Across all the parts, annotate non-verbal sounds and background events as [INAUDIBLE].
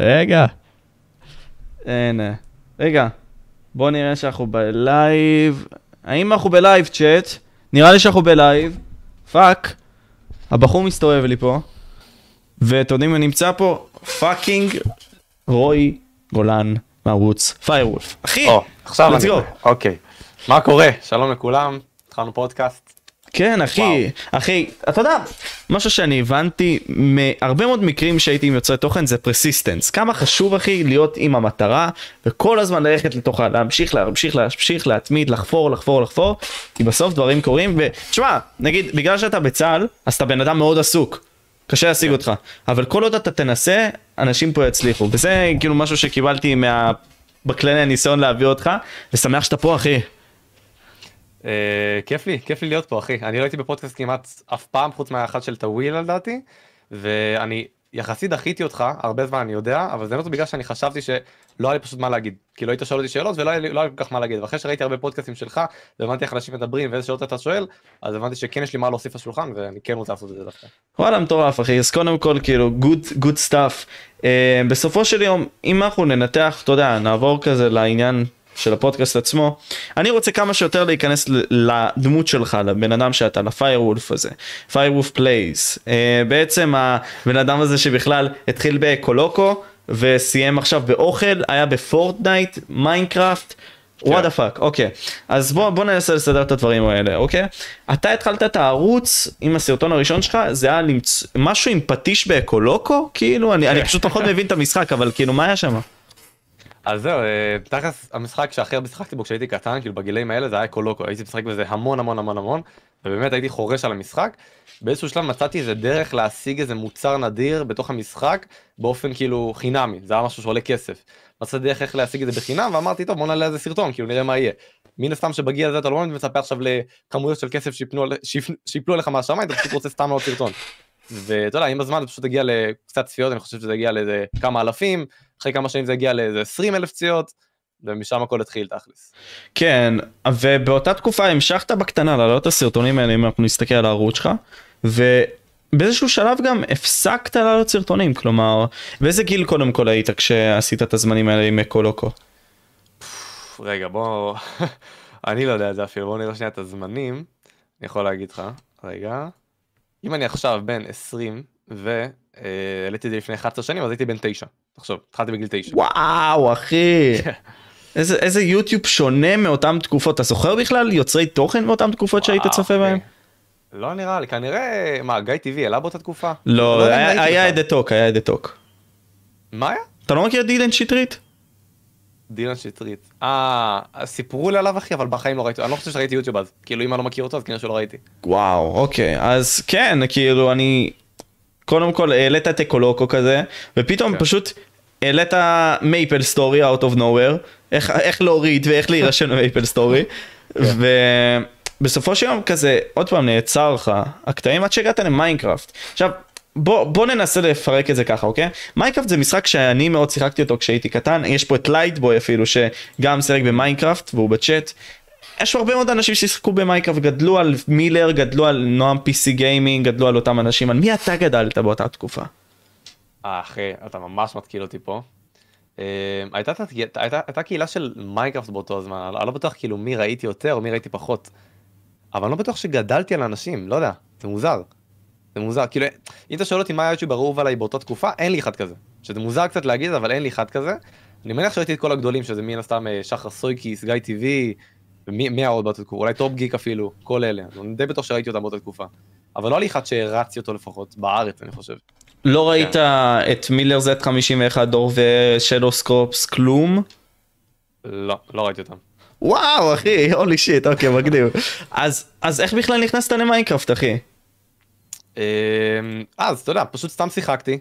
רגע. הנה. רגע. בוא נראה שאנחנו בלייב. האם אנחנו בלייב צ'אט? נראה לי שאנחנו בלייב. fuck. הבחור מסתובב לי פה. ואתם יודעים מי נמצא פה? fucking רוי גולן מערוץ פיירוולף. אחי! או, עכשיו let's אני... go. אוקיי. מה קורה? שלום לכולם, התחלנו פודקאסט. כן, אחי, אחי, אתה יודע, משהו שאני הבנתי מהרבה מאוד מקרים שהייתי עם יוצרי תוכן זה persistence. כמה חשוב, אחי, להיות עם המטרה, וכל הזמן ללכת לתוכה, להמשיך, להמשיך, להמשיך, להתמיד, לחפור, לחפור, לחפור, כי בסוף דברים קורים, ותשמע, נגיד, בגלל שאתה בצה"ל, אז אתה בן אדם מאוד עסוק. קשה להשיג אותך, אבל כל עוד אתה תנסה, אנשים פה יצליחו, וזה כאילו משהו שקיבלתי מה... בכללי הניסיון להביא אותך, ושמח שאתה פה, אחי. אה, כיף לי, כיף לי להיות פה אחי. אני לא הייתי בפודקאסט כמעט אף פעם חוץ מהאחד של טוויל לדעתי, ואני יחסית דחיתי אותך הרבה זמן אני יודע, אבל זה לא בגלל שאני חשבתי שלא היה לי פשוט מה להגיד. כי לא היית שואל אותי שאלות ולא היה לי לא היה לי כל כך מה להגיד. ואחרי שראיתי הרבה פודקאסטים שלך, והבנתי איך אנשים מדברים ואיזה שאלות אתה שואל, אז הבנתי שכן יש לי מה להוסיף לשולחן ואני כן רוצה לעשות את זה דווקא. וואלה מטורף אחי אז קודם כל כאילו good good stuff uh, בסופו של יום אם אנחנו ננתח אתה יודע נעבור כזה לעניין של הפודקאסט עצמו אני רוצה כמה שיותר להיכנס לדמות שלך לבן אדם שאתה לפיירוולף הזה פיירוולף פלייס אה, בעצם הבן אדם הזה שבכלל התחיל באקולוקו וסיים עכשיו באוכל היה בפורטנייט מיינקראפט what the fuck, אוקיי. אז בוא, בוא ננסה לסדר את הדברים האלה, אוקיי? אתה התחלת את הערוץ עם הסרטון הראשון שלך, זה היה למצ... משהו עם פטיש באקולוקו? כאילו, אני, אני פשוט פחות מבין את המשחק, אבל כאילו, מה היה שם? אז זהו, אה, תכלס המשחק שהכי הרבה שיחקתי בו כשהייתי קטן, כאילו בגילאים האלה זה היה קולוקו, הייתי משחק בזה המון המון המון המון, ובאמת הייתי חורש על המשחק. באיזשהו שלב מצאתי איזה דרך להשיג איזה מוצר נדיר בתוך המשחק באופן כאילו חינמי, זה היה משהו שעולה כסף. מצאתי דרך איך להשיג את זה בחינם ואמרתי טוב בוא נעלה איזה סרטון כאילו נראה מה יהיה. מן הסתם שבגיל הזה אתה לא מצפה עכשיו לכמויות של כסף שיפלו לך מהשמיים, אתה פשוט רוצה סתם לעוד סרטון. ואתה יודע, עם הזמן זה פשוט הגיע לקצת צפיות, אני חושב שזה הגיע לאיזה כמה אלפים, אחרי כמה שנים זה הגיע לאיזה 20 אלף צפיות, ומשם הכל התחיל תכלס. כן, ובאותה תקופה המשכת בקטנה להעלות את הסרטונים האלה, אם אנחנו נסתכל על הערוץ שלך, ובאיזשהו שלב גם הפסקת להעלות סרטונים, כלומר, באיזה גיל קודם כל היית כשעשית את הזמנים האלה עם אקולוקו? רגע, בוא... [LAUGHS] אני לא יודע את זה אפילו, בוא נראה שנייה את הזמנים. אני יכול להגיד לך, רגע. אם אני עכשיו בן 20 והעליתי את זה לפני 11 שנים, אז הייתי בן 9. תחשוב, התחלתי בגיל 9. וואו, אחי. [LAUGHS] איזה, איזה יוטיוב שונה מאותן תקופות. אתה זוכר בכלל יוצרי תוכן מאותן תקופות שהיית צופה. בהם? לא נראה לי, כנראה, מה, גיא טבעי העלה באותה תקופה? לא, אם היה- את. דתוק, היה את דתוק. מה היה? אתה לא מכיר דילן שטרית? דילן שטרית. אה, סיפרו לי עליו אחי, אבל בחיים לא ראיתי, אני לא חושב שראיתי יוטיוב אז. כאילו אם אני לא מכיר אותו אז כנראה שלא ראיתי. וואו, אוקיי, אז כן, כאילו אני... קודם כל העלית את אקולוקו כזה, ופתאום כן. פשוט העלית מייפל סטורי out of nowhere, איך, איך להוריד ואיך להירשם למייפל סטורי, ובסופו של יום כזה, עוד פעם נעצר לך הקטעים עד שהגעת למיינקראפט. עכשיו, בוא, בוא ננסה לפרק את זה ככה, אוקיי? מיינקראפט זה משחק שאני מאוד שיחקתי אותו כשהייתי קטן, יש פה את לייטבוי אפילו, שגם שיחק במיינקראפט והוא בצ'אט. יש הרבה מאוד אנשים ששיחקו במיינקראפט, גדלו על מילר, גדלו על נועם PC גיימינג, גדלו על אותם אנשים, על מי אתה גדלת באותה תקופה? אה אחי, אתה ממש מתקיל אותי פה. אה, הייתה, הייתה, הייתה, הייתה קהילה של מיינקראפט באותו הזמן, אני לא בטוח כאילו מי ראיתי יותר או מי ראיתי פחות. אבל אני לא בטוח שגדלתי על אנשים, לא יודע, זה מוזר. זה מוזר, כאילו, אם אתה שואל אותי מה היוטיובר האהוב עליי באותה תקופה, אין לי אחד כזה. שזה מוזר קצת להגיד, אבל אין לי אחד כזה. אני מניח שראיתי את כל הגדולים, שזה מן הסתם אה, שחר סויקיס, גיא TV, ומי מי היה עוד באותה תקופה, אולי טופ גיק אפילו, כל אלה. אני די בטוח שראיתי אותם באותה תקופה. אבל לא לי אחד שהערצתי אותו לפחות, בארץ אני חושב. לא ראית את מידר Z51 דור ושדו סקופס כלום? לא, לא ראיתי אותם. וואו אחי, holy shit, אוקיי מגניב. אז, אז איך בכלל נכנסת למיינקראפט אחי? אמ, אז אתה יודע, פשוט סתם שיחקתי,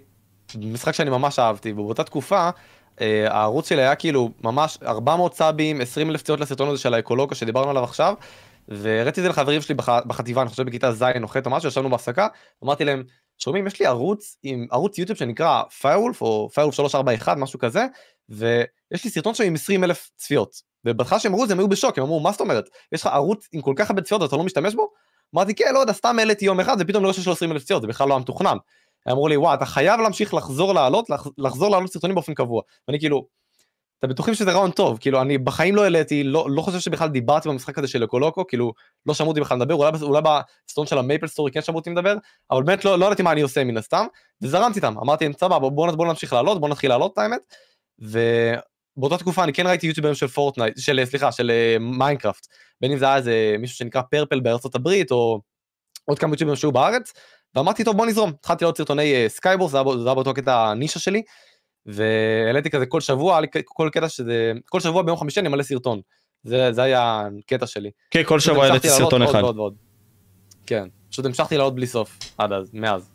משחק שאני ממש אהבתי, ובאותה תקופה הערוץ שלי היה כאילו ממש 400 סאבים, 20 אלף צפיות לסרטון הזה של האקולוגה שדיברנו עליו עכשיו, והראיתי את זה לחברים שלי בח, בחטיבה, אני חושב בכיתה ז' או ח' או משהו, ישבנו בהפסקה, אמרתי להם, שומעים, יש לי ערוץ עם ערוץ יוטיוב שנקרא פיירולף או פיירולף 341 משהו כזה, ויש לי סרטון שם עם 20 אלף צפיות. ובהתחלה שהם אמרו זה הם היו בשוק, הם אמרו מה זאת אומרת, יש לך ערוץ עם כל כך הרבה צפיות ואתה לא משתמש בו? אמרתי כן לא יודע סתם העליתי יום אחד ופתאום רואה שיש לו 20 אלף צפיות זה בכלל לא היה מתוכנן. אמרו לי וואי אתה חייב להמשיך לחזור לעלות לח- לחזור לעלות סרטונים באופן קבוע ואני כאילו. אתם בטוחים שזה רעיון טוב כאילו אני בחיים לא העליתי לא לא חושב שבכלל דיברתי במשחק הזה של אקולוקו כאילו לא שמעו אותי בכלל מדבר אולי אולי בסרטון של המייפל סטורי כן שמעו אותי מדבר אבל באמת לא לא ידעתי מה אני עושה מן הסתם וזרמתי איתם אמרתי להם סבבה בואו בוא נמשיך לעלות בואו נתחיל לעלות את האמת. ובאותה תקופה אני כן ראיתי יוטיוברים של פורטנייט של סליחה של אה, מיינקראפט בין אם זה היה איזה מישהו שנקרא פרפל בארצות הברית או עוד כמה יוטיוברים שהיו בארץ ואמרתי טוב בוא נזרום התחלתי לראות סרטוני SkyWars זה היה באותו קטע הנישה שלי והעליתי כזה כל שבוע כל קטע שזה כל שבוע ביום חמישי אני מעלה סרטון זה זה היה הקטע שלי. כן, כל שבוע העליתי סרטון אחד. ועוד ועוד. כן פשוט המשכתי לעלות בלי סוף עד אז מאז.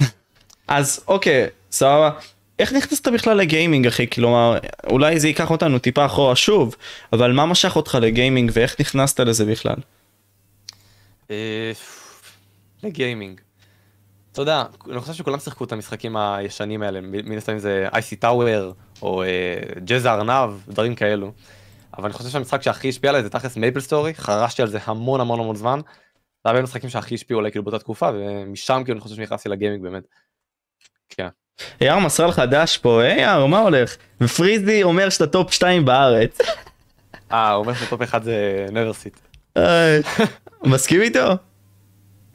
[LAUGHS] אז אוקיי, סבבה. איך נכנסת בכלל לגיימינג אחי? כלומר, אולי זה ייקח אותנו טיפה אחורה שוב, אבל מה משך אותך לגיימינג ואיך נכנסת לזה בכלל? אה, לגיימינג. אתה יודע, אני חושב שכולם שיחקו את המשחקים הישנים האלה, מן הסתם זה אייסי טאוור, או ג'אז הארנב, דברים כאלו. אבל אני חושב שהמשחק שהכי השפיע עליי זה תכלס מייפל סטורי, חרשתי על זה המון המון המון זמן. זה היה בין המשחקים שהכי השפיעו עליי כאילו באותה תקופה, ומשם כאילו אני חושב שנכנסתי לגיימינג באמת. כן. יאר מסר לך דש פה, היי יאר, מה הולך? ופריזי אומר שאתה טופ 2 בארץ. אה, הוא אומר שטופ אחד זה נברסיט. איי, מסכים איתו?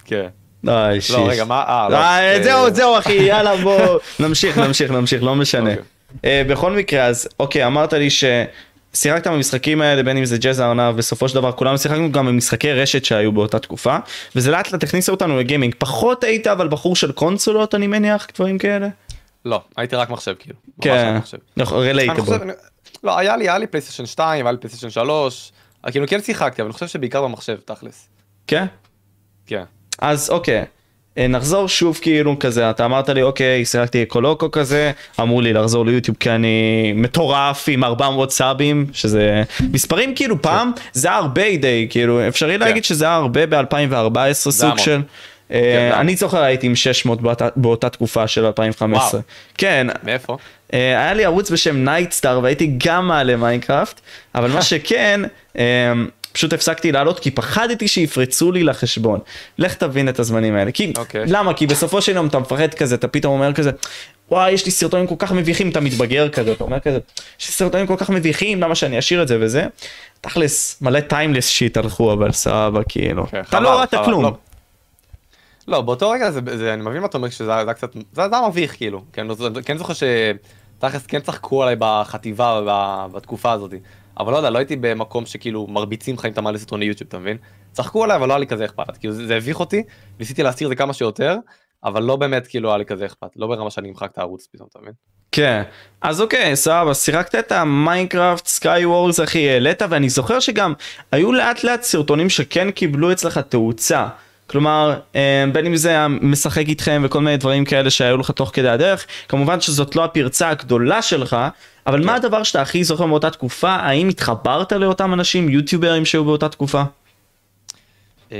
כן. איי שיש. לא, רגע, מה? אה, לא. אה, אה, זהו, זהו אחי, יאללה בוא. [LAUGHS] נמשיך, נמשיך, נמשיך, לא משנה. אוקיי. אה, בכל מקרה, אז אוקיי, אמרת לי ששיחקת במשחקים האלה, בין אם זה ג'אז הארנב, בסופו של דבר כולנו שיחקנו גם במשחקי רשת שהיו באותה תקופה, וזה לאט לאט הכניס אותנו לגיימינג. פחות היית אבל בחור של קונסולות, אני מניח, דברים כאלה? לא, הייתי רק מחשב כאילו. כן, מחשב. נכון, לא, היה לי, היה לי פלייסטיישן 2, היה לי פלייסטיישן 3, אז כאילו כן שיחקתי, אבל אני חושב שבעיקר במחשב, תכלס. כן? כן. אז אוקיי, אה, נחזור שוב כאילו כזה, אתה אמרת לי אוקיי, שיחקתי אקולוקו כזה, אמרו לי לחזור ליוטיוב כי אני מטורף עם 400 סאבים, שזה מספרים כאילו פעם, זה הרבה די, כאילו אפשרי להגיד שזה היה הרבה ב-2014 סוג. של. אה, המון. אני זוכר הייתי עם 600 באותה- תקופה של 2015. וואו. כן, מאיפה? אה, היה לי ערוץ בשם נייטסטאר והייתי גם מעלה מיינקראפט, אבל מה [LAUGHS] שכן, אה, פשוט הפסקתי לעלות כי פחדתי שיפרצו לי לחשבון. לך תבין את הזמנים האלה. כי, אוקיי. למה? כי בסופו של יום אתה מפחד כזה, אתה פתאום אומר כזה, וואי, יש לי סרטונים כל כך מביכים, אתה מתבגר כזה, אתה אומר כזה, יש לי סרטונים כל כך מביכים, למה שאני אשאיר את זה וזה? תכלס, מלא timeless shit הלכו, אבל סבבה, כאילו. כן, אתה חבל, לא ראית כלום. לא. לא, באותו רגע זה, זה, אני מבין מה אתה אומר שזה היה קצת, זה היה מביך כאילו, כן, כן זוכר שתכלס כן צחקו עליי בחטיבה ב- בתקופה הזאת, אבל לא יודע, לא הייתי במקום שכאילו מרביצים לך אם אתה מעלה סרטוני יוטיוב, אתה מבין? צחקו עליי אבל לא היה לי כזה אכפת, כאילו זה, הביך אותי, ניסיתי להסתיר את זה כמה שיותר, אבל לא באמת כאילו היה לי כזה אכפת, לא ברמה שאני אמחק את הערוץ פתאום, אתה מבין? כן, אז אוקיי, סבבה, שיחקת את המיינקראפט SkyWars אחי, העלית, ואני זוכר שגם היו לאט לאט סרטונים שכן קיבלו אצלך תאוצה. כלומר, אה, בין אם זה היה משחק איתכם וכל מיני דברים כאלה שהיו לך תוך כדי הדרך, כמובן שזאת לא הפרצה הגדולה שלך, אבל מה הדבר שאתה הכי זוכר מאותה תקופה? האם התחברת לאותם אנשים, יוטיוברים שהיו באותה תקופה? אמ,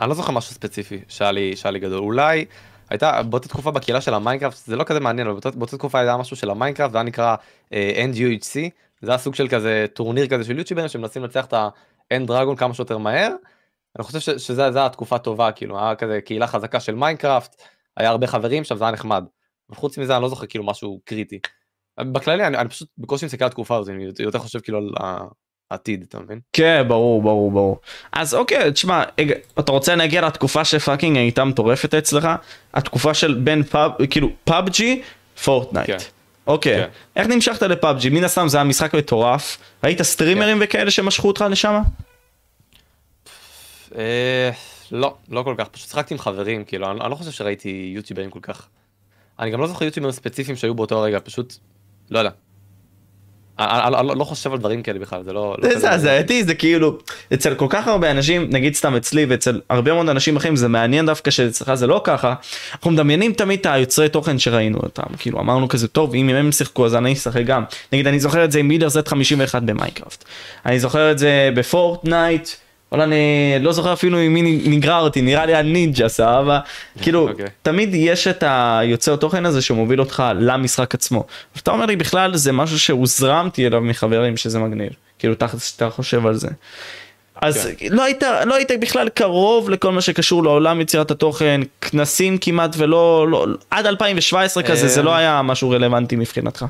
אני לא זוכר משהו ספציפי שהיה לי, שהיה לי גדול, אולי הייתה באותה תקופה בקהילה של המיינקראפט, זה לא כזה מעניין, אבל באותה, באותה תקופה היה משהו של המיינקראפט, זה היה נקרא אה, NGUHC, זה היה סוג של כזה טורניר כזה של יוטיוברים שמנסים לנצח את ה-Ender Dragon כמה שיותר מהר. אני חושב ש, שזה זה היה תקופה טובה, כאילו, היה כזה קהילה חזקה של מיינקראפט, היה הרבה חברים שם, זה היה נחמד. וחוץ מזה אני לא זוכר כאילו משהו קריטי. בכללי אני, אני פשוט בקושי מסתכל על התקופה הזאת, אני יותר חושב כאילו על העתיד, אתה מבין? כן, ברור, ברור, ברור. אז אוקיי, תשמע, אתה רוצה להגיע לתקופה שפאקינג הייתה מטורפת אצלך? התקופה של בין פאב, כאילו פאבג'י, פורטנייט. כן. אוקיי, כן. איך נמשכת לפאבג'י? מן הסתם זה היה משחק מטורף. ראית סטרימרים כן. וכאלה שמשכו אותך לשם? אה, לא, לא כל כך, פשוט שיחקתי עם חברים, כאילו, אני, אני לא חושב שראיתי יוטיוברים כל כך. אני גם לא זוכר יוטיוברים ספציפיים שהיו באותו רגע, פשוט, לא יודע. אני, לא חושב על דברים כאלה בכלל, זה לא... לא זה זה זעזעתי, זה כאילו, אצל כל כך הרבה אנשים, נגיד סתם אצלי ואצל הרבה מאוד אנשים אחרים, זה מעניין דווקא שאצלך זה לא ככה, אנחנו מדמיינים תמיד את היוצרי תוכן שראינו אותם, כאילו אמרנו כזה טוב, אם הם שיחקו אז אני אשחק גם. נגיד אני זוכר את זה עם מידר Z51 במיינקראפט, אני זוכר את זה בפורטנייט, וואלה אני לא זוכר אפילו עם מי נגררתי, נראה לי הנינג'ה, סבבה? כאילו, אוקיי. תמיד יש את היוצר תוכן הזה שמוביל אותך למשחק עצמו. ואתה אומר לי בכלל זה משהו שהוזרמתי אליו מחברים שזה מגניב. כאילו תכלס שאתה חושב על זה. אז לא היית, לא היית בכלל קרוב לכל מה שקשור לעולם יצירת התוכן, כנסים כמעט ולא, לא, עד 2017 כזה, זה לא היה משהו רלוונטי מבחינתך.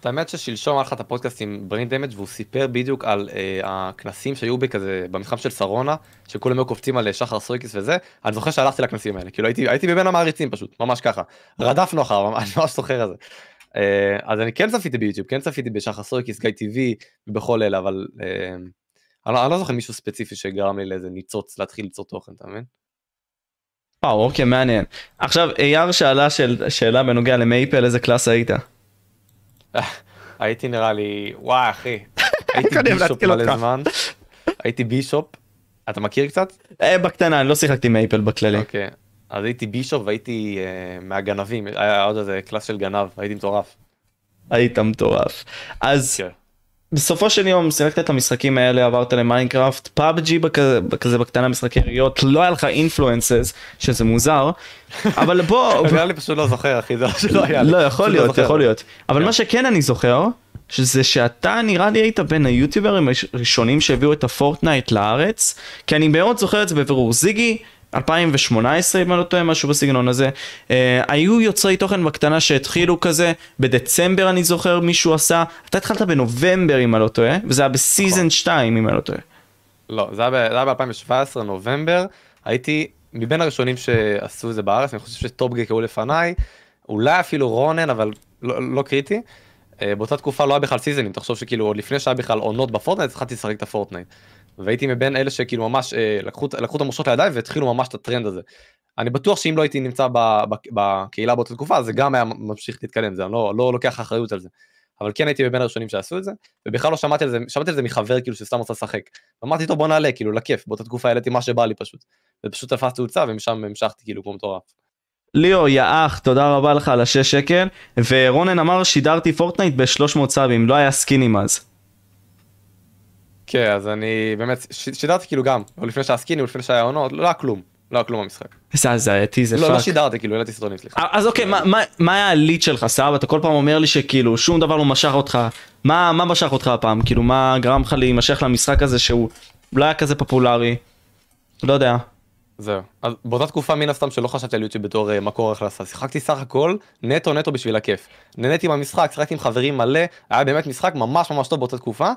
את האמת ששלשום היה לך את הפודקאסט עם ברין דמג' והוא סיפר בדיוק על אה, הכנסים שהיו בכזה במתחם של שרונה שכולם היו קופצים על אה, שחר סויקיס וזה אני זוכר שהלכתי לכנסים האלה כאילו הייתי הייתי מבין המעריצים פשוט ממש ככה רדפנו אחריו [LAUGHS] אני ממש זוכר את זה. אה, אז אני כן צפיתי ביוטיוב כן צפיתי בשחר סויקיס גיא TV ובכל אלה אבל אה, אני, לא, אני לא זוכר מישהו ספציפי שגרם לי לאיזה ניצוץ להתחיל ליצור תוכן אתה מבין? וואו אוקיי מעניין עכשיו יאיר שאלה של, שאלה בנוגע למייפל איזה קלאס היית. [LAUGHS] הייתי נראה לי וואי אחי [LAUGHS] הייתי בישופ מלא זמן הייתי בישופ אתה מכיר קצת? אה, בקטנה אני לא שיחקתי מייפל בכללי. אוקיי אז הייתי בישופ והייתי אה, מהגנבים היה עוד איזה קלאס של גנב הייתי מטורף. היית מטורף. אז כן. בסופו של יום שיחקת את המשחקים האלה עברת למיינקראפט פאבג'י כזה בקטנה משחקי יריות לא היה לך influences שזה מוזר אבל בוא [LAUGHS] נראה לי פשוט לא זוכר אחי זה שלא היה לי. לא יכול פשוט להיות. יכול להיות אבל כן. מה שכן אני זוכר שזה שאתה נראה לי היית בין היוטיוברים הראשונים שהביאו את הפורטנייט לארץ כי אני מאוד זוכר את זה בבירור זיגי 2018 אם אני לא טועה משהו בסגנון הזה אה, היו יוצרי תוכן בקטנה שהתחילו כזה בדצמבר אני זוכר מישהו עשה אתה התחלת בנובמבר אם אני לא טועה וזה היה ב season 2 אם אני לא טועה. לא זה היה ב- זה היה ב-2017 נובמבר הייתי מבין הראשונים שעשו את זה בארץ אני חושב שטופגק היו לפניי אולי אפילו רונן אבל לא, לא קריטי. אה, באותה תקופה לא היה בכלל seasonים תחשוב שכאילו עוד לפני שהיה בכלל עונות בפורטנייט התחלתי לשחק את הפורטנייט. והייתי מבין אלה שכאילו ממש אה, לקחו, לקחו את המושכות לידיים והתחילו ממש את הטרנד הזה. אני בטוח שאם לא הייתי נמצא בקהילה באותה תקופה זה גם היה ממשיך להתקדם זה אני לא, לא לוקח אחריות על זה. אבל כן הייתי מבין הראשונים שעשו את זה ובכלל לא שמעתי על זה שמעתי על זה מחבר כאילו שסתם רוצה לשחק. אמרתי טוב בוא נעלה כאילו לכיף באותה תקופה העליתי מה שבא לי פשוט. ופשוט תפסתי תאוצה ומשם המשכתי כאילו כמו מטורף. ליאו יא אח תודה רבה לך על השש שקל ורונן אמר שידרתי פורטנייט ב-300 סאבים לא היה סקיניםם אז. כן אז אני באמת שידרתי כאילו גם או לפני שהיה סקיני לפני שהיה עונות לא היה כלום לא היה כלום במשחק. מזעזעתי זה לא לא fuck. שידרתי כאילו העליתי סרטונים סליחה. אז אוקיי מה- היה ה lead שלך סבבה אתה כל פעם אומר לי שכאילו שום דבר לא משך אותך מה מה משך אותך הפעם כאילו מה גרם לך להימשך למשחק הזה שהוא לא היה כזה פופולרי. לא יודע. זהו. אז באותה תקופה מן הסתם שלא חשבתי על יוטיוב בתור אה, מקור הכנסה, שיחקתי סך הכל נטו נטו בשביל הכיף. נהניתי מהמשחק, שיחקתי עם חברים מלא, היה באמת משחק ממש ממש טוב באותה תקופה.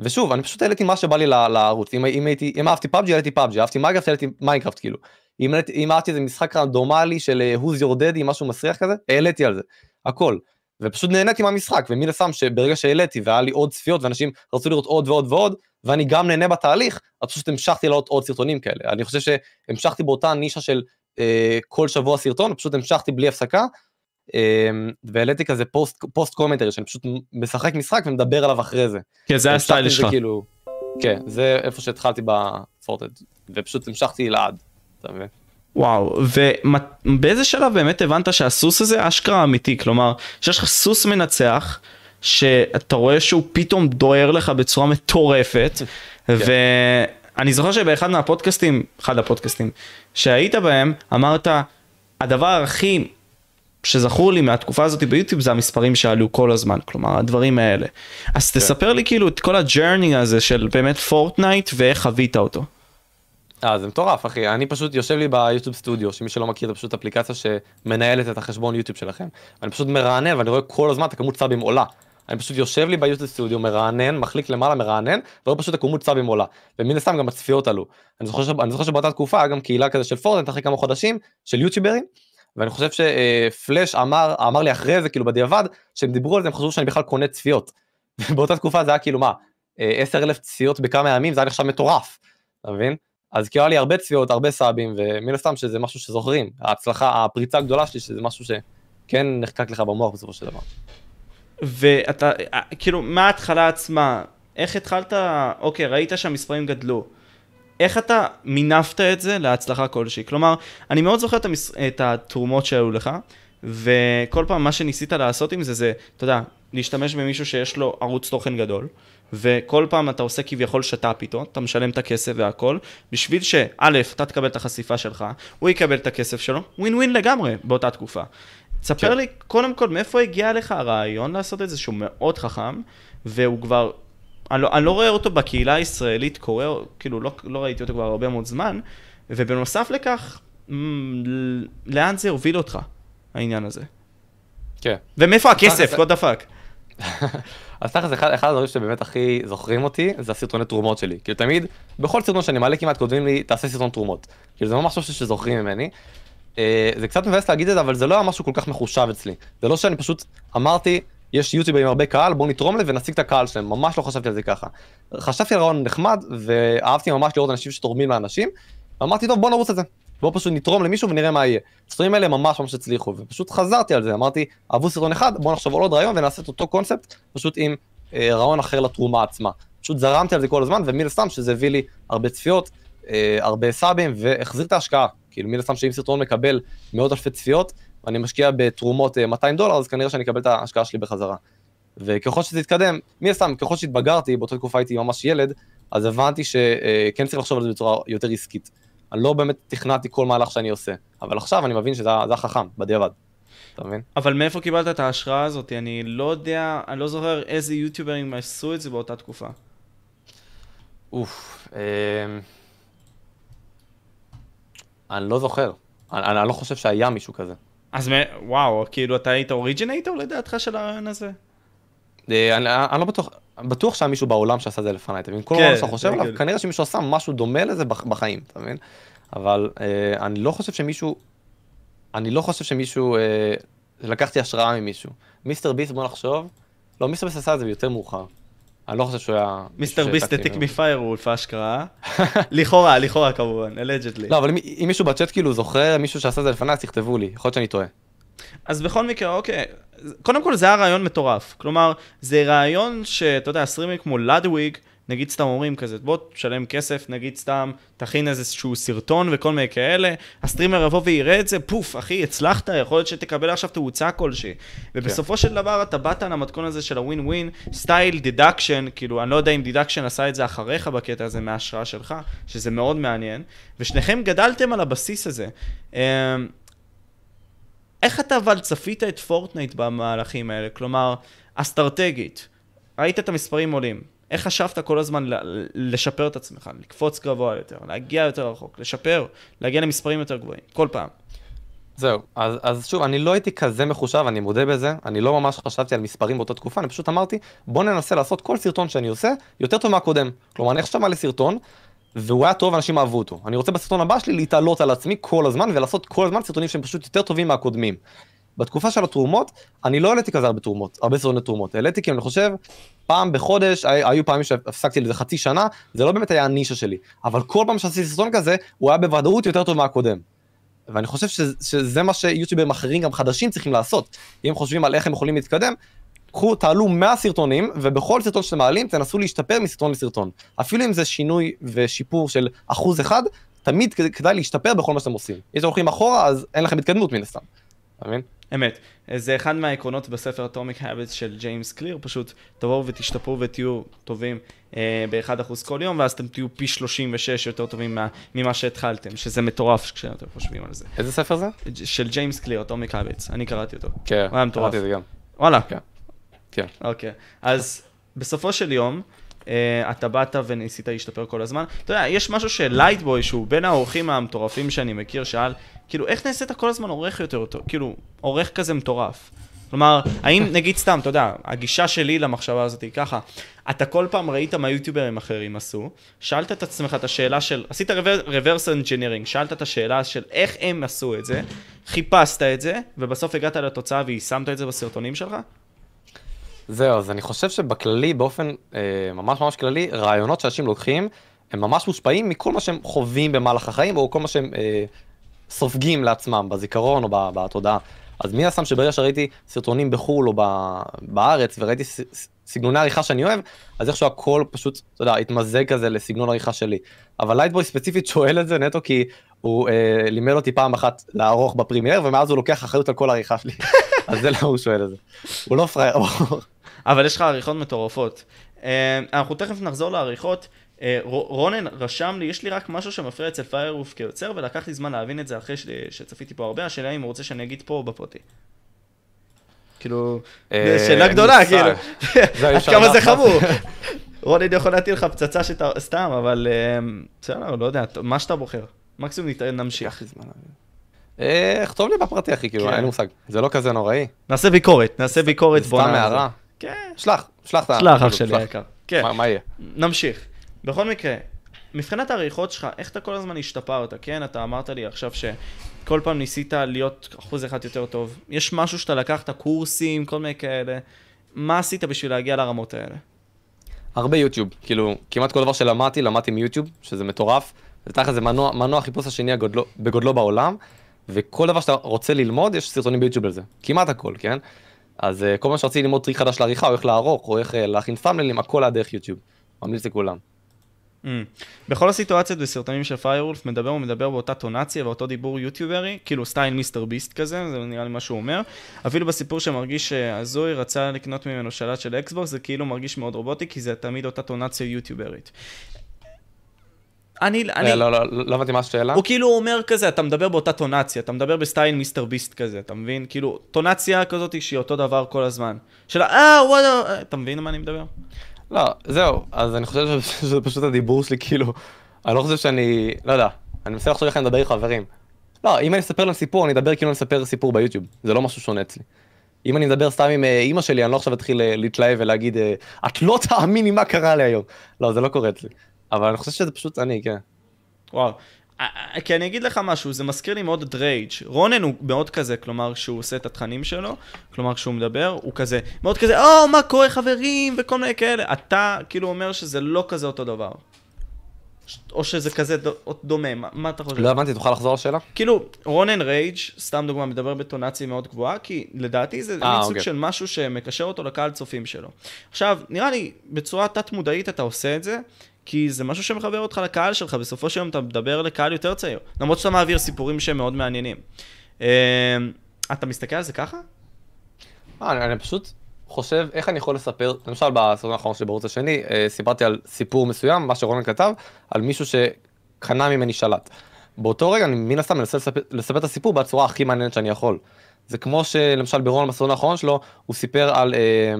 ושוב, אני פשוט העליתי מה שבא לי לערוץ, אם, הייתי, אם אהבתי פאבג'י העליתי פאבג'י, אהבתי מיינקראפט העליתי מיינקראפט כאילו. אם, אהבתי איזה משחק רנדומלי של אה, who's your daddy, משהו מסריח כזה, העליתי על זה, הכל. ופשוט נהניתי מהמשחק, ומן הסתם שברגע שהעליתי והיה לי עוד צפיות ואנשים רצו לראות עוד ועוד ועוד, ואני גם נהנה בתהליך, אז פשוט המשכתי לעלות עוד סרטונים כאלה. אני חושב שהמשכתי באותה נישה של אה, כל שבוע סרטון, פשוט המשכתי בלי הפסקה, והעליתי כזה post, post commentary, שאני פשוט משחק משחק ומדבר עליו אחרי זה. כן זה ה style שלך. כאילו, כן, זה איפה שהתחלתי בפורטד, ופשוט המשכתי לעד, אתה מבין? וואו ובאיזה שלב באמת הבנת שהסוס הזה אשכרה אמיתי כלומר שיש לך סוס מנצח שאתה רואה שהוא פתאום דוהר לך בצורה מטורפת [LAUGHS] ואני זוכר שבאחד מהפודקאסטים אחד הפודקאסטים שהיית בהם אמרת הדבר הכי שזכור לי מהתקופה הזאת ביוטיוב זה המספרים שעלו כל הזמן כלומר הדברים האלה אז תספר לי כאילו את כל ה journey הזה של באמת פורטנייט ואיך חווית אותו. אה, זה מטורף אחי, אני פשוט יושב לי ב YouTube Studio, שמי שלא מכיר זה פשוט אפליקציה שמנהלת את החשבון יוטיוב שלכם. אני פשוט מרענן ואני רואה כל הזמן את הכמות סאבים עולה. אני פשוט יושב לי ב YouTube Studio, מרענן, מחליק למעלה, מרענן, ורואה פשוט הכמות סאבים עולה. ומן הסתם גם הצפיות עלו. אני זוכר, ש... אני זוכר שבאותה תקופה היה גם קהילה כזה של פורטנייט אחרי כמה חודשים, של יוטיוברים, ואני חושב שפלאש אמר, אמר לי אחרי זה, כאילו בדיעבד, שהם דיברו על זה, הם חשבו שאני בכלל קונה צפיות. [LAUGHS] באותה תקופה זה היה כאילו מה, 10 אלף צפיות בכמה ימים, זה היה נחשב מטורף, אתה מבין? אז כאילו היה לי הרבה צפיות, הרבה סאבים, ומן הסתם שזה משהו שזוכרים, ההצלחה, הפריצה הגדולה שלי, שזה משהו שכן נחקק לך במוח בסופו של דבר. ואתה כאילו מההתחלה עצמה איך התחלת אוקיי ראית שהמספרים גדלו איך אתה מינפת את זה להצלחה כלשהי כלומר אני מאוד זוכר את, המס... את התרומות שהיו לך וכל פעם מה שניסית לעשות עם זה זה אתה יודע להשתמש במישהו שיש לו ערוץ תוכן גדול וכל פעם אתה עושה כביכול שת"פ איתו, אתה משלם את הכסף והכל, בשביל שא', אתה תקבל את החשיפה שלך, הוא יקבל את הכסף שלו, ווין ווין לגמרי באותה תקופה. תספר כן. לי קודם כל מאיפה הגיע לך הרעיון לעשות את זה שהוא מאוד חכם והוא כבר אני לא, אני לא רואה אותו בקהילה הישראלית קורה, כאילו לא, לא ראיתי אותו כבר הרבה מאוד זמן, ובנוסף לכך, לאן זה הוביל אותך, העניין הזה? כן. ומאיפה הכסף, the fuck? [LAUGHS] אז תכל'ס אחד, אחד הדברים שבאמת הכי זוכרים אותי זה הסרטוני תרומות שלי. כאילו תמיד, בכל סרטון שאני מעלה כמעט כותבים לי תעשה סרטון תרומות. כאילו זה ממש משהו שזוכרים ממני. אה, זה קצת מבאס להגיד את זה אבל זה לא היה משהו כל כך מחושב אצלי. זה לא שאני פשוט אמרתי יש יוטיובר עם הרבה קהל בואו נתרום לזה ונשיג את הקהל שלהם ממש לא חשבתי על זה ככה. חשבתי על רעיון נחמד ואהבתי ממש לראות אנשים שתורמים לאנשים. אמרתי טוב בוא נרוץ את זה. בוא פשוט נתרום למישהו ונראה מה יהיה. הסרטונים האלה ממש ממש הצליחו ופשוט חזרתי על זה אמרתי אהבו סרטון אחד בוא נחשוב על עוד רעיון ונעשה את אותו קונספט פשוט עם אה, רעיון אחר לתרומה עצמה. פשוט זרמתי על זה כל הזמן ומן הסתם שזה הביא לי הרבה צפיות אה, הרבה סאבים והחזיר את ההשקעה כאילו מן הסתם שאם סרטון מקבל מאות אלפי צפיות ואני משקיע בתרומות 200 דולר אז כנראה שאני אקבל את ההשקעה שלי בחזרה. וככל שזה יתקדם, מן הסתם ככל שהתבגרתי באותה תקופה הייתי ממש ילד אז הבנתי שכן צריך לחשוב על זה בצורה יותר עסקית. אני לא באמת תכננתי כל מהלך שאני עושה, אבל עכשיו אני מבין שזה החכם, בדיעבד. אתה מבין? אבל מאיפה קיבלת את ההשראה הזאת? אני לא יודע, אני לא זוכר איזה יוטיוברים עשו את זה באותה תקופה. אוף, אה... אני לא זוכר. אני, אני לא חושב שהיה מישהו כזה. אז וואו, כאילו אתה היית אוריג'ינטור לדעתך של הרעיון הזה? אה, אני, אני לא בטוח, בטוח שהיה מישהו בעולם שעשה את זה לפניי, אתה מבין? כל כן, מה שאתה חושב עליו, כנראה שמישהו עשה משהו דומה לזה בחיים, אתה מבין? אבל אה, אני לא חושב שמישהו, אני לא חושב שמישהו, אה, לקחתי השראה ממישהו. מיסטר ביסט, בוא נחשוב, לא, מיסטר ביסט עשה את זה יותר מאוחר. אני לא חושב שהוא היה... מיסטר ביסט העתיק מפיירוולף אשכרה. [LAUGHS] לכאורה, לכאורה כמובן, אלג'דלי. לא, אבל אם מישהו בצ'אט כאילו זוכר מישהו שעשה את זה לפניי, אז תכתבו לי, יכול להיות שאני טועה. אז בכל מקרה, אוקיי, קודם כל זה היה רעיון מטורף. כלומר, זה רעיון שאתה יודע, סטרימרים כמו לאדוויג, נגיד סתם אומרים כזה, בוא תשלם כסף, נגיד סתם תכין איזשהו סרטון וכל מיני כאלה, הסטרימר יבוא ויראה את זה, פוף, אחי, הצלחת, יכול להיות שתקבל עכשיו תאוצה כלשהי. ובסופו של דבר אתה באת למתכון הזה של ה win win, style דידקשן, כאילו, אני לא יודע אם דידקשן עשה את זה אחריך בקטע הזה מההשראה שלך, שזה מאוד מעניין, ושניכם גדלתם על הבסיס הזה. אמ, איך אתה אבל צפית את פורטנייט במהלכים האלה? כלומר, אסטרטגית, ראית את המספרים עולים, איך חשבת כל הזמן לשפר את עצמך, לקפוץ גבוה יותר, להגיע יותר רחוק, לשפר, להגיע למספרים יותר גבוהים, כל פעם. זהו, אז, אז שוב, אני לא הייתי כזה מחושב, אני מודה בזה, אני לא ממש חשבתי על מספרים באותה תקופה, אני פשוט אמרתי, בוא ננסה לעשות כל סרטון שאני עושה יותר טוב מהקודם. כלומר, אני עכשיו מעלה סרטון, והוא היה טוב, אנשים אהבו אותו. אני רוצה בסרטון הבא שלי להתעלות על עצמי כל הזמן, ולעשות כל הזמן סרטונים שהם פשוט יותר טובים מהקודמים. בתקופה של התרומות, אני לא העליתי כזה הרבה תרומות, הרבה סרטוני תרומות. העליתי כי אני חושב, פעם בחודש, היו פעמים שהפסקתי לזה חצי שנה, זה לא באמת היה הנישה שלי. אבל כל פעם שעשיתי סרטון כזה, הוא היה בוודאות יותר טוב מהקודם. ואני חושב שזה, שזה מה שיוטיוברים אחרים, גם חדשים, צריכים לעשות. אם חושבים על איך הם יכולים להתקדם, קחו, תעלו 100 סרטונים, ובכל סרטון שאתם מעלים, תנסו להשתפר מסרטון לסרטון. אפילו אם זה שינוי ושיפור של אחוז אחד, תמיד כדאי להשתפר בכל מה שאתם עושים. אם אתם הולכים אחורה, אז אין לכם התקדמות מן הסתם. אתה מבין? אמת. זה אחד מהעקרונות בספר אטומיק האביטס של ג'יימס קליר, פשוט תבואו ותשתפרו ותהיו טובים אה, ב-1% כל יום, ואז אתם תהיו פי 36 יותר טובים מה, ממה שהתחלתם, שזה מטורף כשאתם חושבים על זה. איזה ספר זה? של ג'יימס קליר, אטומיק האביטס, אני קראתי אותו. כן, קראתי את זה גם. וואלה. כן. כן. אוקיי, אז בסופו של יום, אתה באת וניסית להשתפר כל הזמן. אתה יודע, יש משהו שלייטבוי, שהוא בין האורחים המטורפים שאני מכיר, שאל, כאילו, איך נעשית כל הזמן עורך יותר? כאילו, עורך כזה מטורף. כלומר, האם, [LAUGHS] נגיד סתם, אתה יודע, הגישה שלי למחשבה הזאת היא ככה, אתה כל פעם ראית מה יוטיוברים אחרים עשו, שאלת את עצמך את השאלה של, עשית reverse engineering, שאלת את השאלה של איך הם עשו את זה, חיפשת את זה, ובסוף הגעת לתוצאה ויישמת את זה בסרטונים שלך? זהו, אז אני חושב שבכללי, באופן אה, ממש ממש כללי, רעיונות שאנשים לוקחים, הם ממש מושפעים מכל מה שהם חווים במהלך החיים, או כל מה שהם אה, סופגים לעצמם, בזיכרון או בתודעה. אז מי הסתם שברגע שראיתי סרטונים בחו"ל או בארץ, וראיתי סגנוני עריכה שאני אוהב, אז איכשהו הכל פשוט, אתה יודע, התמזג כזה לסגנון עריכה שלי. אבל לייטבוי ספציפית [LAUGHS] שואל את זה נטו כי הוא אה, לימד אותי פעם אחת לערוך בפרימייר, ומאז הוא לוקח אחריות על כל העריכה שלי. [LAUGHS] אז זה למה הוא שואל את זה. הוא לא פראייר. אבל יש לך עריכות מטורפות. אה, אנחנו תכף נחזור לעריכות. אה, רונן רשם לי, יש לי רק משהו שמפריע אצל פיירוולף כיוצר, ולקח לי זמן להבין את זה אחרי שצפיתי פה הרבה, השאלה אם הוא רוצה שאני אגיד פה או בפרטי. כאילו, אה, שאלה גדולה, כאילו, עד [LAUGHS] כמה זה חמור. רוני יכול להטיל לך פצצה שאתה סתם, אבל בסדר, לא יודע, מה שאתה בוחר. מקסימום נמשיך. אה, כתוב לי בפרטי אחי, כאילו, כן. אין לי מושג. זה לא כזה נוראי. נעשה ביקורת, נעשה ביקורת סתם. הערה. כן, שלח, שלח את ה... שלח אח שלי. היקר. כן, מה- מה יהיה? נמשיך. בכל מקרה, מבחינת העריכות שלך, איך אתה כל הזמן השתפרת, כן? אתה אמרת לי עכשיו שכל פעם ניסית להיות אחוז אחד יותר טוב. יש משהו שאתה לקחת, קורסים, כל מיני כאלה. מה עשית בשביל להגיע לרמות האלה? הרבה יוטיוב, כאילו, כמעט כל דבר שלמדתי, למדתי מיוטיוב, שזה מטורף. זה תכל'ס זה מנוע, מנוע החיפוש השני הגדול, בגודלו בעולם, וכל דבר שאתה רוצה ללמוד, יש סרטונים ביוטיוב על זה. כמעט הכל, כן? אז אה, כל מה שרציתי ללמוד טריק חדש לעריכה, או איך לערוך, או איך אה, להכין פאמלילים, הכל היה דרך יוטיוב. ממליץ לכולם. אממ. בכל הסיטואציות בסרטונים של פיירוולף מדבר הוא מדבר באותה טונציה ואותו דיבור יוטיוברי, כאילו style מיסטר ביסט כזה, זה נראה לי מה שהוא אומר. אפילו בסיפור שמרגיש שהזוי רצה לקנות ממנו שלט של אקסבוקס, זה כאילו מרגיש מאוד רובוטי, כי זה תמיד אותה טונציה יוטיוברית. אני, אני, אה, לא, לא, לא לא הבנתי מה השאלה. הוא כאילו אומר כזה, אתה מדבר באותה טונציה, אתה מדבר ב style מיסטר ביסט כזה, אתה מבין? כאילו, טונציה כזאת שהיא אותו דבר כל הזמן. של אה, וואלה, אתה מבין על מה אני מדבר? לא, זהו, אז אני חושב [LAUGHS] שזה פשוט הדיבור שלי, כאילו, אני לא חושב שאני, לא יודע, אני מנסה לחשוב איך אני מדבר עם חברים. לא, אם אני אספר להם סיפור, אני אדבר כאילו אני אספר סיפור ביוטיוב, זה לא משהו שונה אצלי. אם אני מדבר סתם עם אה, אימא שלי, אני לא עכשיו אתחיל אה, להתלהב ולהגיד, את לא תאמיני מה קרה לי היום. לא, זה לא קורה אצלי. אבל אני חושב שזה פשוט אני, כן. וואו. כי אני אגיד לך משהו, זה מזכיר לי מאוד את רייג'. רונן הוא מאוד כזה, כלומר, כשהוא עושה את התכנים שלו, כלומר, כשהוא מדבר, הוא כזה, מאוד כזה, או, מה קורה חברים, וכל מיני כאלה. אתה כאילו אומר שזה לא כזה אותו דבר. או שזה כזה דומה, מה, מה אתה חושב? לא הבנתי, תוכל לחזור לשאלה? כאילו, רונן רייג', סתם דוגמה, מדבר בטונציה מאוד גבוהה, כי לדעתי זה אה, מין סוג אוקיי. של משהו שמקשר אותו לקהל צופים שלו. עכשיו, נראה לי, בצורה תת-מודעית אתה עושה את זה, כי זה משהו שמחבר אותך לקהל שלך, בסופו של יום אתה מדבר לקהל יותר צעיר, למרות שאתה מעביר סיפורים שהם מאוד מעניינים. אה, אתה מסתכל על זה ככה? אה, אני, אני פשוט חושב איך אני יכול לספר, למשל בסרטון האחרון שלי בערוץ השני, אה, סיפרתי על סיפור מסוים, מה שרונן כתב, על מישהו שקנה ממני שלט. באותו רגע אני מן הסתם מנסה לספר, לספר את הסיפור בצורה הכי מעניינת שאני יכול. זה כמו שלמשל ברון בסרטון האחרון שלו, הוא סיפר על, אה,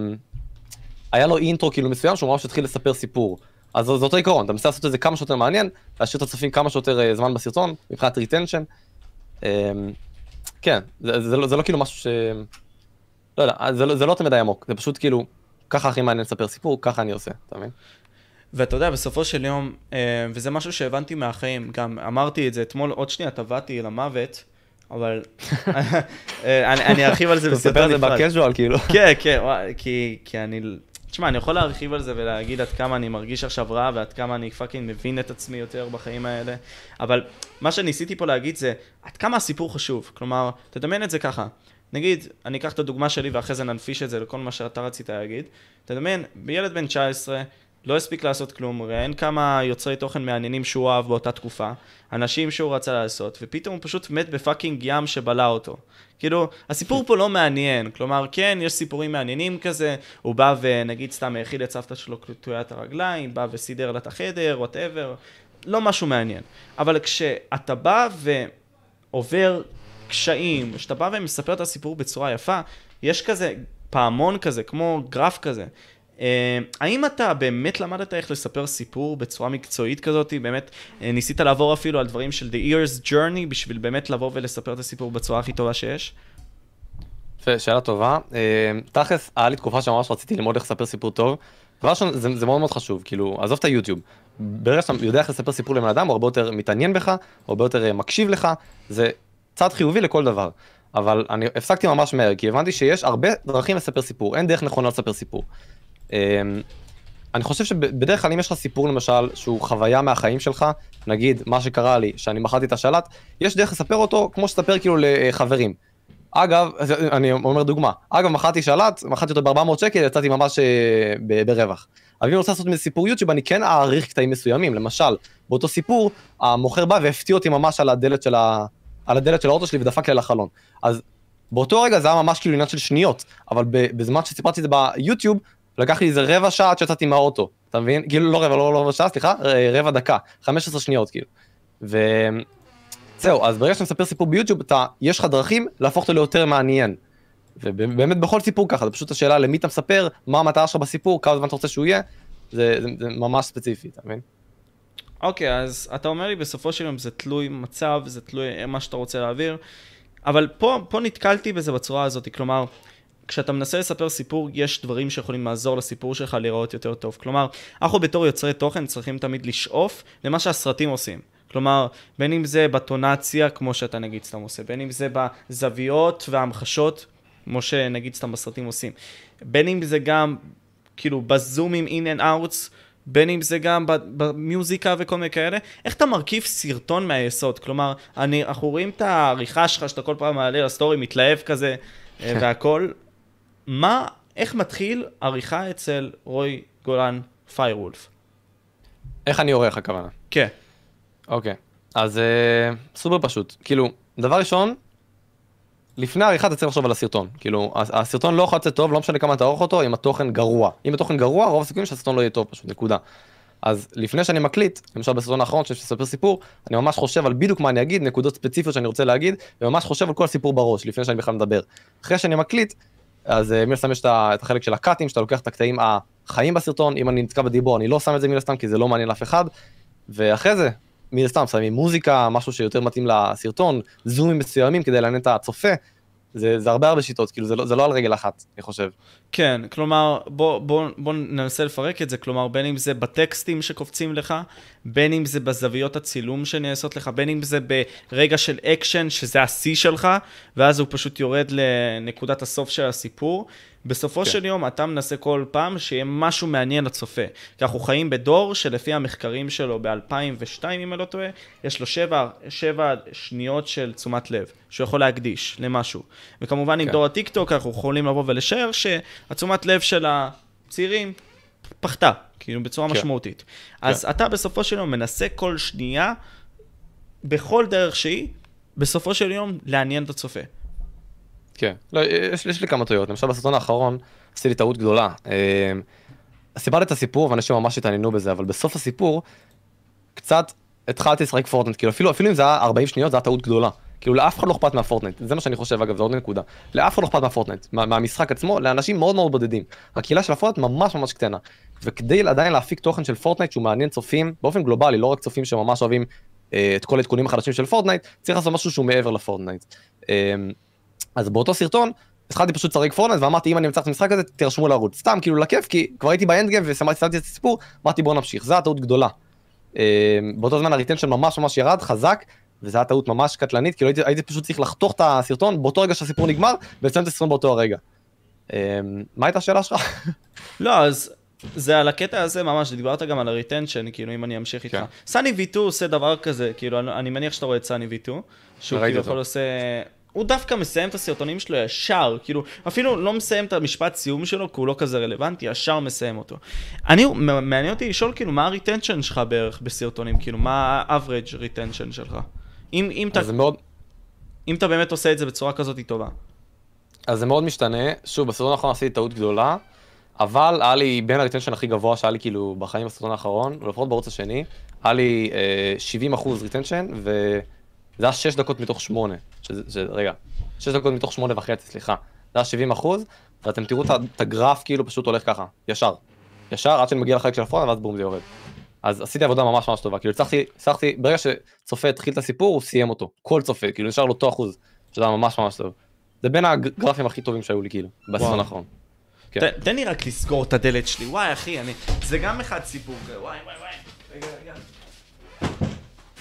היה לו intro כאילו מסוים שהוא ממש התחיל לספר סיפור. אז זה אותו עיקרון, אתה מנסה לעשות את זה כמה שיותר מעניין, להשאיר את הצופים כמה שיותר אה, זמן בסרטון, מבחינת retention. אה, כן, זה, זה, לא, זה לא כאילו משהו ש... לא יודע, זה לא, זה לא תמיד עמוק, זה פשוט כאילו, ככה הכי מעניין לספר סיפור, ככה אני עושה, אתה מבין? ואתה יודע, בסופו של יום, אה, וזה משהו שהבנתי מהחיים, גם אמרתי את זה אתמול, עוד שנייה טבעתי למוות, אבל [LAUGHS] אה, אני אני ארחיב על זה אתה מספר בסרטון את זה נפרד. ב casual, כאילו. כן, כן, כי אני... תשמע, אני יכול להרחיב על זה ולהגיד עד כמה אני מרגיש עכשיו רע ועד כמה אני fucking מבין את עצמי יותר בחיים האלה, אבל מה שניסיתי פה להגיד זה עד כמה הסיפור חשוב. כלומר, תדמיין את זה ככה. נגיד, אני אקח את הדוגמה שלי ואחרי זה ננפיש את זה לכל מה שאתה רצית להגיד. תדמיין, ילד בן 19, לא הספיק לעשות כלום, ראיין כמה יוצרי תוכן מעניינים שהוא אהב באותה תקופה, אנשים שהוא רצה לעשות, ופתאום הוא פשוט מת ב fucking ים שבלע אותו. כאילו, הסיפור פה לא מעניין, כלומר, כן, יש סיפורים מעניינים כזה, הוא בא ונגיד סתם האכיל את סבתא שלו קטועת הרגליים, בא וסידר לה את החדר, whatever, לא משהו מעניין. אבל כשאתה בא ועובר קשיים, כשאתה בא ומספר את הסיפור בצורה יפה, יש כזה פעמון כזה, כמו גרף כזה. אה, האם אתה באמת למדת איך לספר סיפור בצורה מקצועית כזאת? באמת אה, ניסית לעבור אפילו על דברים של The Ear's Journey בשביל באמת לבוא ולספר את הסיפור בצורה הכי טובה שיש? שאלה טובה. אה, תכלס, היה לי תקופה שממש רציתי ללמוד איך לספר סיפור טוב. דבר ראשון, זה, זה מאוד מאוד חשוב, כאילו, עזוב את היוטיוב. ברגע שאתה יודע איך לספר סיפור לבן אדם, הוא הרבה יותר מתעניין בך, הוא הרבה יותר מקשיב לך, זה צעד חיובי לכל דבר. אבל אני הפסקתי ממש מהר, כי הבנתי שיש הרבה דרכים לספר סיפור, אין דרך נכונה לספר סיפור. אה, אני חושב שבדרך כלל אם יש לך סיפור למשל שהוא חוויה מהחיים שלך, נגיד מה שקרה לי, שאני מכרתי את השלט, יש דרך לספר אותו כמו שתספר כאילו לחברים. אגב, אני אומר דוגמה, אגב מכרתי שלט, מכרתי אותו ב-400 שקל, יצאתי ממש אה, ברווח. אבל אם אני רוצה לעשות מזה סיפור יוטיוב, אני כן אעריך קטעים מסוימים, למשל, באותו סיפור, המוכר בא והפתיע אותי ממש על הדלת של, ה... על הדלת של האוטו שלי ודפק לי על החלון. אז באותו רגע זה היה ממש כאילו עניין של שניות, אבל בזמן שסיפרתי את זה ביוטיוב, לקח לי איזה רבע שעה עד שיצאתי מהאוטו, אתה מבין? כאילו לא רבע, לא, לא רבע שעה, סליחה, ר- רבע דקה, 15 שניות כאילו. ו... זהו, אז ברגע שאתה מספר סיפור ביוטיוב, אתה, יש לך דרכים להפוך אותו ליותר מעניין. ובאמת בכל סיפור ככה, זה פשוט השאלה למי אתה מספר, מה המטרה שלך בסיפור, כמה זמן אתה רוצה שהוא יהיה, זה, זה, זה ממש ספציפי, אתה מבין? אוקיי, אז אתה אומר לי בסופו של יום זה תלוי מצב, זה תלוי מה שאתה רוצה להעביר, אבל פה, פה נתקלתי בזה בצורה הזאת, כלומר, כשאתה מנסה לספר סיפור, יש דברים שיכולים לעזור לסיפור שלך להיראות יותר טוב. כלומר, אנחנו בתור יוצרי תוכן צריכים תמיד לשאוף למה שהסרטים עושים. כלומר, בין אם זה בטונציה, כמו שאתה נגיד סתם עושה, בין אם זה בזוויות וההמחשות, כמו שנגיד סתם בסרטים עושים. בין אם זה גם, כאילו, בזומים in and outs, בין אם זה גם במיוזיקה וכל מיני כאלה, איך אתה מרכיב סרטון מהיסוד? כלומר, אני, אנחנו רואים את העריכה שלך, שאתה כל פעם מעלה לסטורי, מתלהב כזה, אה, [LAUGHS] והכל. מה, איך מתחיל עריכה אצל רוי גולן פיירוולף? איך אני עורך הכוונה? כן. אוקיי, אז אה, סופר פשוט. כאילו, דבר ראשון, לפני העריכה אתה צריך לחשוב על הסרטון. כאילו, הסרטון לא יכול לצאת טוב, לא משנה כמה אתה עורך אותו, אם התוכן גרוע. אם התוכן גרוע, רוב הסיכויים שהסרטון לא יהיה טוב פשוט, נקודה. אז לפני שאני מקליט, למשל בסרטון האחרון שיש לספר סיפור, אני ממש חושב על בדיוק מה אני אגיד, נקודות ספציפיות שאני רוצה להגיד, וממש חושב על כל הסיפור בראש, לפני שאני בכלל מדבר. אחרי שאני מקליט, אז אה, מן הסתם יש את החלק של הקאטים, שאתה לוקח את הקטעים החיים בסרטון, אם אני נתקע בדיבור אני לא שם את זה מן הסתם, כי זה לא מעניין לאף אחד, ואחרי זה, מן הסתם שמים מוזיקה, משהו שיותר מתאים לסרטון, זומים מסוימים כדי לעניין את הצופה, זה, זה הרבה הרבה שיטות, כאילו זה לא, זה לא על רגל אחת, אני חושב. כן, כלומר, בוא, בוא, בוא ננסה לפרק את זה, כלומר, בין אם זה בטקסטים שקופצים לך, בין אם זה בזוויות הצילום שנעשות לך, בין אם זה ברגע של אקשן, שזה השיא שלך, ואז הוא פשוט יורד לנקודת הסוף של הסיפור. בסופו כן. של יום אתה מנסה כל פעם שיהיה משהו מעניין לצופה. כי אנחנו חיים בדור שלפי המחקרים שלו ב-2002, אם אני לא טועה, יש לו שבע, שבע שניות של תשומת לב, שהוא יכול להקדיש למשהו. וכמובן כן. עם דור הטיק טוק אנחנו יכולים לבוא ולשער שהתשומת לב של הצעירים פחתה, כאילו בצורה כן. משמעותית. אז כן. אתה בסופו של יום מנסה כל שנייה, בכל דרך שהיא, בסופו של יום לעניין את הצופה. כן, לא, יש, יש לי כמה טעויות, למשל בסרטון האחרון עשיתי טעות גדולה. אה, סיפרתי את הסיפור ואנשים ממש התעניינו בזה, אבל בסוף הסיפור קצת התחלתי לשחק פורטנט, כאילו אפילו, אפילו אם זה היה 40 שניות זה היה טעות גדולה. כאילו לאף אחד לא אכפת מהפורטנט, זה מה שאני חושב אגב, זה עוד נקודה. לאף אחד לא אכפת מהפורטנט, מה, מהמשחק עצמו, לאנשים מאוד מאוד בודדים. הקהילה של הפורטנט ממש ממש קטנה. וכדי עדיין להפיק תוכן של פורטנט שהוא מעניין צופים באופן גלובלי, לא רק צופים שממש אוהבים אה, את כל העדכונים החדשים של פורטנייט, צריך לעשות משהו שהוא מעבר לפורטנייט. אה, אז באותו סרטון, התחלתי פשוט לשחק פורטנייט ואמרתי אם אני אמצח את המשחק הזה תירשמו לערוץ סתם כאילו לכיף כי כבר הייתי ב end game וסיימתי את הסיפור אמרתי בוא נמשיך זה הטעות גדולה. אה, באותו זמן ה retention ממש ממש ירד חזק וזה היה טעות ממש קטלנית כאילו הייתי, הייתי פשוט צריך לחתוך את הסרטון באותו רגע שהסיפור נגמר ולסיים את הסרטון באותו הרגע. אה, מה הייתה השאלה שלך? [LAUGHS] לא אז זה על הקטע הזה ממש, דיברת גם על ה retention, כאילו אם אני אמשיך איתך. כן. סאני ויטו עושה דבר כזה, כאילו אני, אני מניח שאתה רואה את סאני ויטו, שהוא כאילו יכול עושה הוא דווקא מסיים את הסרטונים שלו ישר, כאילו, אפילו לא מסיים את המשפט סיום שלו, כי הוא לא כזה רלוונטי, ישר מסיים אותו. אני, מעניין אותי לשאול, כאילו, מה ה retention שלך בערך בסרטונים, כאילו, מה ה-average retention שלך? אם, אם אתה... מאוד... אם אתה באמת עושה את זה בצורה כזאת טובה. אז זה מאוד משתנה, שוב, בסרטון האחרון עשיתי טעות גדולה, אבל היה לי בין ה retention הכי גבוה שהיה לי כאילו בחיים בסרטון האחרון, לפחות בערוץ השני, היה לי אה, 70 אחוז retention, ו... זה היה 6 דקות מתוך 8, שזה, שזה, רגע, 6 דקות מתוך 8 וחצי, סליחה. זה היה 70 אחוז, ואתם תראו את הגרף כאילו פשוט הולך ככה, ישר. ישר עד שאני מגיע לחלק של הפרונט ואז בום זה יורד. אז עשיתי עבודה ממש ממש טובה, כאילו הצלחתי, הצלחתי, ברגע שצופה התחיל את הסיפור הוא סיים אותו, כל צופה, כאילו נשאר לו אותו אחוז, שזה היה ממש ממש טוב. זה בין הגרפים הכי טובים שהיו לי כאילו, בסרטון האחרון. כן. תן לי רק לסגור את הדלת שלי, וואי אחי, אני, זה גם אחד סיפור, וואי וואי וואי, רגע רגע.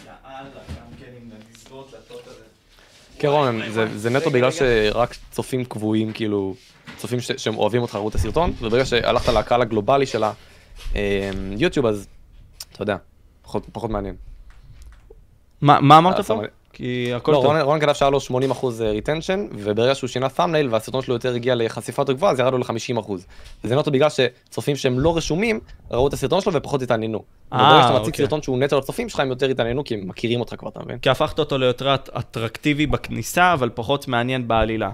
יאללה. כן זה נטו בגלל שרק צופים קבועים, כאילו, צופים שהם אוהבים אותך ראו את הסרטון, וברגע שהלכת לקהל הגלובלי של היוטיוב, אמ, אז אתה יודע, פחות מעניין. מה אמרת פה? כי הכל לא, טוב. לא, רון כתב שהיה לו 80 אחוז retention, אה, וברגע שהוא שינה thumbnail והסרטון שלו יותר הגיע לחשיפה יותר גבוהה, אז ירד לו ל-50 אחוז. וזה נטו בגלל שצופים שהם לא רשומים, ראו את הסרטון שלו ופחות התעניינו. אה, וברגע שאתה מציג אוקיי. סרטון שהוא נטו לצופים שלך, הם יותר התעניינו, כי הם מכירים אותך כבר, אתה מבין? כי הפכת אותו ליותר אטרקטיבי בכניסה, אבל פחות מעניין בעלילה.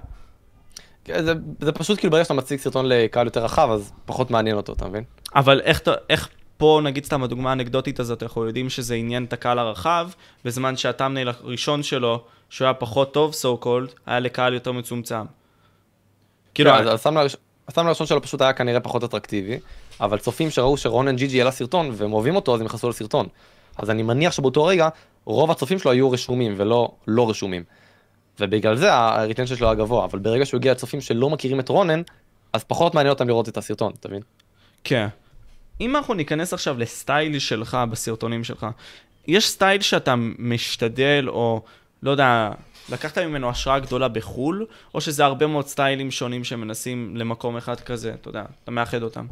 כן, זה, זה פשוט כאילו ברגע שאתה מציג סרטון לקהל יותר רחב, אז פחות מעניין אותו, אתה מבין? אבל איך, איך פה נגיד סתם הדוגמה האנקדוטית הזאת, אנחנו יודעים שזה עניין את הקהל הרחב, בזמן שהטאמנייל הראשון שלו, שהוא היה פחות טוב, so called, היה לקהל יותר מצומצם. כאילו... כן, אז הסתם הראשון שלו פשוט היה כנראה פחות אטרקטיבי, אבל צופים שראו שרונן GG העלה סרטון והם אוהבים אותו אז הם נכנסו לסרטון. אז אני מניח שבאותו רגע רוב הצופים שלו היו רשומים ולא לא רשומים. ובגלל זה ה retention שלו היה גבוה, אבל ברגע שהוא הגיע לצופים שלא מכירים את רונן, אז פחות מעניין אותם לראות את הסרטון, אתה מבין? כן. אם אנחנו ניכנס עכשיו לסטייל שלך בסרטונים שלך, יש סטייל שאתה משתדל, או לא יודע, לקחת ממנו השראה גדולה בחו"ל, או שזה הרבה מאוד סטיילים שונים שמנסים למקום אחד כזה, אתה יודע, אתה מאחד אותם.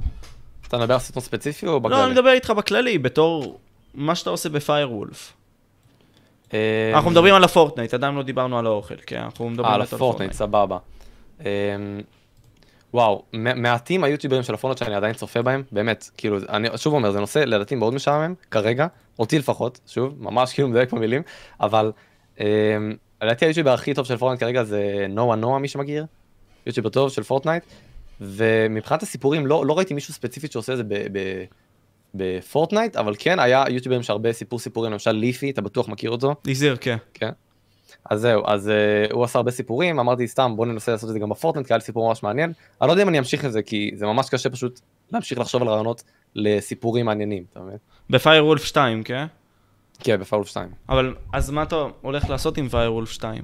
אתה מדבר על סרטון ספציפי או בכללי? לא, אני מדבר איתך בכללי, בתור מה שאתה עושה בפיירוולף. אה, אנחנו מדברים על הפורטנייט, עדיין לא דיברנו על האוכל, כן, אנחנו מדברים אה, על באמת הפורטנייט, סבבה. וואו, מעטים היוטיוברים של הפורטנייט שאני עדיין צופה בהם, באמת, כאילו, אני שוב אומר, זה נושא לדעתי מאוד משעמם, כרגע, אותי לפחות, שוב, ממש כאילו מדייק במילים, אבל אמ, לדעתי היוטיובר הכי טוב של פורטנייט כרגע זה נוה נוה, מי שמכיר, יוטיובר טוב של פורטנייט, ומבחינת הסיפורים, לא, לא ראיתי מישהו ספציפית שעושה את זה בפורטנייט, אבל כן היה יוטיוברים שהרבה סיפור סיפורים, למשל לייזר, אתה בטוח מכיר אותו? לייזר, כן. אז זהו, אז uh, הוא עשה הרבה סיפורים, אמרתי סתם בוא ננסה לעשות את זה גם בפורטנייט, כי היה לי סיפור ממש מעניין. אני לא יודע אם אני אמשיך את זה, כי זה ממש קשה פשוט להמשיך לחשוב על רעיונות לסיפורים מעניינים, אתה מבין? בפיירוולף 2, כן? כן, בפיירוולף 2. אבל אז מה אתה הולך לעשות עם פיירוולף 2?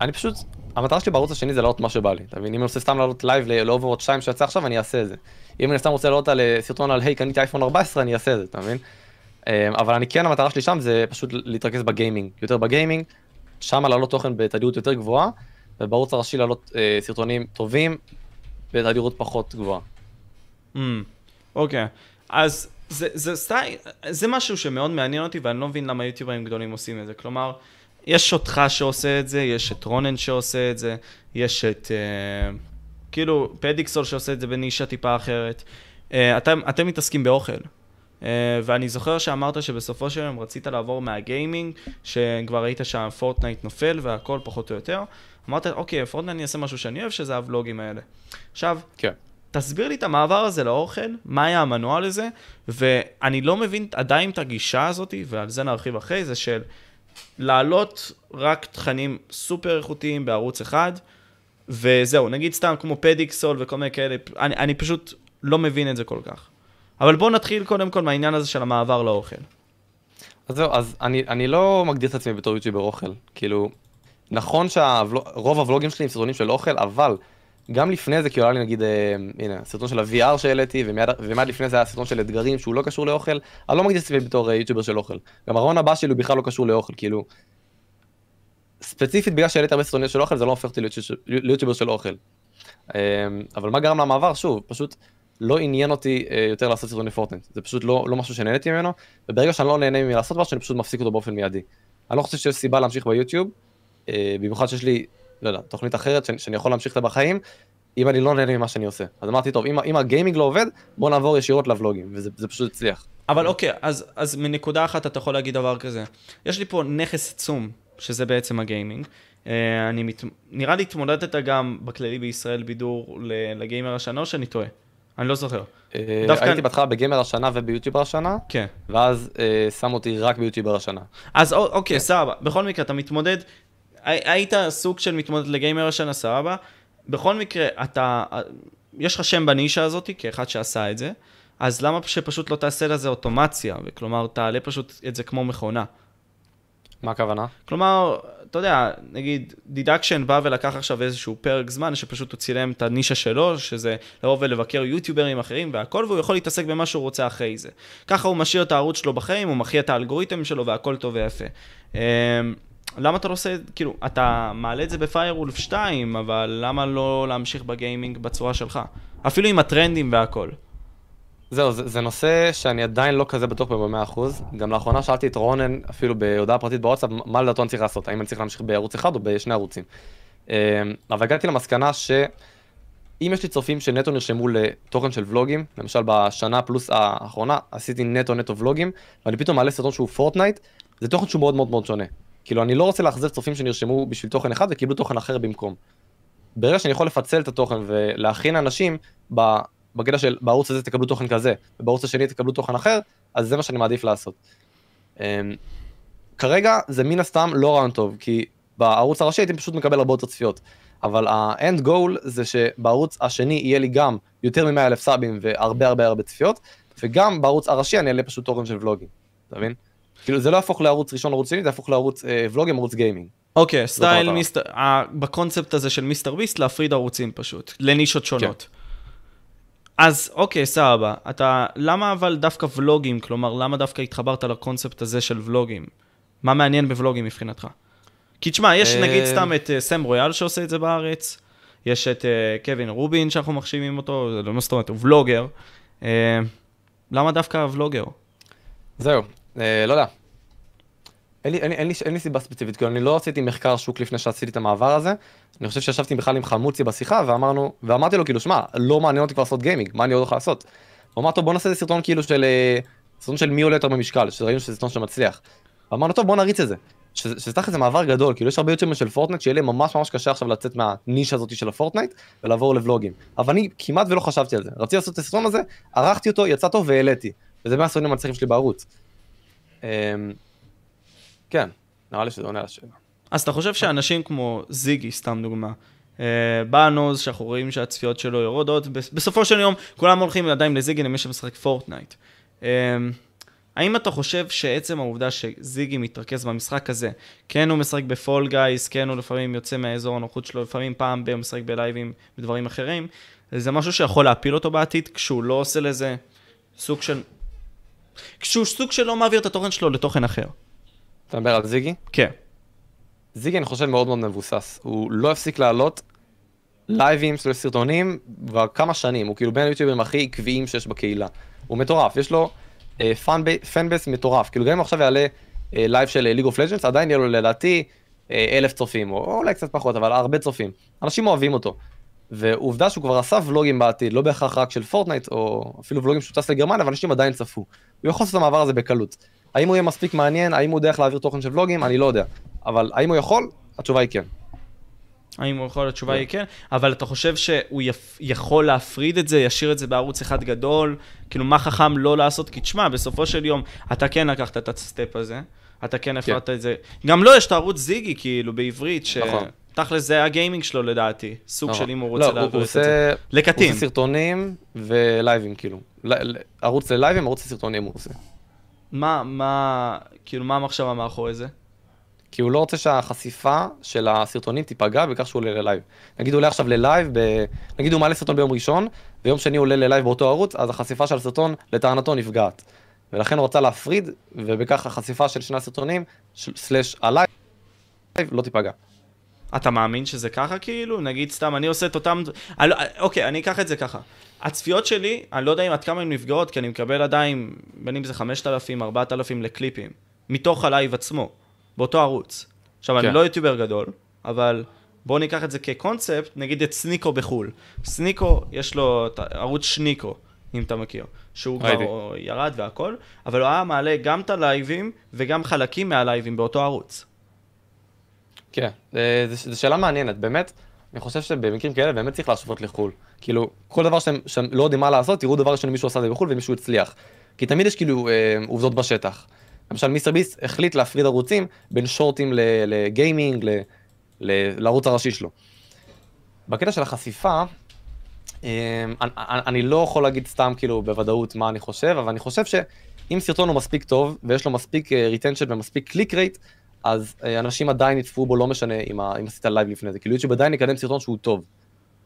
אני פשוט, המטרה שלי בערוץ השני זה להעלות מה שבא לי, אתה מבין? אם אני רוצה סתם לעלות לייב לאוברוואץ' 2 שיצא עכשיו, אני אעשה את זה. אם אני סתם רוצה לעלות על אה, סרטון על היי, קניתי אייפון 14, אני אעשה את זה, אתה מבין? אה, אבל אני כן, המטרה שלי שם זה פשוט להתרכז ב gaming, יותר ב gaming, שם לעלות תוכן בתדירות יותר גבוהה, ובערוץ הראשי לעלות אה, סרטונים טובים בתדירות פחות גבוהה. Mm, אוקיי, אז זה, זה סטייל, זה משהו שמאוד מעניין אותי ואני לא מבין למה יוטיוברים גדולים עושים את זה. כלומר, יש אותך שעושה את זה, יש את רונן שעושה את זה, יש את אה, כאילו פדיקסול שעושה את זה בנישה טיפה אחרת. אה, אתם, אתם מתעסקים באוכל. Uh, ואני זוכר שאמרת שבסופו של יום רצית לעבור מהגיימינג, שכבר ראית שהפורטנייט נופל והכל פחות או יותר. אמרת, אוקיי, פורטנייט אני אעשה משהו שאני אוהב, שזה הוולוגים האלה. עכשיו, כן. תסביר לי את המעבר הזה לאוכל, מה היה המנוע לזה, ואני לא מבין עדיין את הגישה הזאת, ועל זה נרחיב אחרי זה, של להעלות רק תכנים סופר איכותיים בערוץ אחד, וזהו, נגיד סתם כמו פדיקסול וכל מיני כאלה, אני, אני פשוט לא מבין את זה כל כך. אבל בואו נתחיל קודם כל מהעניין הזה של המעבר לאוכל. אז זהו, אז אני, אני לא מגדיר את עצמי בתור יוטיובר אוכל, כאילו, נכון שרוב הוולוגים שלי הם סרטונים של אוכל, אבל גם לפני זה, כאילו היה לי נגיד, אה, הנה, סרטון של ה-VR שהעליתי, ומיד, לפני זה היה סרטון של אתגרים שהוא לא קשור לאוכל, אני לא מגדיר את עצמי בתור אה, יוטיובר של אוכל. גם הרעיון הבא שלי הוא בכלל לא קשור לאוכל, כאילו, ספציפית בגלל שהעליתי הרבה סרטונים של אוכל, זה לא הופך אותי ליוטיובר של אוכל. אה, אבל מה גרם למעבר? שוב, פשוט לא עניין אותי אה, יותר לעשות סרטוני פורטנט, זה פשוט לא, לא משהו שנהניתי ממנו, וברגע שאני לא נהנה מלעשות משהו, אני פשוט מפסיק אותו באופן מיידי. אני לא חושב שיש סיבה להמשיך ביוטיוב, אה, במיוחד שיש לי, לא יודע, תוכנית אחרת שאני, שאני יכול להמשיך אותה בחיים, אם אני לא נהנה ממה שאני עושה. אז אמרתי, טוב, אם, אם הגיימינג לא עובד, בוא נעבור ישירות לבלוגים, וזה זה פשוט הצליח. אבל אוקיי, אז, אז מנקודה אחת אתה יכול להגיד דבר כזה. יש לי פה נכס עצום, שזה בעצם הגיימינג. Uh, אני מת... נראה לי התמודדת גם בכללי בישראל בידור לגיימר השנה, או שאני טועה? אני לא זוכר. אה, דווקא- הייתי בהתחלה בגיימר השנה וביוטיובר השנה, כן. ואז אה, שמו אותי רק ביוטיובר השנה. אז אוקיי, סבבה. בכל מקרה, אתה מתמודד, הי- היית סוג של מתמודד לגיימר השנה, סבבה. בכל מקרה, אתה, יש לך שם בנישה הזאת, כאחד שעשה את זה, אז למה שפשוט לא תעשה לזה אוטומציה? וכלומר, תעלה פשוט את זה כמו מכונה. מה הכוונה? כלומר, אתה יודע, נגיד, דידקשן בא ולקח עכשיו איזשהו פרק זמן, שפשוט הוא צילם את הנישה שלו, שזה לבוא ולבקר יוטיוברים אחרים והכל, והוא יכול להתעסק במה שהוא רוצה אחרי זה. ככה הוא משאיר את הערוץ שלו בחיים, הוא מחיה את האלגוריתם שלו והכל טוב ויפה. אמ, למה אתה לא עושה, כאילו, אתה מעלה את זה בפיירוולף 2, אבל למה לא להמשיך בגיימינג בצורה שלך? אפילו עם הטרנדים והכל. זהו, זה, זה נושא שאני עדיין לא כזה בטוח בו במאה אחוז. גם לאחרונה שאלתי את רונן, אפילו בהודעה פרטית בוואטסאפ, מה לדעתו אני צריך לעשות, האם אני צריך להמשיך בערוץ אחד או בשני ערוצים. אמ, אבל הגעתי למסקנה שאם יש לי צופים שנטו נרשמו לתוכן של ולוגים, למשל בשנה פלוס האחרונה עשיתי נטו נטו ולוגים, ואני פתאום מעלה סרטון שהוא פורטנייט, זה תוכן שהוא מאוד מאוד מאוד שונה. כאילו, אני לא רוצה לאכזב צופים שנרשמו בשביל תוכן אחד וקיבלו תוכן אחר במקום. ברגע שאני יכול לפצל את התוכן ולהכין אנשים. בקטע של בערוץ הזה תקבלו תוכן כזה, ובערוץ השני תקבלו תוכן אחר, אז זה מה שאני מעדיף לעשות. Um, כרגע זה מן הסתם לא רעיון טוב, כי בערוץ הראשי הייתי פשוט מקבל הרבה יותר צפיות. אבל ה end goal זה שבערוץ השני יהיה לי גם יותר מ-100 אלף סאבים והרבה הרבה הרבה צפיות, וגם בערוץ הראשי אני אעלה פשוט תוכן של ולוגים, אתה מבין? כאילו זה לא יהפוך לערוץ ראשון לערוץ שני, זה יהפוך לערוץ אה, ולוגים, ערוץ גיימינג. אוקיי, סטייל. מיסטר, בקונספט הזה של מיסטר ביסט להפריד ערוצים פשוט, לנישות שונות. אז אוקיי, סבבה. אתה, למה אבל דווקא ולוגים? כלומר, למה דווקא התחברת לקונספט הזה של ולוגים? מה מעניין בוולוגים מבחינתך? כי תשמע, יש אה, נגיד סתם את אה, סם רויאל שעושה את זה בארץ, יש את אה, קווין רובין שאנחנו מחשיבים אותו, זה לא זאת אומרת, הוא ולוגר. למה דווקא ולוגר? זהו, לא יודע. אין לי, אין, לי, אין, לי, אין לי סיבה ספציפית, כאילו אני לא עשיתי מחקר שוק לפני שעשיתי את המעבר הזה. אני חושב שישבתי בכלל עם חמוצי בשיחה ואמרנו, ואמרתי לו כאילו, שמע, לא מעניין אותי כבר לעשות גיימינג, מה אני עוד יכול לעשות? הוא אמר, טוב בוא נעשה איזה סרטון כאילו של, אה, סרטון של מי עולה יותר במשקל, שראינו שזה סרטון שמצליח. אמרנו, טוב בוא נריץ את זה. שזה שזה תכל'ס זה מעבר גדול, כאילו יש הרבה יוטיוברים של פורטנייט שיהיה להם ממש ממש קשה עכשיו לצאת מהנישה הזאת של הפורטנייט ולעבור לוולוגים. אבל אני כמעט ולא חשבתי על זה, רציתי לעשות את הסרטון הזה, ערכתי אותו, יצא טוב והעליתי. וזה מהסרטונים המצליחים שלי בערוץ. כן, נראה לי שזה עונה על השאלה. אז אתה חושב שאנשים כמו זיגי, סתם דוגמה, אה, בנוז, שאנחנו רואים שהצפיות שלו יורדות, בס- בסופו של יום כולם הולכים עדיין לזיגי למי שמשחק פורטנייט. אה, האם אתה חושב שעצם העובדה שזיגי מתרכז במשחק הזה, כן הוא משחק בפול גייס, כן הוא לפעמים יוצא מהאזור הנוחות שלו, לפעמים פעם ב- הוא משחק בלייבים ודברים אחרים, זה משהו שיכול להפיל אותו בעתיד כשהוא לא עושה לזה סוג של... כשהוא סוג של לא מעביר את התוכן שלו לתוכן אחר. אתה מדבר על זיגי? כן. זיגי אני חושב מאוד מאוד מבוסס. הוא לא הפסיק לעלות לייבים, של סרטונים, כבר כמה שנים. הוא כאילו בין היוטיוברים הכי עקביים שיש בקהילה. הוא מטורף, יש לו fan base מטורף. כאילו גם אם עכשיו יעלה אה, לייב של League of Legends, עדיין יהיה לו לדעתי אה, אלף צופים, או, או אולי קצת פחות, אבל הרבה צופים. אנשים אוהבים אותו. ועובדה שהוא כבר עשה ולוגים בעתיד, לא בהכרח רק של פורטנייט, או אפילו ולוגים שהוא טס לגרמניה, אבל אנשים עדיין צפו. הוא יכול לעשות את המעבר הזה בקלות. האם הוא יהיה מספיק מעניין, האם הוא יודע איך להעביר תוכן של ולוגים, אני לא יודע. אבל האם הוא יכול? התשובה היא כן. האם הוא יכול, התשובה היא כן, אבל אתה חושב שהוא יכול להפריד את זה, ישאיר את זה בערוץ אחד גדול? כאילו, מה חכם לא לעשות? כי תשמע, בסופו של יום, אתה כן לקחת את הסטפ הזה, אתה כן הפרדת את זה. גם לו יש את הערוץ זיגי, כאילו, בעברית, ש... נכון. תכל'ס זה הגיימינג שלו לדעתי, סוג של אם הוא לא, רוצה להעביר את זה. עושה- הוא לקטין. עושה סרטונים ולייבים כאילו. ערוץ ללייבים, ערוץ לסרטונים הוא עושה. מה, מה, כאילו, מה המחשבה מאחורי זה? כי הוא לא רוצה שהחשיפה של הסרטונים תיפגע בכך שהוא עולה ללייב. נגיד הוא עולה עכשיו ללייב, ב... נגיד הוא מעלה סרטון ביום ראשון, ויום שני הוא עולה ללייב באותו ערוץ, אז החשיפה של הסרטון לטענתו נפגעת. ולכן הוא רצה להפריד, ובכך החשיפה של שני הסרטונים, slash הלייב, לא תיפגע. אתה מאמין שזה ככה כאילו? נגיד סתם, אני עושה את אותם... אני לא- אוקיי, אני אקח את זה ככה. הצפיות שלי, אני לא יודע אם עד כמה הן נפגעות, כי אני מקבל עדיין, בין אם זה 5,000, 4,000 לקליפים, מתוך הלייב עצמו, באותו ערוץ. עכשיו, אני כן. לא יוטיובר גדול, אבל בואו ניקח את זה כקונספט, נגיד את סניקו בחו"ל. סניקו, יש לו את ערוץ סניקו, אם אתה מכיר, שהוא. כבר ירד והכל, אבל הוא היה מעלה גם את הלייבים וגם חלקים מהלייבים באותו ערוץ. כן, אה, זו- שאלה מעניינת, באמת, אני חושב שבמקרים כאלה באמת צריך להשוות לחו"ל. כאילו, כל דבר שאתם, שאתם לא יודעים מה לעשות, תראו דבר ראשון מישהו עשה את זה בחו"ל ומישהו הצליח. כי תמיד יש כאילו אה, עובדות בשטח. למשל מיסטר ביסט החליט להפריד ערוצים בין שורטים לגיימינג, ל- ל- לערוץ הראשי שלו. בקטע של החשיפה, אה, אני, אני לא יכול להגיד סתם כאילו בוודאות מה אני חושב, אבל אני חושב שאם סרטון הוא מספיק טוב ויש לו מספיק retention ומספיק click rate, אז אה, אנשים עדיין יצפו בו לא משנה אם, אם עשית לייב לפני זה, כאילו יוטיוב עדיין יקדם סרטון שהוא טוב.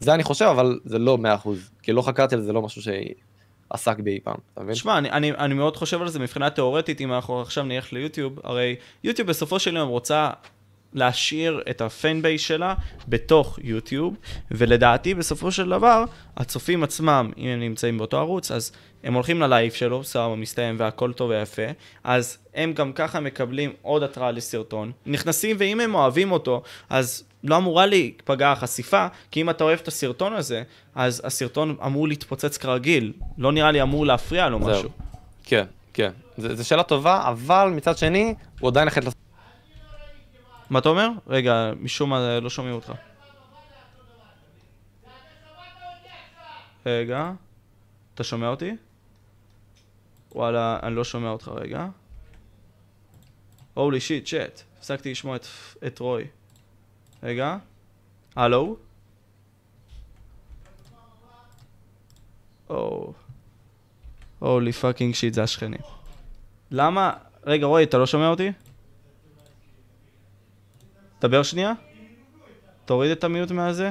זה אני חושב, אבל זה לא 100%, כי לא חקרתי על זה, זה לא משהו שעסק בי אי פעם, אתה מבין? תשמע, אני, אני, אני מאוד חושב על זה מבחינה תיאורטית, אם אנחנו עכשיו נלך ליוטיוב, הרי יוטיוב בסופו של יום רוצה להשאיר את ה fan base שלה בתוך יוטיוב, ולדעתי בסופו של דבר, הצופים עצמם, אם הם נמצאים באותו ערוץ, אז הם הולכים ללייב שלו, סבבה, מסתיים והכל טוב ויפה, אז הם גם ככה מקבלים עוד התראה לסרטון, נכנסים ואם הם אוהבים אותו, אז לא אמורה להיפגע החשיפה, כי אם אתה אוהב את הסרטון הזה, אז הסרטון אמור להתפוצץ כרגיל, לא נראה לי אמור להפריע לו זהו. משהו. כן, כן. זו שאלה טובה, אבל מצד שני, הוא עדיין החליט לעשות... מה אתה אומר? רגע, משום מה לא שומעים אותך. רגע, אתה שומע אותי? וואלה, אני לא שומע אותך רגע. holy shit, צ'אט. הפסקתי לשמוע את, את רוי. רגע. הלו? או... holy fucking shit, זה השכנים. למה? רגע, רועי, אתה לא שומע אותי? דבר שנייה. תוריד את ה mute מהזה.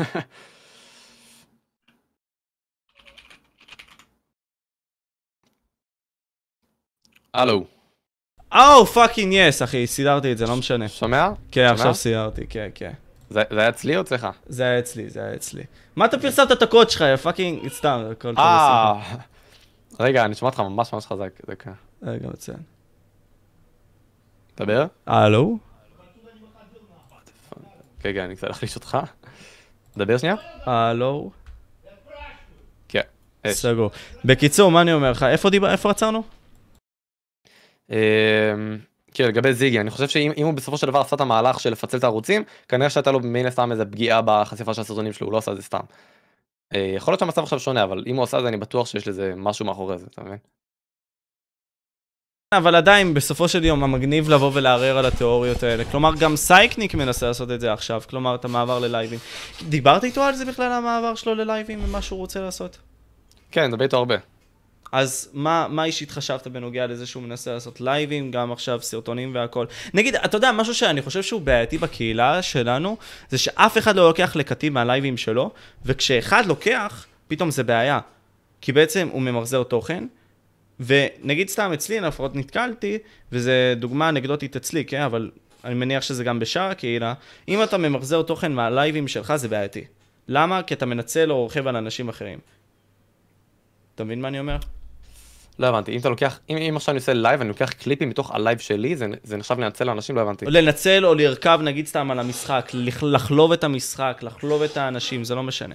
[LAUGHS] הלו, oh fucking yes, אחי, סידרתי את זה, לא משנה. שומע? כן, שומע? עכשיו סידרתי, כן, כן. זה זה היה אצלי או אצלך? זה היה אצלי, זה היה אצלי. מה אתה פרסמת את הקוד שלך, יא fucking, סתם, הכל טוב. אה, רגע, אני שומע אותך ממש ממש חזק, דקה. בשמחה. רגע, מצוין. דבר? הלו? כן, כן, אני קצת להחליש אותך. דבר שנייה? הלו? כן. סגור. בקיצור, מה אני אומר לך? איפה דיבר, איפה עצרנו? אמ, כן, לגבי זיגי, אני חושב שאם אם הוא בסופו של דבר עשה את המהלך של לפצל את הערוצים, כנראה שהייתה לו מן הסתם איזה פגיעה בחשיפה של הסרטונים שלו, הוא לא עשה את זה סתם. אה, יכול להיות שהמצב עכשיו שונה, אבל אם הוא עשה את זה, אני בטוח שיש לזה משהו מאחורי זה, אתה מבין? אבל עדיין, בסופו של יום, המגניב לבוא ולערער על התיאוריות האלה. כלומר, גם סייקניק מנסה לעשות את זה עכשיו, כלומר, את המעבר ללייבים. דיברת איתו על זה בכלל, המעבר שלו ללייבים, ומה שהוא רוצה לעשות? כן, מדבר איתו הרבה. אז מה, מה אישית חשבת בנוגע לזה שהוא מנסה לעשות לייבים, גם עכשיו סרטונים והכל? נגיד, אתה יודע, משהו שאני חושב שהוא בעייתי בקהילה שלנו, זה שאף אחד לא לוקח לקטים מהלייבים שלו, וכשאחד לוקח, פתאום זה בעיה. כי בעצם הוא ממחזר תוכן, ונגיד סתם אצלי, לפחות נתקלתי, וזה דוגמה אנקדוטית אצלי, כן? אבל אני מניח שזה גם בשאר הקהילה, אם אתה ממחזר תוכן מהלייבים שלך, זה בעייתי. למה? כי אתה מנצל או רוכב על אנשים אחרים. אתה מבין מה אני אומר? לא הבנתי, אם אתה לוקח, אם, אם עכשיו אני עושה לייב, אני לוקח קליפים מתוך הלייב שלי, זה, זה נחשב לנצל לאנשים? לא הבנתי. לנצל או לרכב נגיד סתם על המשחק, לח- לחלוב את המשחק, לחלוב את האנשים, זה לא משנה.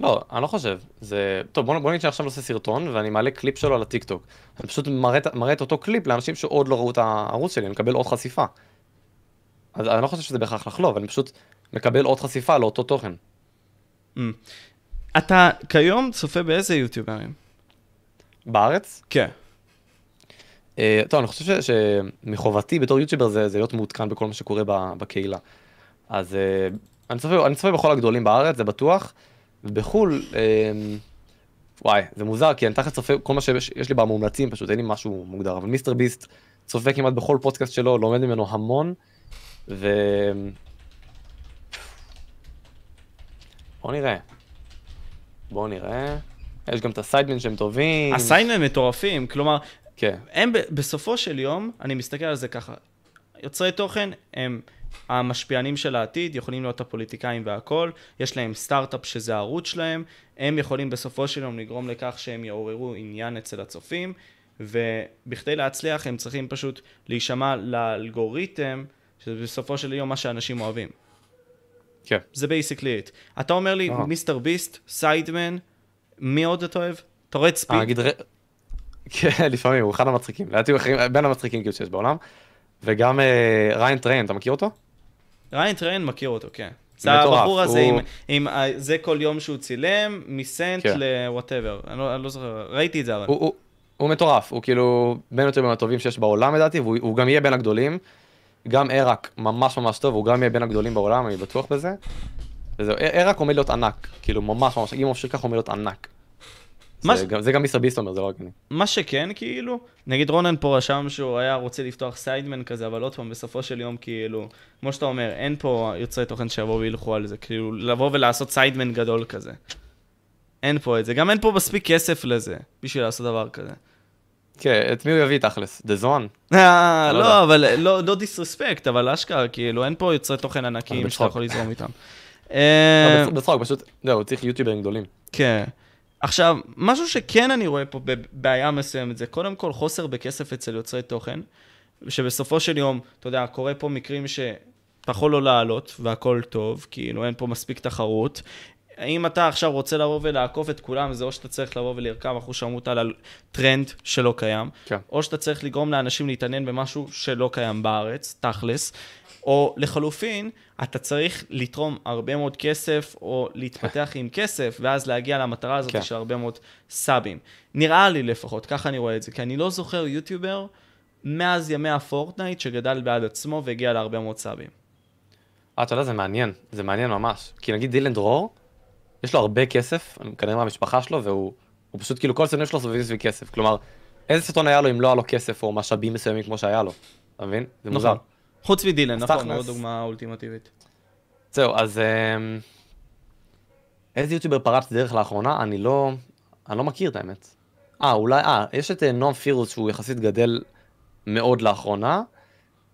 לא, אני לא חושב. זה... טוב, בוא, בוא נגיד שאני עכשיו עושה סרטון, ואני מעלה קליפ שלו על הטיקטוק. אני פשוט מראה, מראה את אותו קליפ לאנשים שעוד לא ראו את הערוץ שלי, אני מקבל עוד חשיפה. אז אני לא חושב שזה בהכרח לחלוב, אני פשוט מקבל עוד חשיפה לאותו תוכן. אתה כיום צופה באיזה יוטיוברים? בארץ? כן. אה, טוב, אני חושב ש- שמחובתי בתור יוטיובר זה, זה להיות מעודכן בכל מה שקורה ב- בקהילה. אז אה, אני צופה, אני צופה בכל הגדולים בארץ, זה בטוח, ובחו"ל, אה, וואי, זה מוזר, כי אני תכף צופה, כל מה שיש יש לי במומלצים, פשוט אין לי משהו מוגדר, אבל מיסטר ביסט צופה כמעט בכל פודקאסט שלו, לומד ממנו המון, ו... בוא נראה. בוא נראה. יש גם את הסיידמן שהם טובים. הסיינמן מטורפים, כלומר, כן. הם בסופו של יום, אני מסתכל על זה ככה, יוצרי תוכן הם המשפיענים של העתיד, יכולים להיות הפוליטיקאים והכל, יש להם סטארט-אפ שזה הערוץ שלהם, הם יכולים בסופו של יום לגרום לכך שהם יעוררו עניין אצל הצופים, ובכדי להצליח הם צריכים פשוט להישמע לאלגוריתם, שזה בסופו של יום מה שאנשים אוהבים. כן. זה basically את. אתה אומר לי. מיסטר ביסט, סיידמן, מי עוד אתה אוהב? אתה רואה את אה, ספיד? נגיד, [LAUGHS] כן, לפעמים, הוא אחד המצחיקים, לדעתי הוא בין המצחיקים כאילו שיש בעולם. וגם אה, ריין טריין, אתה מכיר אותו? ריין טריין מכיר אותו, כן. זה הבחור הזה הוא- עם, עם ה- זה כל יום שהוא צילם, מ cent כן. ל whatever. אני, לא- אני לא זוכר, ראיתי את זה אבל. הוא- הוא- הוא מטורף, הוא כאילו בין היותר הטובים שיש בעולם לדעתי, והוא הוא גם יהיה בין הגדולים. גם אראק ממש ממש טוב, הוא גם יהיה בין הגדולים בעולם, אני בטוח בזה. וזהו, אראק עומד להיות ענק, כאילו ממש ממש, אם הוא ממשיך ככה עומד להיות ענק. מה זה גם- זה גם מיסטר ביסט אומר, זה לא רק אני. מה שכן, כאילו, נגיד רונן פה רשם שהוא היה רוצה לפתוח Sidemen כזה, אבל עוד פעם, בסופו של יום, כאילו, כמו שאתה אומר, אין פה יוצרי תוכן שיבואו וילכו על זה, כאילו, לבוא ולעשות Sidemen גדול כזה. אין פה את זה, גם אין פה מספיק כסף לזה, בשביל לעשות דבר כזה. כן, את מי הוא יביא תכלס? דה זון? אה, לא לא, יודע. אבל לא, לא disrespect, אבל אשכרה, כאילו, אין פה יוצרי תוכן ענקיים שאתה. יכול לזרום איתם. אה, בצחוק, פשוט, זהו, צריך יוטיוברים גדולים. כן. עכשיו, משהו שכן אני רואה פה בבעיה מסוימת, זה קודם כל חוסר בכסף אצל יוצרי תוכן, שבסופו של יום, אתה יודע, קורה פה מקרים שאתה יכול לא לעלות והכל טוב, כאילו אין פה מספיק תחרות. אם אתה עכשיו רוצה לבוא ולעקוף את כולם, זה או שאתה צריך לבוא ולרכב אחוז שרמוטה על טרנד שלא קיים, כן. או שאתה צריך לגרום לאנשים להתעניין במשהו שלא קיים בארץ, תכלס, או לחלופין, אתה צריך לתרום הרבה מאוד כסף, או להתפתח עם כסף, ואז להגיע למטרה הזאת כן. של הרבה מאוד סאבים. נראה לי לפחות, ככה אני רואה את זה, כי אני לא זוכר יוטיובר מאז ימי הפורטנייט שגדל בעד עצמו והגיע להרבה מאוד סאבים. אה, אתה יודע, זה מעניין, זה מעניין ממש. כי נגיד דילן דרור, יש לו הרבה כסף, כנראה מהמשפחה שלו, והוא הוא פשוט, כאילו, כל הסרטונים שלו סובבים סביב כסף. כלומר, איזה סרטון היה לו אם לא היה לו כסף או משאבים מסוימים כמו שהיה לו, אתה מבין? זה מוזר. נכון. חוץ מדילן, נכון. מאוד דוגמה אולטימטיבית. זהו, אז אמ, איזה יוטיובר פרץ דרך לאחרונה? אני לא, אני לא מכיר את האמת. אה, אולי, אה, יש את אה, נועם פירוס שהוא יחסית גדל מאוד לאחרונה,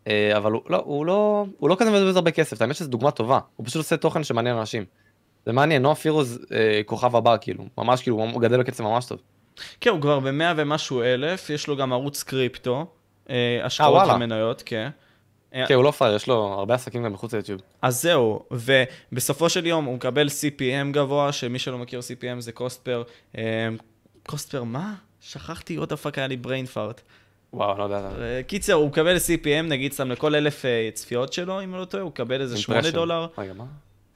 אה, אבל הוא לא, הוא לא, הוא לא כזה מבזבז הרבה כסף, האמת שזו דוגמה טובה, הוא פשוט עושה תוכן שמעניין אנשים. זה מעניין, נועם פירוז אה, כוכב הבא כאילו, ממש כאילו, הוא גדל בקצב ממש טוב. כן, הוא כבר במאה ומשהו אלף, יש לו גם ערוץ קריפטו, אה, השקעות וואלה. ומניות, כן. אה, כן, הוא לא פראייר, יש לו הרבה עסקים גם מחוץ ליוטיוב. אז זהו, ובסופו של יום הוא מקבל CPM גבוה, שמי שלא מכיר CPM זה קוסט פר, אה, מה? שכחתי, עוד הפאק היה לי brain fart. וואו, לא יודע. אה, קיצר, הוא מקבל CPM, נגיד סתם לכל אלף אה, צפיות שלו, אם אני לא טועה, הוא מקבל איזה 8 Impression. דולר. רגע, מה?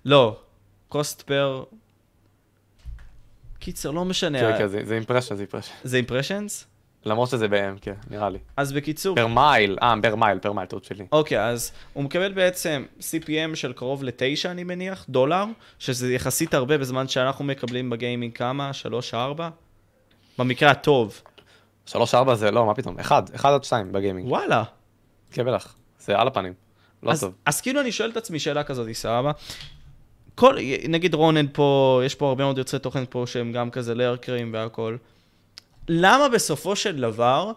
לא, cost per... קיצר, לא משנה. כן, כן, זה impression, זה impression. זה impressions? למרות שזה ב-M, כן, נראה לי. אז בקיצור, per mille, אה, per mille, per mille, טעות שלי. אוקיי, אז הוא מקבל בעצם CPM של קרוב לתשע, אני מניח, דולר, שזה יחסית הרבה בזמן שאנחנו מקבלים בגיימינג כמה? שלוש, ארבע? במקרה הטוב. שלוש ארבע זה לא, מה פתאום, אחד, אחד עד שתיים בגיימינג. וואלה. כן, בטח. זה על הפנים. לא אז, טוב. אז כאילו אני שואל את עצמי שאלה כזאת, סבבה? כל, נגיד רונן פה, יש פה הרבה מאוד יוצרי תוכן פה שהם גם כזה לרקרים והכל. למה בסופו של דבר,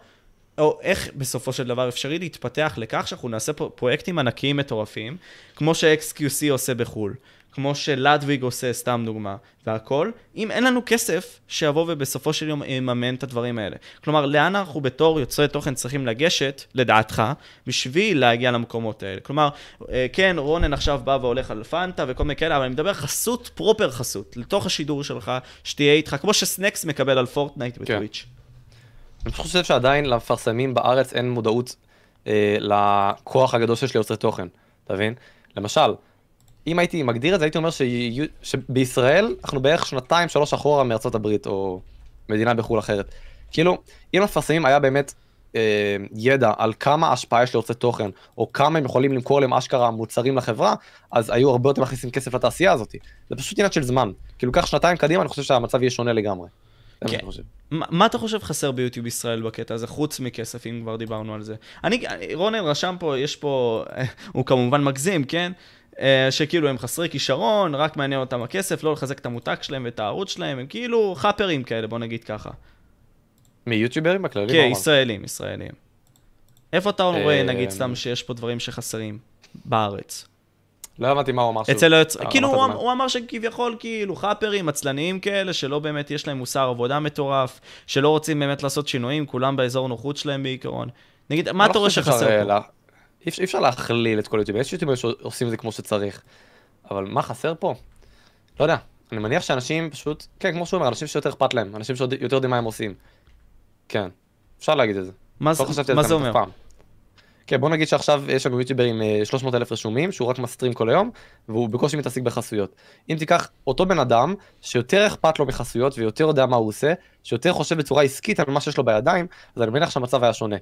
או איך בסופו של דבר אפשרי להתפתח לכך שאנחנו נעשה פה פרויקטים ענקיים מטורפים, כמו ש-XQC עושה בחו"ל, כמו שלדוויג עושה, סתם דוגמה, והכל, אם אין לנו כסף שיבוא ובסופו של יום יממן את הדברים האלה. כלומר, לאן אנחנו בתור יוצרי תוכן צריכים לגשת, לדעתך, בשביל להגיע למקומות האלה. כלומר, אה, כן, רונן עכשיו בא והולך על פנטה וכל מיני כאלה, אבל אני מדבר חסות, proper חסות, לתוך השידור שלך, שתהיה איתך, כמו שסנקס מקבל על פורטנייט בטוויץ'. אני פשוט חושב שעדיין למפרסמים בארץ אין מודעות אה, לכוח הגדול שיש ליוצרי תוכן, אתה מבין? למשל, אם הייתי מגדיר את זה, הייתי אומר שיו- שבישראל אנחנו בערך שנתיים, שלוש אחורה מארצות הברית, או מדינה בחו"ל אחרת. כאילו, אם למפרסמים היה באמת אה, ידע על כמה השפעה יש ליוצרי תוכן, או כמה הם יכולים למכור להם אשכרה מוצרים לחברה, אז היו הרבה יותר מכניסים כסף לתעשייה הזאת. זה פשוט עניין של זמן. כאילו, קח שנתיים קדימה, אני חושב שהמצב יהיה שונה לגמרי. כן. מה מה אתה חושב חסר ביוטיוב ישראל בקטע הזה, חוץ מכסף, אם כבר דיברנו על זה? אני, רונן רשם פה, יש פה, [LAUGHS] הוא כמובן מגזים, כן? אה, שכאילו הם חסרי כישרון, רק מעניין אותם הכסף, לא לחזק את המותג שלהם ואת הערוץ שלהם, הם כאילו חאפרים כאלה, בוא נגיד ככה. מיוטיוברים בכללי? כן? ישראלים, ישראלים. איפה אתה רואה, אה, נגיד, סתם שיש פה דברים שחסרים בארץ? לא הבנתי מה הוא אמר. אצל היוצר, אה, כאילו אמרת הוא, אמר שכביכול כאילו חאפרים, עצלניים כאלה, שלא באמת יש להם מוסר עבודה מטורף, שלא רוצים באמת לעשות שינויים, כולם באזור נוחות שלהם בעיקרון. נגיד, מה אני אתה לא רואה שחסר אה, פה? אי אפשר- להכליל את כל היוטיוברים, יש יוטיוברים שעושים את זה כמו שצריך. אבל מה חסר פה? לא יודע. אני מניח שאנשים פשוט, כן, כמו שהוא אומר, אנשים שיותר אכפת להם, אנשים שיותר יודעים מה הם עושים. כן, אפשר להגיד את זה. מה לא זה- מה זה אומר? פעם. כן, בוא נגיד שעכשיו יש לנו יוטיובר עם אה, 300 אלף רשומים, שהוא רק מסטרים כל היום, והוא בקושי מתעסק בחסויות. אם תיקח אותו בן אדם, שיותר אכפת לו מחסויות ויותר יודע מה הוא עושה, שיותר חושב בצורה עסקית על מה שיש לו בידיים, אז אני מניח שהמצב היה שונה.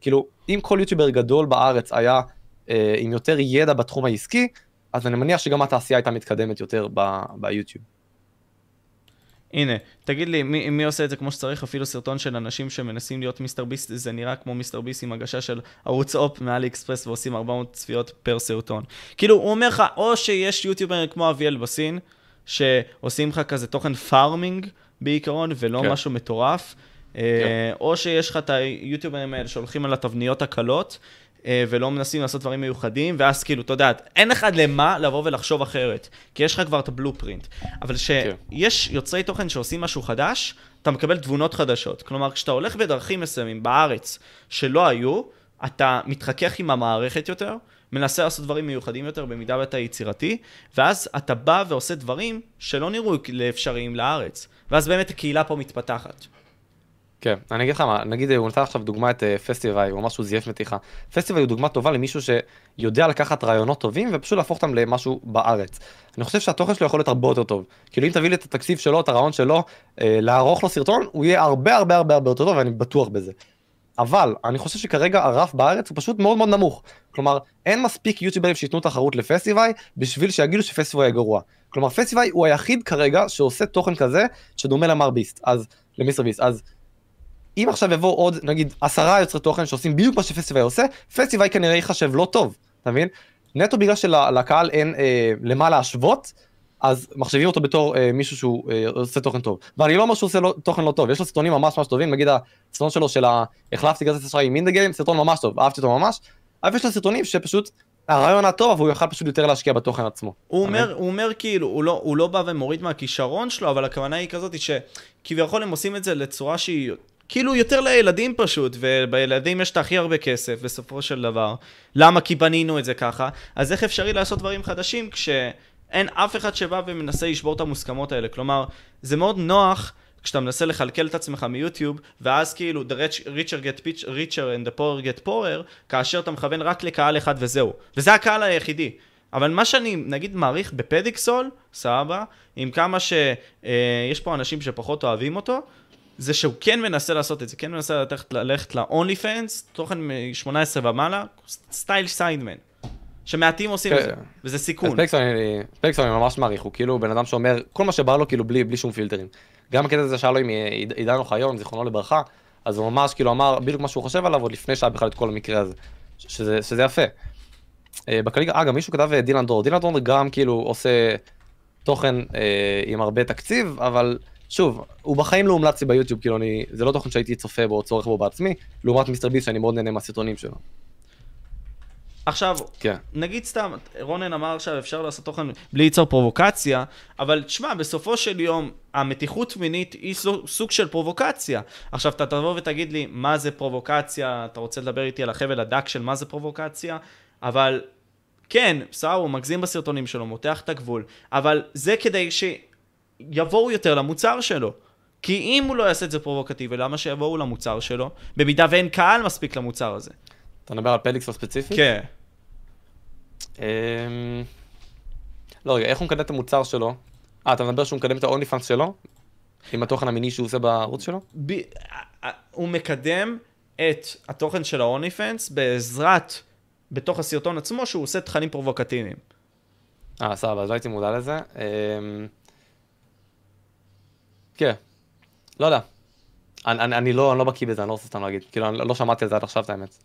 כאילו, אם כל יוטיובר גדול בארץ היה אה, עם יותר ידע בתחום העסקי, אז אני מניח שגם התעשייה הייתה מתקדמת יותר ב- ביוטיוב. הנה, תגיד לי, מי, מי עושה את זה כמו שצריך? אפילו סרטון של אנשים שמנסים להיות מיסטר ביסט, זה נראה כמו מיסטר ביסט עם הגשה של ערוץ הופ מאלי אקספרס ועושים 400 צפיות פר סרטון. כאילו, הוא אומר לך, או שיש יוטיובר כמו אביאל בסין, שעושים לך כזה תוכן farming בעיקרון, ולא כן. משהו מטורף, או שיש לך את היוטיוברים האלה שהולכים על התבניות הקלות. אה, ולא מנסים לעשות דברים מיוחדים, ואז כאילו, אתה יודע, אין לך למה לבוא ולחשוב אחרת, כי יש לך כבר את הבלופרינט. אבל כשיש יוצרי תוכן שעושים משהו חדש, אתה מקבל תבונות חדשות. כלומר, כשאתה הולך בדרכים מסוימים בארץ שלא היו, אתה מתחכך עם המערכת יותר, מנסה לעשות דברים מיוחדים יותר במידה ואתה יצירתי, ואז אתה בא ועושה דברים שלא נראו לאפשריים לארץ. ואז באמת הקהילה פה מתפתחת. כן, אני אגיד לך מה, נגיד הוא נתן עכשיו דוגמא את פסטיבי, הוא אמר שהוא זייף מתיחה. פסטיבי הוא דוגמא טובה למישהו שיודע לקחת רעיונות טובים ופשוט להפוך אותם למשהו בארץ. אני חושב שהתוכן שלו יכול להיות הרבה יותר טוב. כאילו אם תביא לי את התקציב שלו, את הרעיון שלו, אה, לערוך לו סרטון, הוא יהיה הרבה הרבה הרבה הרבה יותר טוב ואני בטוח בזה. אבל אני חושב שכרגע הרף בארץ הוא פשוט מאוד מאוד נמוך. כלומר, אין מספיק יוטיוברים שייתנו תחרות לפסטיבי בשביל שיגידו שפסטיבי יהיה גרוע. כלומר, פסטיבי הוא היחיד כרגע שעושה תוכן כזה שדומה למר ביסט, אז, למיסטר ביסט. אז אם עכשיו יבוא עוד נגיד עשרה יוצרי תוכן שעושים בדיוק מה שפסטיבי עושה, פסטיבי כנראה ייחשב לא טוב, אתה מבין? נטו בגלל שלקהל אין אה, למה להשוות, אז מחשבים אותו בתור אה, מישהו שהוא אה, עושה תוכן טוב. ואני לא אומר שהוא עושה לא, תוכן לא טוב, יש לו סרטונים ממש ממש טובים, נגיד הסרטון שלו של החלפתי גזת אשראי עם אינדה סרטון ממש טוב, אהבתי אותו ממש, אבל יש לו סרטונים שפשוט הרעיון הטוב אבל הוא יכל פשוט יותר להשקיע בתוכן עצמו. הוא אומר, הוא אומר כאילו, הוא לא, הוא לא בא ומוריד מהכישרון שלו, אבל הכוונה היא כזאת שכביכול הם עושים את זה לצורה שהיא כאילו יותר לילדים פשוט, ובילדים יש את הכי הרבה כסף בסופו של דבר. למה? כי בנינו את זה ככה. אז איך אפשרי לעשות דברים חדשים כשאין אף אחד שבא ומנסה לשבור את המוסכמות האלה? כלומר, זה מאוד נוח כשאתה מנסה לכלכל את עצמך מיוטיוב, ואז כאילו, the richer get richer and the poor get poorer, כאשר אתה מכוון רק לקהל אחד וזהו. וזה הקהל היחידי. אבל מה שאני, נגיד, מעריך בפדיקסול, סבבה, עם כמה שיש אה, פה אנשים שפחות אוהבים אותו, זה שהוא כן מנסה לעשות את זה, כן מנסה ללכת, ללכת ל-only fans, תוכן מ-18 ומעלה, סטייל סיידמן. שמעטים עושים את זה, כן. וזה סיכון. פלקסון אני ממש מעריך, הוא כאילו בן אדם שאומר כל מה שבא לו כאילו בלי, בלי שום פילטרים. גם הקטע הזה שהיה לו עם עידן אוחיון, זיכרונו לברכה, אז הוא ממש כאילו אמר בדיוק מה שהוא חושב עליו עוד לפני שהיה בכלל את כל המקרה הזה, שזה, שזה יפה. אה, בכללי, אה, גם מישהו כתב אה, דילן דרור, דילן דרור גם כאילו עושה תוכן אה, עם הרבה תקציב, אבל שוב, הוא בחיים לא הומלץ לי ביוטיוב, כאילו אני, זה לא תוכן שהייתי צופה בו או צורך בו בעצמי, לעומת מיסטר ביס שאני מאוד נהנה מהסרטונים שלו. עכשיו, כן. נגיד סתם, רונן אמר עכשיו אפשר לעשות תוכן בלי ליצור פרובוקציה, אבל תשמע, בסופו של יום, המתיחות מינית היא סוג של פרובוקציה. עכשיו, אתה תבוא ותגיד לי, מה זה פרובוקציה, אתה רוצה לדבר איתי על החבל הדק של מה זה פרובוקציה, אבל כן, בסדר, הוא מגזים בסרטונים שלו, מותח את הגבול, אבל זה כדי ש... יבואו יותר למוצר שלו. כי אם הוא לא יעשה את זה פרובוקטיבי, למה שיבואו למוצר שלו, במידה ואין קהל מספיק למוצר הזה? אתה מדבר על פליקס ספציפי? כן. אמ, לא רגע, איך הוא מקדם את המוצר שלו? אה, אתה מדבר שהוא מקדם את האוני פאנס שלו? עם התוכן המיני שהוא עושה בערוץ שלו? הוא מקדם את התוכן של האוני פאנס בעזרת, בתוך הסרטון עצמו, שהוא עושה תכנים פרובוקטיביים. אה, סבבה, אז לא הייתי מודע לזה. כן. לא יודע. אני, אני, אני לא, אני לא בקיא בזה, אני לא רוצה סתם להגיד. כאילו, אני לא שמעתי על זה עד עכשיו, את האמת.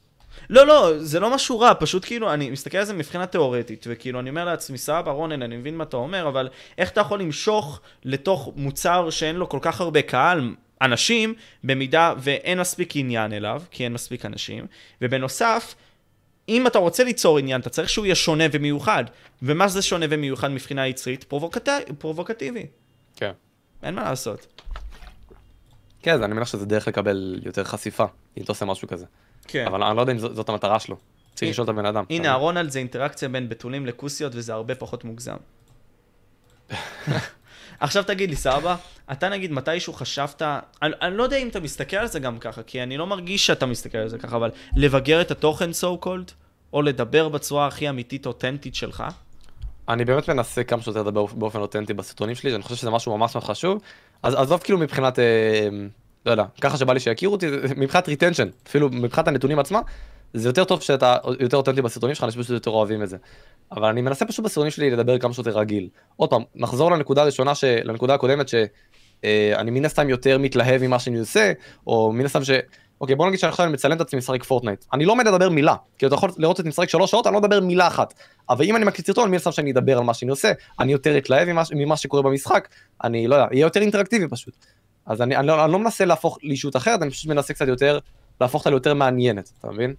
לא, לא, זה לא משהו רע, פשוט כאילו, אני מסתכל על זה מבחינה תיאורטית, וכאילו, אני אומר לעצמי, סבא, רונן, אני מבין מה אתה אומר, אבל איך אתה יכול למשוך לתוך מוצר שאין לו כל כך הרבה קהל, אנשים, במידה ואין מספיק עניין אליו, כי אין מספיק אנשים, ובנוסף, אם אתה רוצה ליצור עניין, אתה צריך שהוא יהיה שונה ומיוחד. ומה זה שונה ומיוחד מבחינה יצרית? פרובוקט... פרובוקטיבי. כן. אין מה לעשות. כן, אני מניח שזה דרך לקבל יותר חשיפה, אם אתה עושה משהו כזה. כן. אבל אני לא יודע אם זאת המטרה שלו. צריך לשאול את הבן אדם. הנה, הרונלד זה אינטראקציה בין בתולים לכוסיות, וזה הרבה פחות מוגזם. [LAUGHS] עכשיו תגיד לי, סבא, אתה נגיד מתישהו חשבת, אני, אני לא יודע אם אתה מסתכל על זה גם ככה, כי אני לא מרגיש שאתה מסתכל על זה ככה, אבל לבגר את התוכן so called, או לדבר בצורה הכי אמיתית, אותנטית שלך? אני באמת מנסה כמה שיותר לדבר באופן אותנטי בסרטונים שלי, אני חושב שזה משהו ממש ממש חשוב. אז עזוב כאילו מבחינת, אה, לא יודע, ככה שבא לי שיכירו אותי, מבחינת retention, אפילו מבחינת הנתונים עצמם, זה יותר טוב שאתה יותר אותנטי בסרטונים שלך, אנשים פשוט יותר אוהבים את זה. אבל אני מנסה פשוט בסרטונים שלי לדבר כמה שיותר רגיל. עוד פעם, נחזור לנקודה הראשונה, ש... לנקודה הקודמת, שאני אה, מן הסתם יותר מתלהב ממה שאני עושה, או מן הסתם ש... אוקיי, בוא נגיד שעכשיו אני מצלם את עצמי משחק פורטנייט. אני לא עומד לדבר מילה, כי אתה יכול לראות אותי משחק שלוש שעות, אני לא מדבר מילה אחת. אבל אם אני מקליט סרטון, מן הסתם שאני אדבר על מה שאני עושה, אני יותר אתלהב ממה, ממה שקורה במשחק, אני לא יודע, יהיה יותר אינטראקטיבי פשוט. אז אני, אני, לא, אני לא מנסה להפוך לאישות אחרת, אני פשוט מנסה קצת יותר, להפוך אותה ליותר מעניינת, אתה מבין?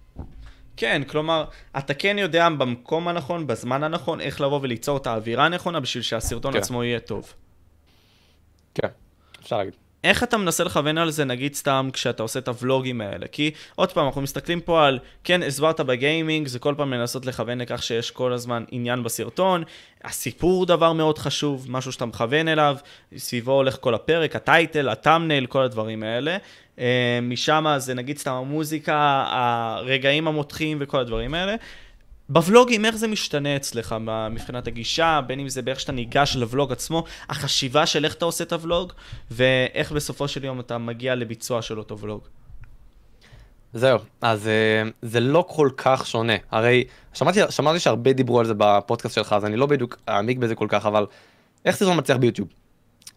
כן, כלומר, אתה כן יודע במקום הנכון, בזמן הנכון, איך לבוא וליצור את האווירה הנכונה בשביל שהסרטון כן. עצמו יהיה טוב. כן, אפשר להגיד. איך אתה מנסה לכוון על זה, נגיד סתם כשאתה עושה את הוולוגים האלה? כי עוד פעם, אנחנו מסתכלים פה על, כן, הסברת בגיימינג, זה כל פעם לנסות לכוון לכך שיש כל הזמן עניין בסרטון, הסיפור דבר מאוד חשוב, משהו שאתה מכוון אליו, סביבו הולך כל הפרק, הטייטל, הטאמנייל, כל הדברים האלה. אה, משם זה נגיד סתם המוזיקה, הרגעים המותחים וכל הדברים האלה. בוולוגים, איך זה משתנה אצלך מבחינת הגישה, בין אם זה באיך שאתה ניגש לוולוג עצמו, החשיבה של איך אתה עושה את הוולוג, ואיך בסופו של יום אתה מגיע לביצוע של אותו וולוג. זהו, אז uh, זה לא כל כך שונה. הרי שמעתי, שמעתי שהרבה דיברו על זה בפודקאסט שלך, אז אני לא בדיוק אעמיק בזה כל כך, אבל איך סרטון מצליח ביוטיוב?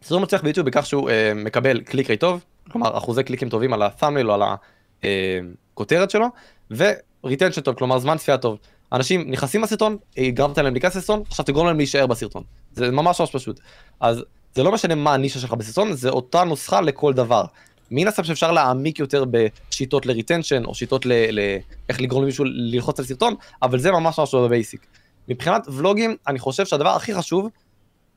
סרטון מצליח ביוטיוב בכך שהוא אה, מקבל click rate טוב, כלומר אחוזי קליקים טובים על ה-thumbnail או על הכותרת אה, שלו, ו- retention טוב, כלומר זמן צפייה טוב. אנשים נכנסים לסרטון, גרמת להם להיכנס לסרטון, עכשיו תגרום להם להישאר בסרטון. זה ממש ממש פשוט. אז זה לא משנה מה הנישה שלך בסרטון, זה אותה נוסחה לכל דבר. מן הסתם שאפשר להעמיק יותר בשיטות ל retention, או שיטות ל... ל... לגרום למישהו ללחוץ על סרטון, אבל זה ממש ממש לא בבייסיק. מבחינת ולוגים, אני חושב שהדבר הכי חשוב,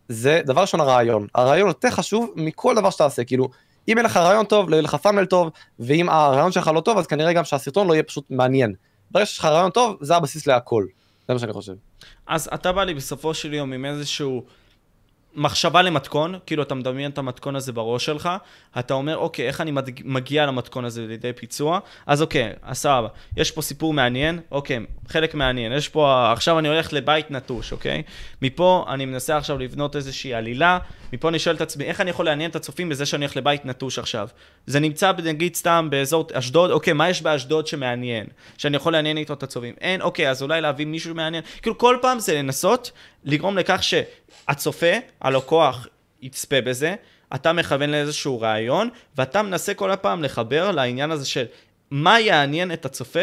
זה דבר ראשון הרעיון. הרעיון יותר חשוב מכל דבר שאתה עושה, כאילו, אם אין לך רעיון טוב, לא יהיה לך פאנל טוב, ואם הרעיון שלך לא טוב, אז כנראה גם שהסרטון לא יהיה פשוט מעניין. ברגע שיש לך רעיון טוב, זה הבסיס להכל. זה מה שאני חושב. אז אתה בא לי בסופו של יום עם איזשהו מחשבה למתכון, כאילו אתה מדמיין את המתכון הזה בראש שלך, אתה אומר, אוקיי, איך אני מגיע למתכון הזה לידי פיצוע? אז אוקיי, אז סבבה, יש פה סיפור מעניין, אוקיי, חלק מעניין, יש פה, עכשיו אני הולך לבית נטוש, אוקיי? מפה אני מנסה עכשיו לבנות איזושהי עלילה, מפה אני שואל את עצמי, איך אני יכול לעניין את הצופים בזה שאני הולך לבית נטוש עכשיו? זה נמצא נגיד סתם באזור אשדוד, אוקיי, מה יש באשדוד שמעניין? שאני יכול לעניין איתו את הצופים? אין, אוקיי, אז אולי להביא מישהו מעניין. כאילו כל פעם זה לנסות לגרום לכך ש... הצופה, הלקוח, יצפה בזה, אתה מכוון לאיזשהו רעיון, ואתה מנסה כל הפעם לחבר לעניין הזה של מה יעניין את הצופה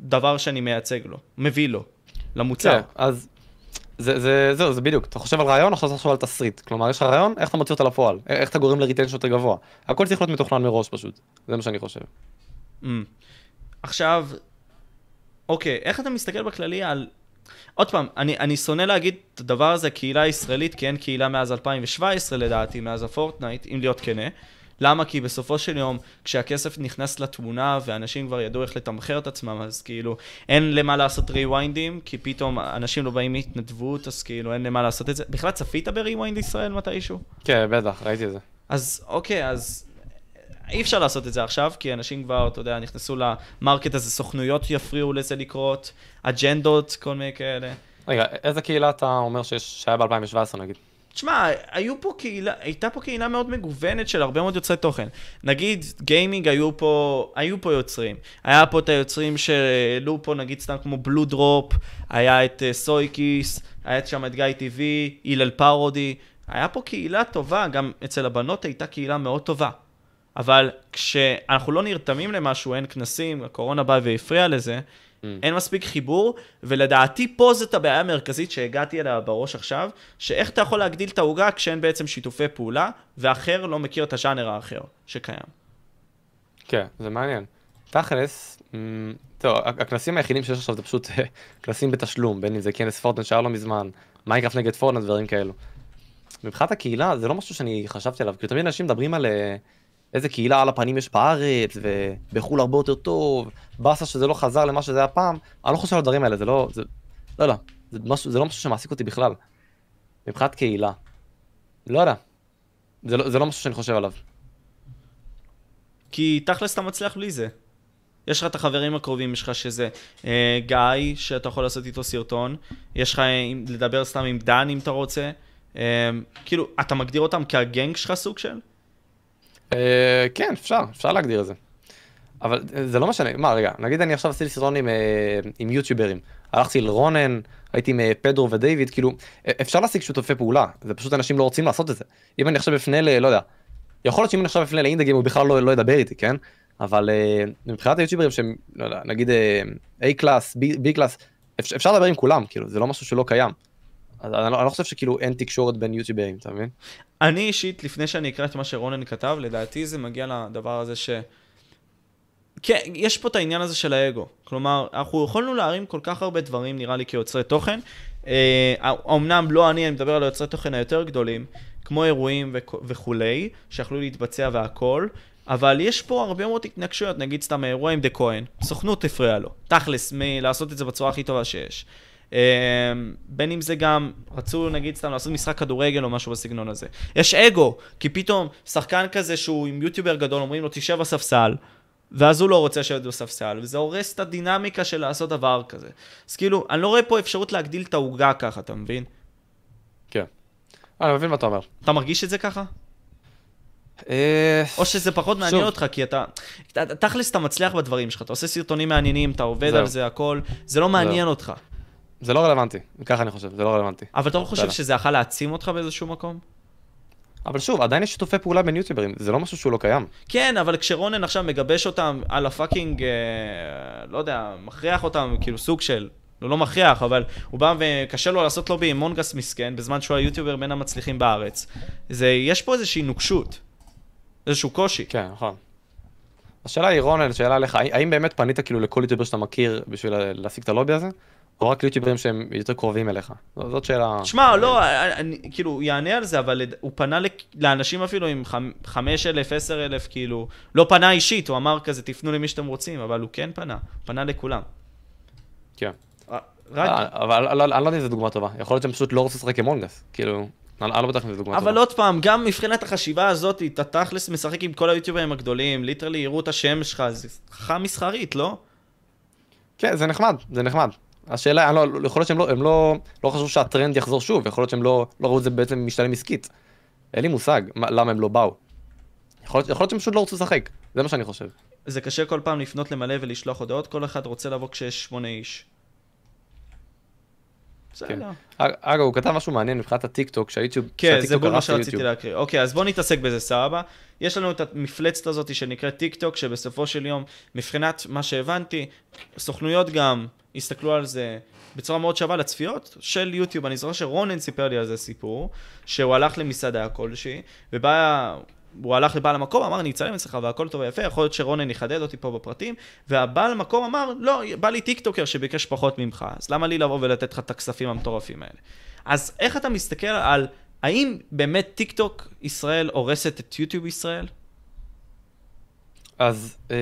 בדבר שאני מייצג לו, מביא לו, למוצר. כן, אז זה, זה, זהו, זה בדיוק, אתה חושב על רעיון, עכשיו אתה חושב על תסריט. כלומר, יש לך רעיון, איך אתה מוציא אותו לפועל? איך אתה גורם ל retention יותר גבוה? הכל צריך להיות מתוכנן מראש פשוט, זה מה שאני חושב. Mm. עכשיו, אוקיי, איך אתה מסתכל בכללי על עוד פעם, אני, אני שונא להגיד את הדבר הזה קהילה ישראלית, כי אין קהילה מאז 2017 לדעתי, מאז הפורטנייט, אם להיות כנה. למה? כי בסופו של יום, כשהכסף נכנס לתמונה ואנשים כבר ידעו איך לתמחר את עצמם, אז כאילו אין למה לעשות ריוויינדים, כי פתאום אנשים לא באים מהתנדבות, אז כאילו אין למה לעשות את זה. בכלל צפית ב Rewind ישראל מתישהו? כן, בטח, ראיתי את זה. אז אוקיי, אז אי אפשר לעשות את זה עכשיו, כי אנשים כבר, אתה יודע, נכנסו ל market הזה, סוכנויות יפריעו לזה לקרות, אג'נדות, כל מיני כאלה. רגע, איזה קהילה אתה אומר שיש, שהיה ב-2017 נגיד? תשמע, היו פה קהילה, הייתה פה קהילה מאוד מגוונת של הרבה מאוד יוצרי תוכן. נגיד, גיימינג היו פה, היו פה יוצרים. היה פה את היוצרים שהעלו פה, נגיד סתם כמו בלו דרופ, היה את סויקיס, היה את שם את גיא טיווי, הלל פרודי. היה פה קהילה טובה, גם אצל הבנות הייתה קהילה מאוד טובה. אבל כשאנחנו לא נרתמים למשהו, אין כנסים, הקורונה באה והפריעה לזה, mm. אין מספיק חיבור, ולדעתי פה זאת הבעיה המרכזית שהגעתי אליה בראש עכשיו, שאיך אתה יכול להגדיל את העוגה כשאין בעצם שיתופי פעולה, ואחר לא מכיר את הז'אנר האחר שקיים. כן, זה מעניין. תכלס, mm, טוב, הכנסים היחידים שיש עכשיו זה פשוט כנסים בתשלום, בין אם זה כנס פורטנט שהיה לא מזמן, מייקרפט נגד פורטנט, דברים כאלו. מבחינת הקהילה זה לא משהו שאני חשבתי עליו, כי תמיד אנשים מדברים על אה, איזה קהילה על הפנים יש בארץ, ובחו"ל הרבה יותר טוב, באסה שזה לא חזר למה שזה היה פעם, אני לא חושב על הדברים האלה, זה לא, זה, לא יודע, זה, משהו, זה לא משהו שמעסיק אותי בכלל. מבחינת קהילה. לא יודע, זה לא, זה לא משהו שאני חושב עליו. כי תכלס אתה מצליח בלי זה. יש לך את החברים הקרובים, יש לך שזה אה, גיא, שאתה יכול לעשות איתו סרטון, יש לך אה, לדבר סתם עם דן אם אתה רוצה. אה, כאילו, אתה מגדיר אותם כהגנג שלך סוג של? אה, כן, אפשר, אפשר להגדיר את זה. אבל זה לא משנה, מה רגע, נגיד אני עכשיו עשיתי סרטון עם, אה, עם יוטיוברים, הלכתי לרונן, הייתי עם אה, פדרו ודייוויד, כאילו, אפשר להשיג שיתופי פעולה, זה פשוט אנשים לא רוצים לעשות את זה. אם אני עכשיו אפנה ל... לא יודע, יכול להיות שאם אני עכשיו אפנה לאינדגים הוא בכלל לא, לא ידבר איתי, כן? אבל מבחינת היוטיוברים שהם, לא יודע, נגיד A class, B class, אפשר לדבר עם כולם, כאילו, זה לא משהו שלא קיים. אז אני לא, אני לא חושב שכאילו אין תקשורת בין יוטיוברים, אתה מבין? אני אישית, לפני שאני אקרא את מה שרונן כתב, לדעתי זה מגיע לדבר הזה ש... כן, יש פה את העניין הזה של האגו. כלומר, אנחנו יכולנו להרים כל כך הרבה דברים, נראה לי, כיוצרי תוכן. אה, אמנם לא אני, אני מדבר על היוצרי תוכן היותר גדולים. כמו אירועים וכ- וכולי, שיכלו להתבצע והכל, אבל יש פה הרבה מאוד התנגשויות, נגיד סתם האירוע עם דה כהן, סוכנות הפריעה לו, תכלס, מלעשות את זה בצורה הכי טובה שיש. אה, בין אם זה גם, רצו נגיד סתם לעשות משחק כדורגל או משהו בסגנון הזה. יש אגו, כי פתאום שחקן כזה שהוא עם יוטיובר גדול, אומרים לו תשב בספסל, ואז הוא לא רוצה לשבת בספסל, וזה הורס את הדינמיקה של לעשות דבר כזה. אז כאילו, אני לא רואה פה אפשרות להגדיל את העוגה ככה, אתה מבין? כן. אני מבין מה אתה אומר. אתה מרגיש את זה ככה? אה, או שזה פחות מעניין שוב. אותך, כי אתה... תכלס אתה מצליח בדברים שלך, אתה עושה סרטונים מעניינים, אתה עובד זהו. על זה, הכל, זה לא מעניין אותך. זה לא רלוונטי, ככה אני חושב, זה לא רלוונטי. אבל אתה לא חושב. שזה יכול להעצים אותך באיזשהו מקום? אבל שוב, עדיין יש שיתופי פעולה בין יוטיוברים, זה לא משהו שהוא לא קיים. כן, אבל כשרונן עכשיו מגבש אותם על הפאקינג, אה, לא יודע, מכריח אותם, כאילו סוג של, הוא לא מכריח, אבל הוא בא וקשה לו לעשות לובי עם מונגס מסכן, בזמן שהוא היוטיובר בין המצליחים בארץ. זה, יש פה איזושהי נוקשות, איזשהו קושי. כן, נכון. השאלה היא, רונן, שאלה לך, האם באמת פנית כאילו לכל יוטיובר שאתה מכיר בשביל להשיג את הלובי הזה? או רק ליוטיוברים שהם יותר קרובים אליך? זאת שאלה... תשמע, לא, אני, כאילו, הוא יענה על זה, אבל הוא פנה לאנשים אפילו עם חמ- 5,000, 10,000, כאילו, לא פנה אישית, הוא אמר כזה, תפנו למי שאתם רוצים, אבל הוא כן פנה, פנה לכולם. כן. רק, אה, אבל אני לא- אני לא יודע אם זו דוגמה טובה. יכול להיות שהם פשוט לא רוצים לשחק עם מונגס. כאילו, אני אני לא בטוח אם זו דוגמה טובה. אבל עוד פעם, גם מבחינת החשיבה הזאת, אתה תכלס משחק עם כל היוטיוברים הגדולים, literally יראו את השם שלך, זה חכם מסחרית, לא? כן, זה נחמד, זה נחמד. השאלה, לא, יכול להיות שהם לא, הם לא, לא חשבו שהטרנד יחזור שוב, יכול להיות שהם לא, לא ראו את זה בעצם משתלם עסקית. אין לי מושג מה, למה הם לא באו. יכול יכול להיות שהם פשוט לא רצו לשחק, זה מה שאני חושב. זה קשה כל פעם לפנות למלא ולשלוח הודעות, כל אחד רוצה לבוא כשיש שמונה איש. כן. אגב, הוא כתב משהו מעניין מבחינת הטיק טוק, שהיוטיוב, כן, זה בול מה שרציתי. להקריא. אוקיי, אז בואו נתעסק בזה, סבבה. יש לנו את המפלצת הזאת שנקראת טיק טוק, שבסופו של יום, מבחינת מה שהבנתי, סוכנויות גם הסתכלו על זה בצורה מאוד שווה לצפיות של יוטיוב. אני זוכר שרונן סיפר לי על זה סיפור, שהוא הלך למסעדה כלשהי, ובא... הוא הלך לבעל המקום, אמר, אני אצלם אצלך והכל טוב ויפה, יכול להיות שרונן יחדד אותי פה בפרטים, והבעל המקום אמר, לא, בא לי טיקטוקר שביקש פחות ממך, אז למה לי לבוא ולתת לך את הכספים המטורפים האלה? אז איך אתה מסתכל על, האם באמת טיקטוק ישראל הורסת את יוטיוב ישראל? אז אה,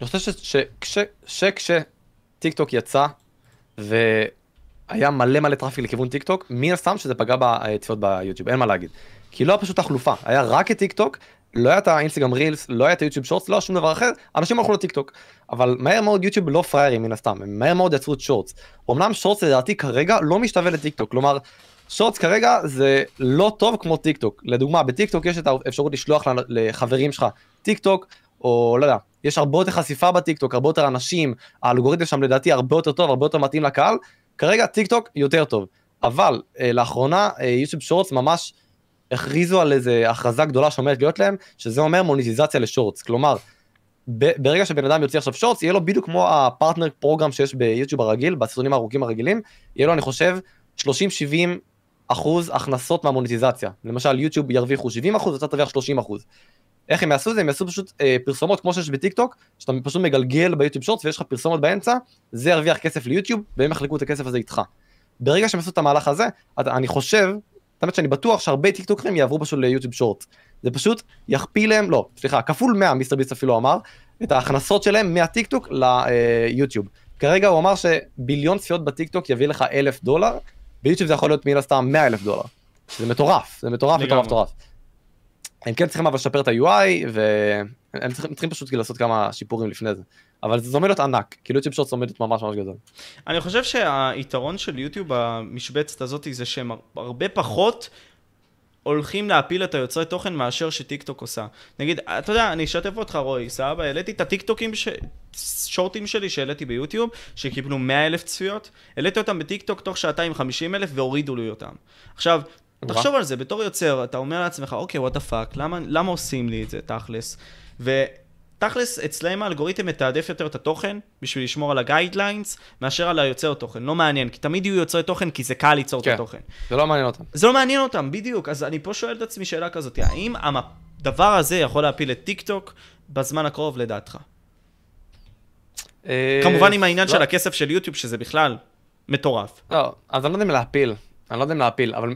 אני חושב ש- שכשטיקטוק יצא והיה מלא מלא טראפיק לכיוון טיק טוק, מן הסתם שזה פגע בצפיות ביוטיוב, אין מה להגיד. כי לא היה פשוט תחלופה, היה רק את טיק טוק, לא היה את האינסטגרם רילס, לא היה את היוטיוב שורטס, לא היה שום דבר אחר, אנשים הלכו לטיק טוק. אבל מהר מאוד יוטיוב לא פראיירים מן הסתם, הם מהר מאוד יצרו את שורטס. אמנם שורטס לדעתי כרגע לא משתווה לטיק טוק, כלומר, שורטס כרגע זה לא טוב כמו טיק טוק. לדוגמה, בטיק טוק יש את האפשרות לשלוח לחברים שלך טיק טוק, או לא יודע, יש הרבה יותר חשיפה בטיק טוק, הרבה יותר אנשים, האלגוריתם שם לדעתי הרבה יותר טוב, הרבה יותר מתאים לקהל. כרגע טיק טוק יותר טוב. אבל אה, לאחרונה אה, יוטיוב שורטס ממש הכריזו על איזה הכרזה גדולה שעומדת להיות להם, שזה אומר מוניטיזציה לשורטס. כלומר, ב- ברגע שבן אדם יוציא עכשיו שורטס, יהיה לו בדיוק כמו הפרטנר פרוגרם שיש ביוטיוב הרגיל, בסרטונים הארוכים הרגילים, יהיה לו אני חושב 30-70 אחוז הכנסות מהמוניטיזציה. למשל יוטיוב ירוויחו 70 אחוז, אתה תרוויח 30 אחוז. איך הם יעשו את זה? הם יעשו פשוט אה, פרסומות כמו שיש בטיק טוק, שאתה פשוט מגלגל ביוטיוב שורטס ויש לך פרסומות באמצע, זה ירוויח כסף ליוטיוב, והם יחלקו את הכסף הזה איתך. ברגע שהם יעשו את המהלך הזה, אתה, אני חושב, האמת שאני בטוח שהרבה טיק טוקרים יעברו פשוט ליוטיוב שורטס. זה פשוט יכפיל להם, לא, סליחה, כפול 100, מיסטר ביסט אפילו אמר, את ההכנסות שלהם מהטיק טוק ליוטיוב. כרגע הוא אמר שביליון צפיות בטיק טוק יביא לך אלף דולר, ביוטיוב זה יכול להיות מן הסתם 100 אלף דולר. שזה מטורף, זה מטורף, לגמרי. מטורף, מטורף. הם כן צריכים אבל לשפר את ה-UI, והם צריכים, צריכים פשוט לעשות כמה שיפורים לפני זה. אבל זה עומד להיות ענק, כאילו יוטיוב שורטס עומדת ממש ממש גדול. אני חושב שהיתרון של יוטיוב במשבצת הזאת זה שהם הרבה פחות הולכים להפיל את היוצרי תוכן מאשר שטיק טוק עושה. נגיד, אתה יודע, אני אשתף אותך רועי, סבבה, העליתי את הטיק טוקים, ש... שורטים שלי שהעליתי ביוטיוב, שקיבלו 100 אלף צפיות, העליתי אותם בטיק טוק תוך שעתיים 50 אלף והורידו לי אותם. עכשיו. תחשוב על זה, בתור יוצר, אתה אומר לעצמך, אוקיי, what the fuck, למה, למה עושים לי את זה, תכלס? ותכלס, אצלהם האלגוריתם מתעדף יותר את התוכן, בשביל לשמור על ה guidelines, מאשר על היוצר תוכן. לא מעניין, כי תמיד יהיו יוצרי תוכן, כי זה קל ליצור כן. את התוכן. זה לא מעניין אותם. זה לא מעניין אותם, בדיוק. אז אני פה שואל את עצמי שאלה כזאת, האם הדבר הזה יכול להפיל את טיק טוק בזמן הקרוב לדעתך? אה, כמובן עם העניין לא- של הכסף של יוטיוב, שזה בכלל מטורף. לא, אז אני לא יודע אם להפיל, אני לא יודע אם להפיל, אבל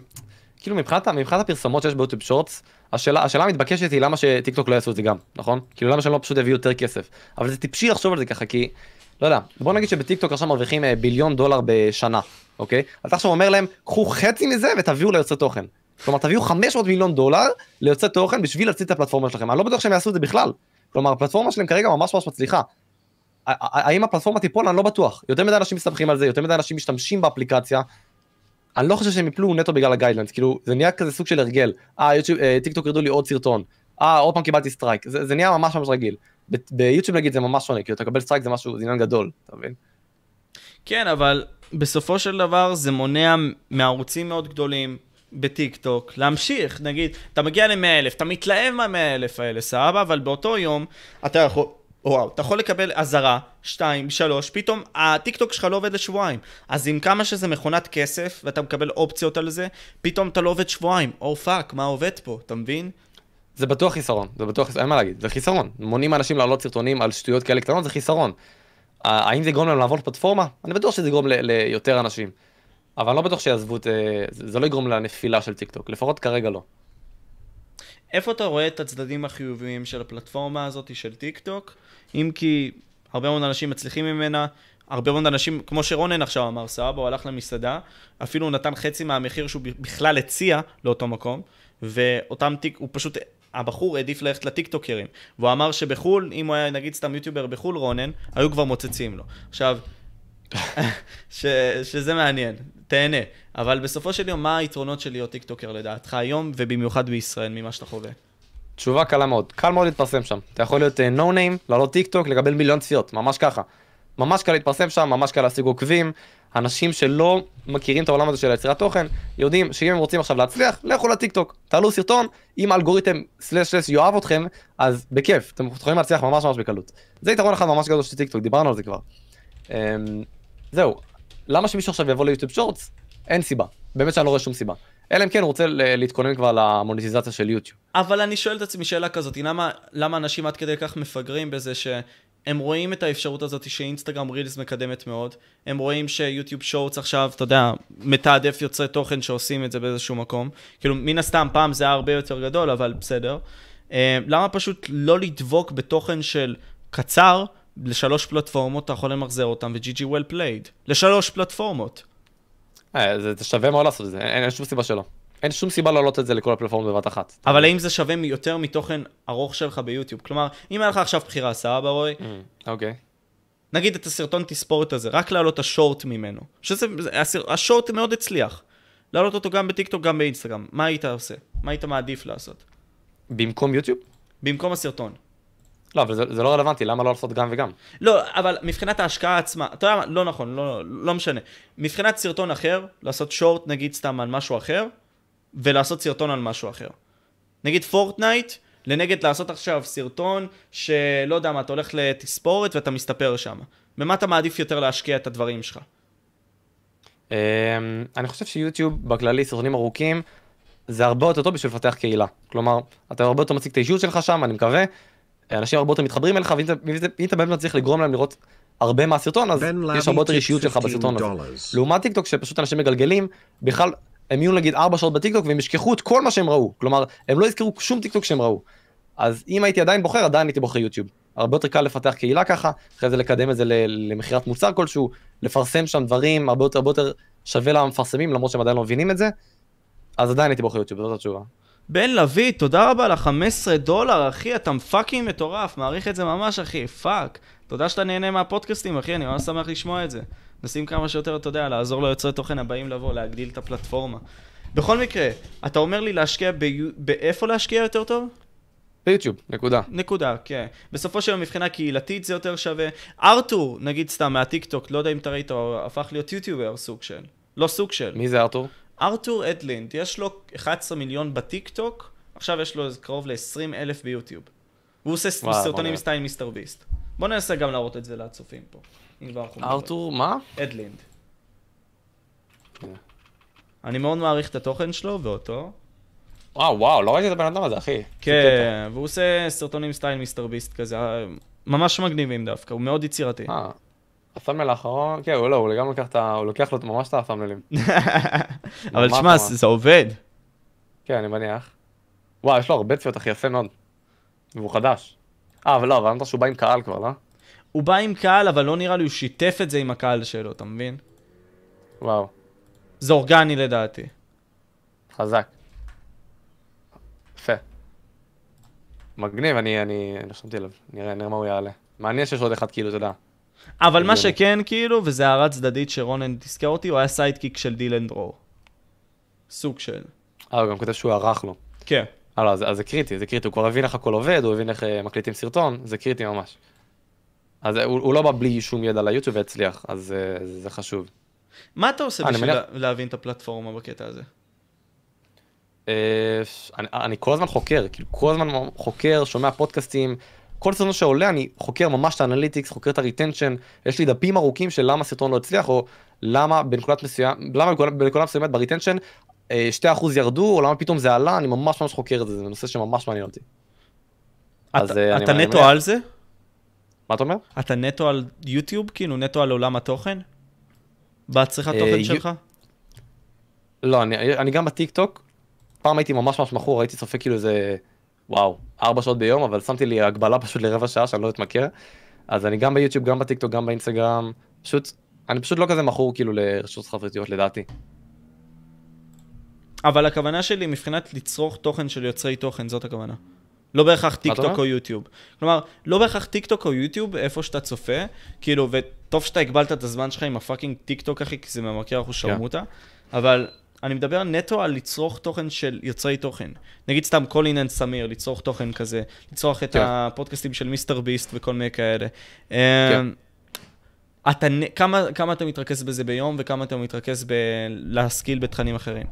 כאילו מבחינת, מבחינת הפרסומות שיש ביוטיוב שורטס, השאלה, השאלה המתבקשת היא למה שטיקטוק לא יעשו את זה גם, נכון? כאילו למה שהם לא פשוט יביאו יותר כסף. אבל זה טיפשי לחשוב על זה ככה, כי, לא יודע, בוא נגיד שבטיקטוק עכשיו מרוויחים אה, ביליון דולר בשנה, אוקיי? אתה עכשיו אומר להם, קחו חצי מזה ותביאו ליוצרי תוכן. כלומר, תביאו 500 מיליון דולר ליוצרי תוכן בשביל להציל את הפלטפורמה שלכם. אני לא בטוח שהם יעשו את זה בכלל. כלומר, הפלטפורמה שלהם כרגע ממש ממש מצליחה. האם הפלטפורמה תיפול? אני לא בטוח. יותר מדי אנשים מסתמכים על זה, יותר מדי אנשים משתמשים באפליקציה. אני לא חושב שהם יפלו נטו בגלל ה guidelines, כאילו זה נהיה כזה סוג של הרגל. אה, יוטיוב, אה, טיק טוק ירדו לי עוד סרטון. אה, עוד פעם קיבלתי סטרייק. זה, זה נהיה ממש ממש רגיל. ביוטיוב נגיד זה ממש שונה, כאילו אתה מקבל סטרייק זה משהו, זה עניין גדול, אתה מבין? כן, אבל בסופו של דבר זה מונע מערוצים מאוד גדולים בטיק טוק להמשיך, נגיד, אתה מגיע ל-100 אלף, אתה מתלהב מה-100 אלף האלה, סבבה, אבל באותו יום אתה יכול... וואו, אתה יכול לקבל אזהרה, שתיים, שלוש, פתאום הטיק טוק שלך לא עובד לשבועיים. אז עם כמה שזה מכונת כסף, ואתה מקבל אופציות על זה, פתאום אתה לא עובד שבועיים. או oh, fuck, מה עובד פה, אתה מבין? זה בטוח חיסרון, זה בטוח, אין מה להגיד, זה חיסרון. מונים אנשים לעלות סרטונים על שטויות כאלה קטנות, זה חיסרון. האם זה יגרום להם לעבור לפלטפורמה? אני בטוח שזה יגרום ליותר אנשים. אבל אני לא בטוח שיעזבו את... אה, זה לא יגרום לנפילה של טיק טוק, לפחות כרגע לא. איפה אתה רואה את הצדדים החיוביים של הפלטפורמה הזאת של טיק טוק? אם כי הרבה מאוד אנשים מצליחים ממנה, הרבה מאוד אנשים, כמו שרונן עכשיו אמר, סבבה, הוא הלך למסעדה, אפילו הוא נתן חצי מהמחיר שהוא בכלל הציע לאותו מקום, ואותם טיק, הוא פשוט, הבחור העדיף ללכת לטיקטוקרים, והוא אמר שבחו"ל, אם הוא היה נגיד סתם יוטיובר בחו"ל, רונן, היו כבר מוצצים לו. עכשיו, [LAUGHS] ש, שזה מעניין, תהנה. אבל בסופו של יום, מה היתרונות של להיות טיקטוקר לדעתך היום, ובמיוחד בישראל, ממה שאתה חווה? תשובה קלה מאוד, קל מאוד להתפרסם שם. אתה יכול להיות uh, no name, לעלות טיק טוק, לקבל מיליון צפיות, ממש ככה. ממש קל להתפרסם שם, ממש קל להשיג עוקבים. אנשים שלא מכירים את העולם הזה של יצירת תוכן, יודעים שאם הם רוצים עכשיו להצליח, לכו לטיק טוק, תעלו סרטון, אם האלגוריתם סלש סלש יאהב אתכם, אז בכיף, אתם יכולים להצליח ממש ממש בקלות. זה יתרון אחד ממש גדול של טיק טוק, דיברנו על זה כבר. Um, זהו, למה שמישהו עכשיו יבוא ליוטיוב שורטס? אין סיבה, באמת שאני לא רואה שום סיבה. אלא אם כן הוא רוצה להתכונן כבר למוניטיזציה של יוטיוב. אבל אני שואל את עצמי שאלה כזאת, למה, למה אנשים עד כדי כך מפגרים בזה שהם רואים את האפשרות הזאת שאינסטגרם רילס מקדמת מאוד, הם רואים שיוטיוב שורטס עכשיו, אתה יודע, מתעדף יוצרי תוכן שעושים את זה באיזשהו מקום, כאילו מן הסתם פעם זה היה הרבה יותר גדול, אבל בסדר. אה, למה פשוט לא לדבוק בתוכן של קצר, לשלוש פלטפורמות, אתה יכול למחזר אותם, ו-GG well played. לשלוש פלטפורמות. אה, זה שווה מאוד לעשות את זה, אין, אין שום סיבה שלא. אין שום סיבה להעלות את זה לכל הפלטפורמות בבת אחת. אבל האם זה שווה יותר מתוכן ארוך שלך ביוטיוב? כלומר, אם היה לך עכשיו בחירה, סבבה רועי? Mm, אוקיי. נגיד את הסרטון תספורת הזה, רק להעלות השורט ממנו. שזה, השורט מאוד הצליח. להעלות אותו גם בטיקטוק, גם באינסטגרם. מה היית עושה? מה היית מעדיף לעשות? במקום יוטיוב? במקום הסרטון. לא, אבל זה, זה לא רלוונטי, למה לא לעשות גם וגם? לא, אבל מבחינת ההשקעה עצמה, אתה יודע מה, לא נכון, לא, לא משנה. מבחינת סרטון אחר, לעשות שורט נגיד סתם על משהו אחר, ולעשות סרטון על משהו אחר. נגיד פורטנייט, לנגד לעשות עכשיו סרטון שלא יודע מה, אתה הולך לתספורת ואתה מסתפר שם. במה אתה מעדיף יותר להשקיע את הדברים שלך? אמ, אני חושב שיוטיוב בכללי סרטונים ארוכים זה הרבה יותר טוב בשביל לפתח קהילה. כלומר, אתה הרבה יותר מציג את האישיות שלך שם, אני מקווה, אנשים הרבה יותר מתחברים אליך, ואם אתה באמת מצליח לגרום להם לראות הרבה מהסרטון, אז יש הרבה יותר אישיות שלך בסרטון הזה. לעומת טיקטוק, שפשוט אנשים מגלגלים, בכלל, הם יהיו נגיד 4 שעות בטיקטוק והם ישכחו את כל מה שהם ראו. כלומר, הם לא יזכרו שום טיקטוק שהם ראו. אז אם הייתי עדיין בוחר, עדיין הייתי בוחר יוטיוב. הרבה יותר קל לפתח קהילה ככה, אחרי זה לקדם את זה למכירת מוצר כלשהו, לפרסם שם דברים, הרבה יותר, הרבה יותר שווה למפרסמים, למרות שהם עדיין לא מבינים את זה, אז עדיין הייתי בוחר יוטיוב, זאת התשובה. בן לביא, תודה רבה על ה-15 דולר, אחי, אתה fucking מטורף, מעריך את זה ממש, אחי, fuck. תודה שאתה נהנה מהפודקאסטים, אחי, אני ממש שמח לשמוע את זה. נשים כמה שיותר, אתה יודע, לעזור ליוצרי תוכן הבאים לבוא, להגדיל את הפלטפורמה. בכל מקרה, אתה אומר לי להשקיע ב... באיפה להשקיע יותר טוב? ביוטיוב, נקודה. נקודה, כן. בסופו של יום מבחינה קהילתית זה יותר שווה. ארתור, נגיד סתם מהטיקטוק, לא יודע אם אתה ראית, הפך להיות יוטיובר סוג של. לא סוג של. מי זה ארתור? ארתור אדלינד, יש לו 11 מיליון בטיק טוק, עכשיו יש לו קרוב ל-20 אלף ביוטיוב. והוא עושה סרטונים style מיסטר ביסט. בוא ננסה גם להראות את זה לצופים פה. ארתור, מה? אדלינד. אני מאוד מעריך את התוכן שלו ואותו. וואו, וואו, לא ראיתי את הבן אדם הזה, אחי. כן, והוא עושה סרטונים סטייל מיסטר ביסט כזה, ממש מגניבים דווקא, הוא מאוד יצירתי. הסמל האחרון, כן, הוא לא, הוא לגמרי לוקח את ה... הוא לוקח לו ממש את הסמלים. [LAUGHS] אבל תשמע, זה עובד. כן, אני מניח. וואו, יש לו הרבה צפיות, אחי, יפה מאוד. והוא חדש. אה, אבל לא, אבל אמרת שהוא בא עם קהל כבר, לא? הוא בא עם קהל, אבל לא נראה לי הוא שיתף את זה עם הקהל שלו, אתה מבין? וואו, זה אורגני לדעתי. חזק. יפה. מגניב, אני, אני, אני שמתי לב, נראה, נראה מה הוא יעלה. מעניין שיש עוד אחד, כאילו, אתה יודע. אבל מה. שכן, כאילו, וזה הערה צדדית שרונן תזכיר אותי, הוא היה sidekick של דילן דרור. סוג של. אה, הוא גם כותב שהוא ערך לו. כן. אה, לא, אז, אז זה קריטי, זה קריטי, הוא כבר הבין איך הכל עובד, הוא הבין איך אה, מקליטים סרטון, זה קריטי ממש. אז אה, הוא, הוא לא בא בלי שום ידע ליוטיוב והצליח, אז אה, זה חשוב. מה אתה עושה בשביל מניח- להבין את הפלטפורמה בקטע הזה? אני, אני כל הזמן חוקר, כאילו כל הזמן חוקר, שומע פודקאסטים, כל סרטון שעולה אני חוקר ממש את ה analytics, חוקר את ה retention, יש לי דפים ארוכים של למה סרטון לא הצליח, או למה בנקודת מסוים, למה בנקודה מסוימת ב retention אה, 2% ירדו, או למה פתאום זה עלה, אני ממש ממש חוקר את זה, זה נושא שממש מעניין אותי. אז, אתה- אה, אתה נטו על זה? מה אתה אומר? אתה נטו על יוטיוב? כאילו נטו על עולם התוכן? בצריכת אה, תוכן שלך? לא, אני, אני גם בטיק טוק, פעם הייתי ממש ממש מכור, הייתי צופה כאילו איזה, וואו, ארבע שעות ביום, אבל שמתי לי הגבלה פשוט לרבע שעה שאני לא אתמכר. אז אני גם ביוטיוב, גם בטיק טוק, גם באינסטגרם, פשוט, אני פשוט לא כזה מכור כאילו לרשתות חברתיות לדעתי. אבל הכוונה שלי מבחינת לצרוך תוכן של יוצרי תוכן, זאת הכוונה. לא בהכרח טיק אתה טוק אומר? או יוטיוב. כלומר, לא בהכרח טיק טוק או יוטיוב, איפה שאתה צופה, כאילו, וטוב שאתה הגבלת את הזמן שלך עם ה fucking טיק טוק, אחי, כי זה ממכר אחושרמוטה, אבל אני מדבר נטו על לצרוך תוכן של יוצרי תוכן. נגיד סתם קולין and סמיר, לצרוך תוכן כזה, לצרוך את כן. הפודקאסטים של מיסטר ביסט וכל מיני כאלה. אמ, אתה, נ- כמה, כמה אתה מתרכז בזה ביום וכמה אתה מתרכז בלהשכיל בתכנים אחרים?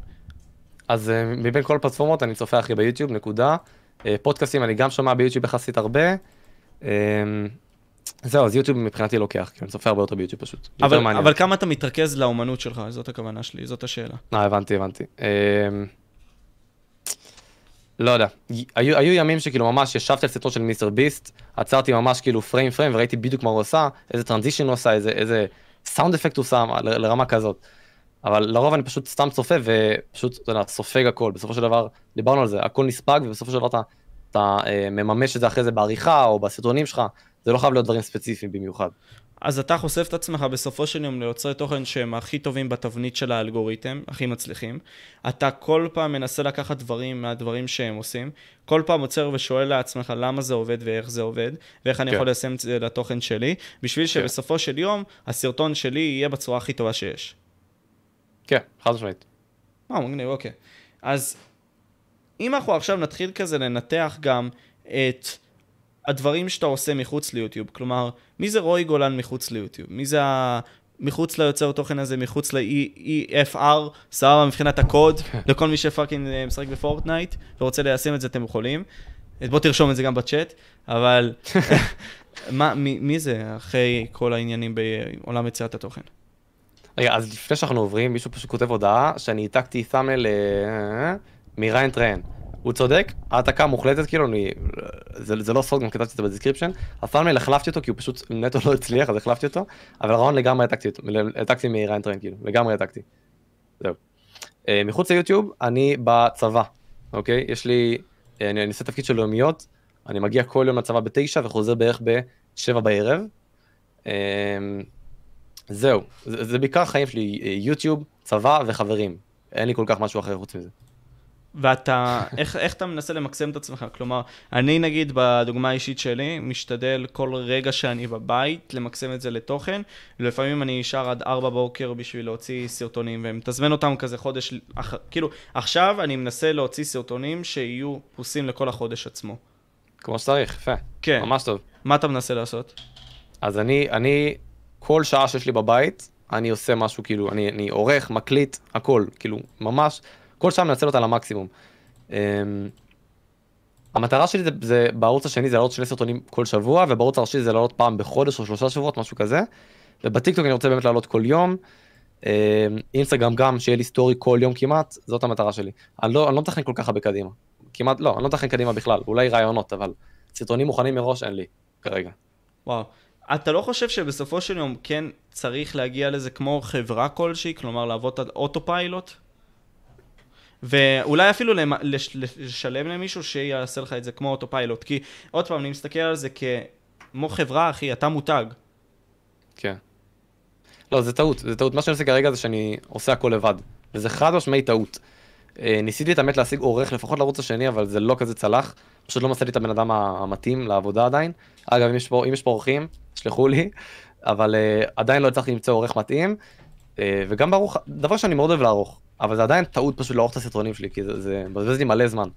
אז אה, מבין כל הפלטפורמות אני צופה הכי ביוטיוב, נקודה. אה, פודקאסטים אני גם שומע ביוטיוב יחסית הרבה. זהו, אז יוטיוב מבחינתי לוקח, כי אני צופה הרבה יותר ביוטיוב פשוט. יותר אבל, מעניין. אבל כמה אתה מתרכז לאומנות שלך, זאת הכוונה שלי, זאת השאלה. אה, הבנתי, הבנתי. אמ, לא יודע, היו, היו ימים שכאילו ממש ישבתי על סרטון של מיסטר ביסט, עצרתי ממש כאילו frame frame וראיתי בדיוק מה הוא עושה, איזה transition הוא עושה, איזה, איזה sound effect הוא שם ל- לרמה כזאת. אבל לרוב אני פשוט סתם צופה ופשוט, אתה יודע, סופג הכל, בסופו של דבר, דיברנו על זה, הכל נספג ובסופו של דבר אתה, אתה אה, מממש את זה אחרי זה בעריכה או בסרטונים שלך, זה לא חייב להיות דברים ספציפיים במיוחד. אז אתה חושף את עצמך בסופו של יום ליוצרי תוכן שהם הכי טובים בתבנית של האלגוריתם, הכי מצליחים. אתה כל פעם מנסה לקחת דברים מהדברים שהם עושים, כל פעם עוצר ושואל לעצמך למה זה עובד ואיך זה עובד, ואיך אני כן. יכול ליישם את זה לתוכן שלי, בשביל שבסופו של יום הסרטון שלי יהיה בצורה הכי טובה שיש. כן, חד משמעית. אה, מגניב, אוקיי. אז אם אנחנו עכשיו נתחיל כזה לנתח גם את הדברים שאתה עושה מחוץ ליוטיוב, כלומר, מי זה רועי גולן מחוץ ליוטיוב? מי זה ה... מחוץ ליוצר תוכן הזה, מחוץ ל-EFR, סבבה מבחינת הקוד, לכל מי ש fucking אה, משחק בפורטנייט ורוצה ליישם את זה, אתם יכולים. בוא תרשום את זה גם בצ'אט, אבל [LAUGHS] מה, מי, מי זה אחרי כל העניינים בעולם יצירת התוכן? רגע, אז לפני שאנחנו עוברים, מישהו פשוט כותב הודעה שאני העתקתי thumbnail אה, מריאן טראהן. הוא צודק, העתקה מוחלטת, כאילו, אני, זה, זה לא סוד, גם כתבתי את זה ב description. התאמנל החלפתי אותו כי הוא פשוט נטו לא הצליח, אז החלפתי אותו, אבל הרעיון לגמרי העתקתי אותו, העתקתי מריין טריין, כאילו, לגמרי העתקתי. זהו. אה, מחוץ ליוטיוב, אני בצבא, אוקיי? יש לי, אה, אני, אני עושה תפקיד של לאומיות, אני מגיע כל יום לצבא בתשע וחוזר בערך בשבע בערב. אה, זהו, זה, זה בעיקר החיים שלי, יוטיוב, צבא וחברים. אין לי כל כך משהו אחר חוץ מזה. ואתה, איך, איך אתה מנסה למקסם את עצמך? כלומר, אני נגיד בדוגמה האישית שלי, משתדל כל רגע שאני בבית למקסם את זה לתוכן. לפעמים אני נשאר עד 4 בוקר בשביל להוציא סרטונים, ומתזמן אותם כזה חודש, אח, כאילו, עכשיו אני מנסה להוציא סרטונים שיהיו פרוסים לכל החודש עצמו. כמו שצריך, יפה. כן. ממש טוב. מה אתה מנסה לעשות? אז אני, אני, כל שעה שיש לי בבית, אני עושה משהו, כאילו, אני, אני עורך, מקליט, הכל, כאילו, ממש, כל שעה מנצל אותה למקסימום. Um, המטרה שלי זה, זה, בערוץ השני זה לעלות שני סרטונים כל שבוע, ובערוץ הראשי זה לעלות פעם בחודש או שלושה שבועות, משהו כזה. ובטיקטוק אני רוצה באמת לעלות כל יום. Um, אינסטגרם גם, שיהיה לי סטורי כל יום כמעט, זאת המטרה שלי. אני לא, אני לא מתכנן כל כך הרבה קדימה. כמעט לא, אני לא מתכנן קדימה בכלל, אולי רעיונות, אבל סרטונים מוכנים מראש אין לי, כרגע. וואו. אתה לא חושב שבסופו של יום כן צריך להגיע לזה כמו חברה כלשהי, כלומר לעבוד על autopilot? ואולי אפילו לשלם למישהו שיעשה לך את זה כמו אוטו פיילוט, כי עוד פעם, אני מסתכל על זה כמו חברה, אחי, אתה מותג. כן. לא, זה טעות, זה טעות. מה שאני עושה כרגע זה שאני עושה הכל לבד, וזה חד משמעי טעות. אה, ניסיתי את האמת להשיג עורך לפחות לערוץ השני, אבל זה לא כזה צלח. פשוט לא מצאתי את הבן אדם המתאים לעבודה עדיין. אגב, אם יש פה, אם יש פה עורכים, שלחו לי, אבל uh, עדיין לא הצלחתי למצוא עורך מתאים. Uh, וגם בערוך, דבר שאני מאוד אוהב לערוך, אבל זה עדיין טעות פשוט לערוך את הסרטונים שלי, כי זה, מבזבז לי מלא זמן.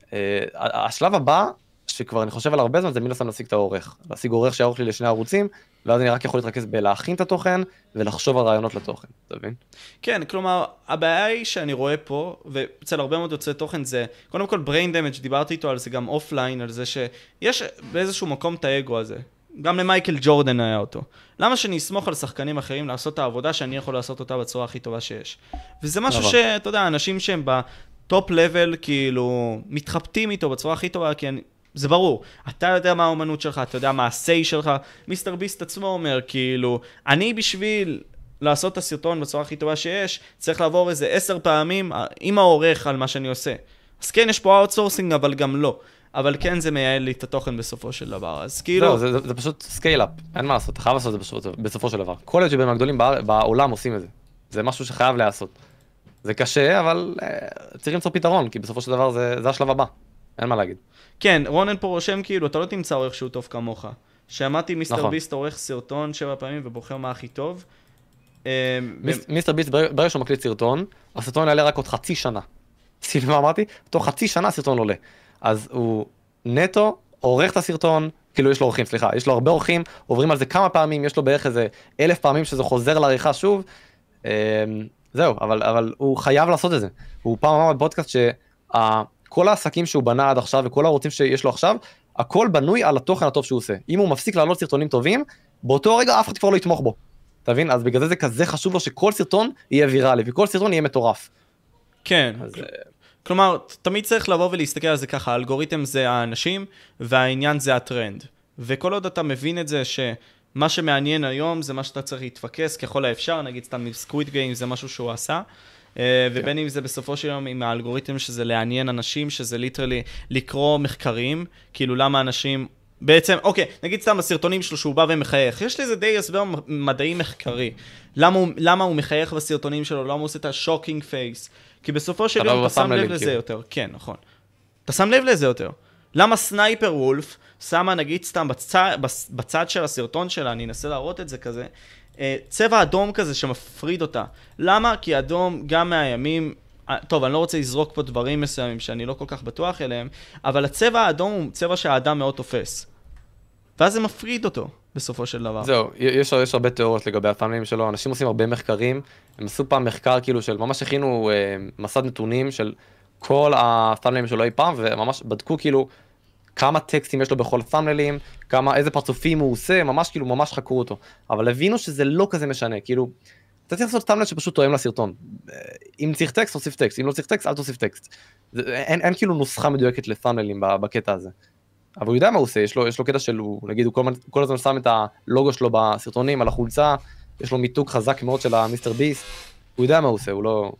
Uh, השלב הבא, שכבר אני חושב על הרבה זמן, זה מן הסתם להשיג את העורך. להשיג עורך שיערוך לי לשני ערוצים, ואז אני רק יכול להתרכז בלהכין את התוכן ולחשוב על רעיונות לתוכן, אתה מבין? כן, כלומר, הבעיה היא שאני רואה פה, ואצל הרבה מאוד יוצאי תוכן זה, קודם כל brain damage, דיברתי איתו על זה גם אופליין, על זה שיש באיזשהו מקום את האגו הזה. גם למייקל ג'ורדן היה אותו. למה שאני אסמוך על שחקנים אחרים לעשות את העבודה שאני יכול לעשות אותה בצורה הכי טובה שיש? וזה משהו נכון. שאתה יודע, אנשים שהם ב top level, כאילו, מתחבטים איתו בצורה הכי טובה, כי אני, זה ברור. אתה יודע מה האומנות שלך, אתה יודע מה ה-say שלך. מיסטר ביסט עצמו אומר, כאילו, אני בשביל לעשות את הסרטון בצורה הכי טובה שיש, צריך לעבור איזה עשר פעמים עם העורך על מה שאני עושה. אז כן, יש פה outsourcing, אבל גם לא. אבל כן זה מייעל לי את התוכן בסופו של דבר, אז כאילו... זהו, זה, זה, זה פשוט scale-up, אין מה לעשות, אתה חייב לעשות את זה בסופו, בסופו של דבר. כל היוטיוברים הגדולים באר- בעולם עושים את זה. זה משהו שחייב להיעשות. זה קשה, אבל אה, צריך למצוא פתרון, כי בסופו של דבר זה, זה השלב הבא. אין מה להגיד. כן, רונן פה רושם כאילו, אתה לא תמצא עורך שהוא טוב כמוך. שמעתי מיסטר נכון. ביסט עורך סרטון שבע פעמים ובוחר מה הכי טוב. מיס- מיסטר ביסט, ברגע ברגע שהוא מקליט סרטון, הסרטון יעלה רק עוד חצי שנה. [LAUGHS] שים מה אמרתי? תוך חצי שנה הסרטון עולה. אז הוא נטו עורך את הסרטון, כאילו יש לו עורכים, סליחה, יש לו הרבה עורכים, עוברים על זה כמה פעמים, יש לו בערך איזה אלף פעמים שזה חוזר לעריכה שוב. אמ, זהו, אבל, אבל הוא חייב לעשות את זה. הוא פעם אמר בפודקאסט שכל העסקים שהוא בנה עד עכשיו וכל הערוצים שיש לו עכשיו, הכל בנוי על התוכן הטוב שהוא עושה. אם הוא מפסיק להעלות סרטונים טובים, באותו רגע אף אחד כבר לא יתמוך בו. אתה מבין? אז בגלל זה זה כזה חשוב לו שכל סרטון יהיה ויראלי וכל סרטון יהיה מטורף. כן, אז אה, כלומר, תמיד צריך לבוא ולהסתכל על זה ככה, האלגוריתם זה האנשים, והעניין זה הטרנד. וכל עוד אתה מבין את זה שמה שמעניין היום זה מה שאתה צריך להתפקס ככל האפשר, נגיד סתם סקוויד גיים זה משהו שהוא עשה. אה, ובין אם זה בסופו של יום עם האלגוריתם שזה לעניין אנשים, שזה literally לקרוא מחקרים, כאילו למה אנשים... בעצם, אוקיי, נגיד סתם הסרטונים שלו שהוא בא ומחייך, יש לזה די הסבר מדעי מחקרי. למה הוא, למה הוא מחייך בסרטונים שלו, למה הוא עושה את ה shocking face. כי בסופו של יום אתה שם לב לזה כאילו. יותר. כן, נכון. אתה שם לב לזה יותר. למה סנייפר וולף שמה נגיד סתם בצד, בצ- בצד של הסרטון שלה, אני אנסה להראות את זה כזה, אה, צבע אדום כזה שמפריד אותה. למה? כי אדום גם מהימים, אה, טוב, אני לא רוצה לזרוק פה דברים מסוימים שאני לא כל כך בטוח אליהם, אבל הצבע האדום הוא צבע שהאדם מאוד תופס. ואז זה מפריד אותו, בסופו של דבר. זהו, יש, יש הרבה תיאוריות לגבי הפאנלים שלו, אנשים עושים הרבה מחקרים, הם עשו פעם מחקר כאילו של, ממש הכינו אה, מסד נתונים של כל הפאנלים שלו אי פעם, וממש בדקו כאילו כמה טקסטים יש לו בכל פאנלים, כמה, איזה פרצופים הוא עושה, ממש כאילו, ממש חקרו אותו. אבל הבינו שזה לא כזה משנה, כאילו, אתה צריך לעשות פאנל שפשוט תואם לסרטון. אה, אם צריך טקסט, תוסיף טקסט, אם לא צריך טקסט, אל תוסיף טקסט. זה, אין, אין כאילו נוסחה מדויקת לפאנלים בקטע הזה. אבל הוא יודע מה הוא עושה, יש לו, יש לו קטע של, הוא, נגיד, הוא כל, כל הזמן שם את הלוגו שלו בסרטונים על החולצה, יש לו מיתוג חזק מאוד של המיסטר ביסט, הוא יודע מה הוא עושה, הוא לא...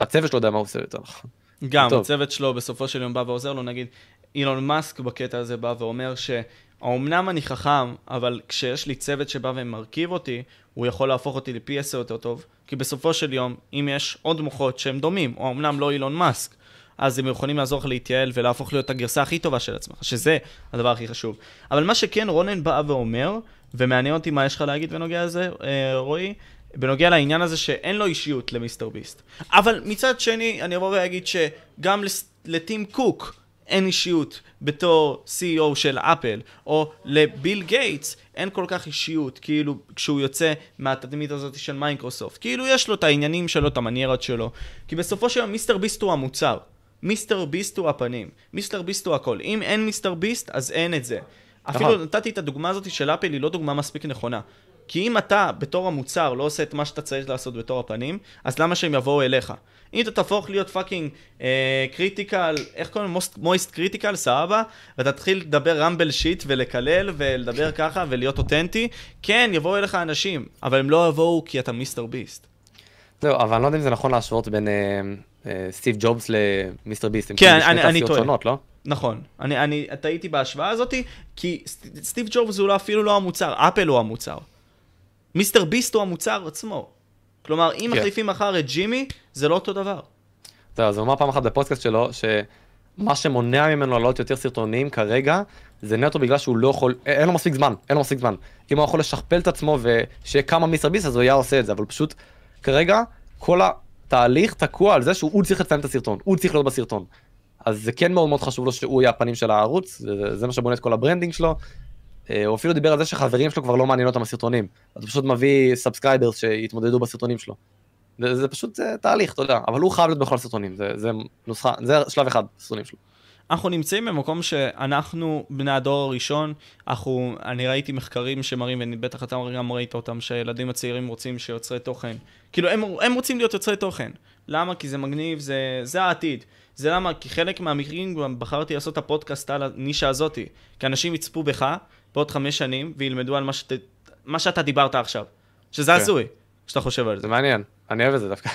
הצוות שלו יודע מה הוא עושה יותר נכון. גם, טוב. הצוות שלו בסופו של יום בא ועוזר לו, נגיד, אילון מאסק בקטע הזה בא ואומר שהאומנם אני חכם, אבל כשיש לי צוות שבא ומרכיב אותי, הוא יכול להפוך אותי לפי עשר יותר טוב, כי בסופו של יום, אם יש עוד מוחות שהם דומים, או אמנם לא אילון מאסק, אז הם יכולים לעזור לך להתייעל ולהפוך להיות הגרסה הכי טובה של עצמך, שזה הדבר הכי חשוב. אבל מה שכן רונן בא ואומר, ומעניין אותי מה יש לך להגיד בנוגע לזה, אה, רועי, בנוגע לעניין הזה שאין לו אישיות למיסטר ביסט. אבל מצד שני, אני אבוא ואגיד שגם לטים קוק אין אישיות בתור CEO של אפל, או לביל גייטס אין כל כך אישיות, כאילו, כשהוא יוצא מהתדמית הזאת של מייקרוסופט. כאילו, יש לו את העניינים שלו, את המניירות שלו. כי בסופו של יום, מיסטר ביסט הוא המוצר. מיסטר ביסט הוא הפנים. מיסטר ביסט הוא הכל. אם אין מיסטר ביסט, אז אין את זה. אפילו נכון. נתתי את הדוגמה הזאת של אפל, היא לא דוגמה מספיק נכונה. כי אם אתה, בתור המוצר, לא עושה את מה שאתה צריך לעשות בתור הפנים, אז למה שהם יבואו אליך? אם אתה תהפוך להיות fucking קריטיקל, איך קוראים לו? מויסט קריטיקל, סבבה? ואתה תתחיל לדבר random shit ולקלל ולדבר ככה ולהיות אותנטי, כן, יבואו אליך אנשים, אבל הם לא יבואו כי אתה מיסטר ביסט. זהו, אבל אני לא יודע אם זה נכון להשוות בין אה, אה, סטיב ג'ובס למיסטר ביסט. הם כן, כאילו שני אני- אני תעשיות טועה. שונות, לא? נכון, אני, אני טעיתי בהשוואה הזאת, כי סט- סטיב ג'ובס הוא לא, אפילו לא המוצר, אפל הוא המוצר. מיסטר ביסט הוא המוצר עצמו. כלומר, אם כן. מחליפים מחר את ג'ימי, זה לא אותו דבר. יודע, אז הוא אמר פעם אחת בפודקאסט שלו, שמה שמונע ממנו לעלות יותר סרטונים כרגע, זה נטו בגלל שהוא לא יכול, אין לו מספיק זמן, אין לו מספיק זמן. אם הוא יכול לשכפל את עצמו ושיהיה כמה מיסטר ביסט, אז הוא היה עושה את זה, אבל פשוט, כרגע, כל התהליך תקוע על זה שהוא צריך לצלם את הסרטון, הוא צריך להיות בסרטון. אז זה כן מאוד מאוד חשוב לו שהוא יהיה הפנים של הערוץ, זה, זה מה שבונה את כל ה branding שלו. אה, הוא אפילו דיבר על זה שחברים שלו כבר לא מעניין אותם הסרטונים. אז הוא פשוט מביא subscribers שיתמודדו בסרטונים שלו. זה, זה פשוט אה, תהליך, אתה יודע, אבל הוא חייב להיות בכל הסרטונים, זה, זה נוסחה, זה שלב אחד בסרטונים שלו. אנחנו נמצאים במקום שאנחנו, בני הדור הראשון, אנחנו, אני ראיתי מחקרים שמראים, ובטח אתה גם ראית אותם, שהילדים הצעירים רוצים שיוצרי תוכן. כאילו, הם, הם רוצים להיות יוצרי תוכן. למה? כי זה מגניב, זה, זה העתיד. זה למה? כי חלק מהמקרים גם בחרתי לעשות את הפודקאסט על הנישה הזאתי. כי אנשים יצפו בך בעוד חמש שנים וילמדו על מה, שת, מה שאתה דיברת עכשיו. שזה כן. הזוי, כשאתה חושב על זה. זה מעניין, אני אוהב את זה דווקא,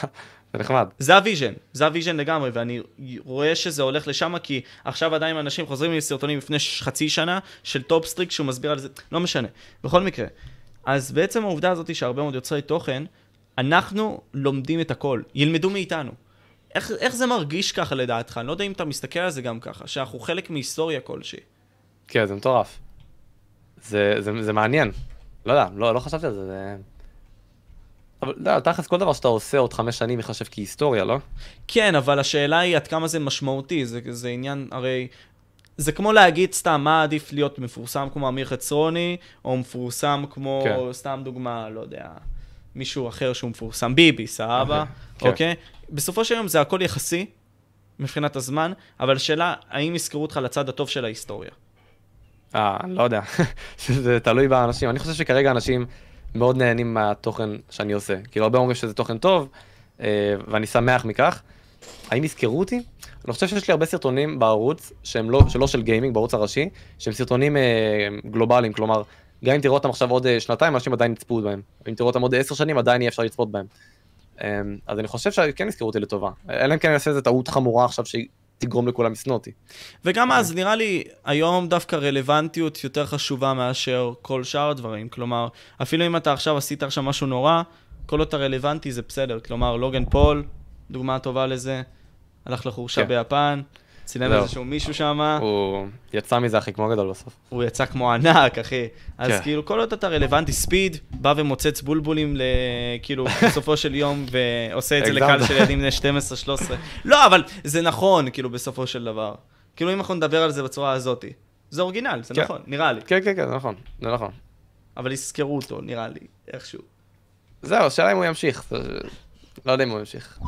זה נחמד. זה ה vision, זה ה vision לגמרי, ואני רואה שזה הולך לשם, כי עכשיו עדיין אנשים חוזרים לי סרטונים לפני חצי שנה של טופסטריק שהוא מסביר על זה, לא משנה. בכל מקרה, אז בעצם העובדה הזאת היא שהרבה מאוד יוצרי תוכן, אנחנו לומדים את הכל, ילמדו מאיתנו. איך, איך זה מרגיש ככה לדעתך? אני לא יודע אם אתה מסתכל על זה גם ככה, שאנחנו חלק מהיסטוריה כלשהי. כן, זה מטורף. זה, זה, זה מעניין. לא יודע, לא, לא חשבתי על זה, זה... אבל לא, תכלס כל דבר שאתה עושה עוד חמש שנים ייחשב כהיסטוריה, לא? כן, אבל השאלה היא עד כמה זה משמעותי, זה, זה עניין, הרי... זה כמו להגיד סתם, מה עדיף להיות מפורסם כמו אמיר חצרוני, או מפורסם כמו, כן. סתם דוגמה, לא יודע, מישהו אחר שהוא מפורסם, ביבי, סבבה? כן. אוקיי? בסופו של יום זה הכל יחסי, מבחינת הזמן, אבל השאלה, האם יזכרו אותך לצד הטוב של ההיסטוריה? אה, אני לא יודע. [LAUGHS] זה תלוי באנשים. אני חושב שכרגע אנשים מאוד נהנים מהתוכן שאני עושה. כאילו, הרבה אומרים שזה תוכן טוב, אה, ואני שמח מכך. האם יזכרו אותי? אני חושב שיש לי הרבה סרטונים בערוץ, שהם לא, שלא של גיימינג, בערוץ הראשי, שהם סרטונים אה, גלובליים, כלומר, גם אם תראו אותם עכשיו עוד אה, שנתיים, אנשים עדיין יצפו בהם. אם תראו אותם עוד עשר שנים, עדיין יהיה אפשר לצפות בהם. אה, אז אני חושב שכן יזכרו אותי לטובה. אלא אם כן אני אעשה איזה טעות חמורה עכשיו שתגרום לכולם לשנוא אותי. וגם אז, נראה לי, היום דווקא רלוונטיות יותר חשובה מאשר כל שאר הדברים. כלומר, אפילו אם אתה עכשיו עשית עכשיו משהו נורא, כל עוד אתה רלוונטי זה בסדר. כלומר, לוגן פול, דוגמה טובה לזה, הלך לחורשה כן. ביפן, צילם זהו. איזשהו מישהו שם, הוא יצא מזה הכי כמו גדול בסוף. הוא יצא כמו ענק, אחי. אז כן. כאילו, כל עוד אתה רלוונטי, ספיד, בא ומוצץ בולבולים, ל... כאילו, [LAUGHS] בסופו של יום, ועושה את זה. לקהל של ילדים בני 12-13. לא, אבל זה נכון, כאילו, בסופו של דבר. כאילו, אם אנחנו נדבר על זה בצורה הזאתי. זה אורגינל, זה כן. נכון, נראה לי. כן, כן, כן, זה נכון, זה נכון. אבל יזכרו אותו, נראה לי, איכשהו. זהו, השאלה אם הוא ימשיך. לא יודע אם הוא ימשיך.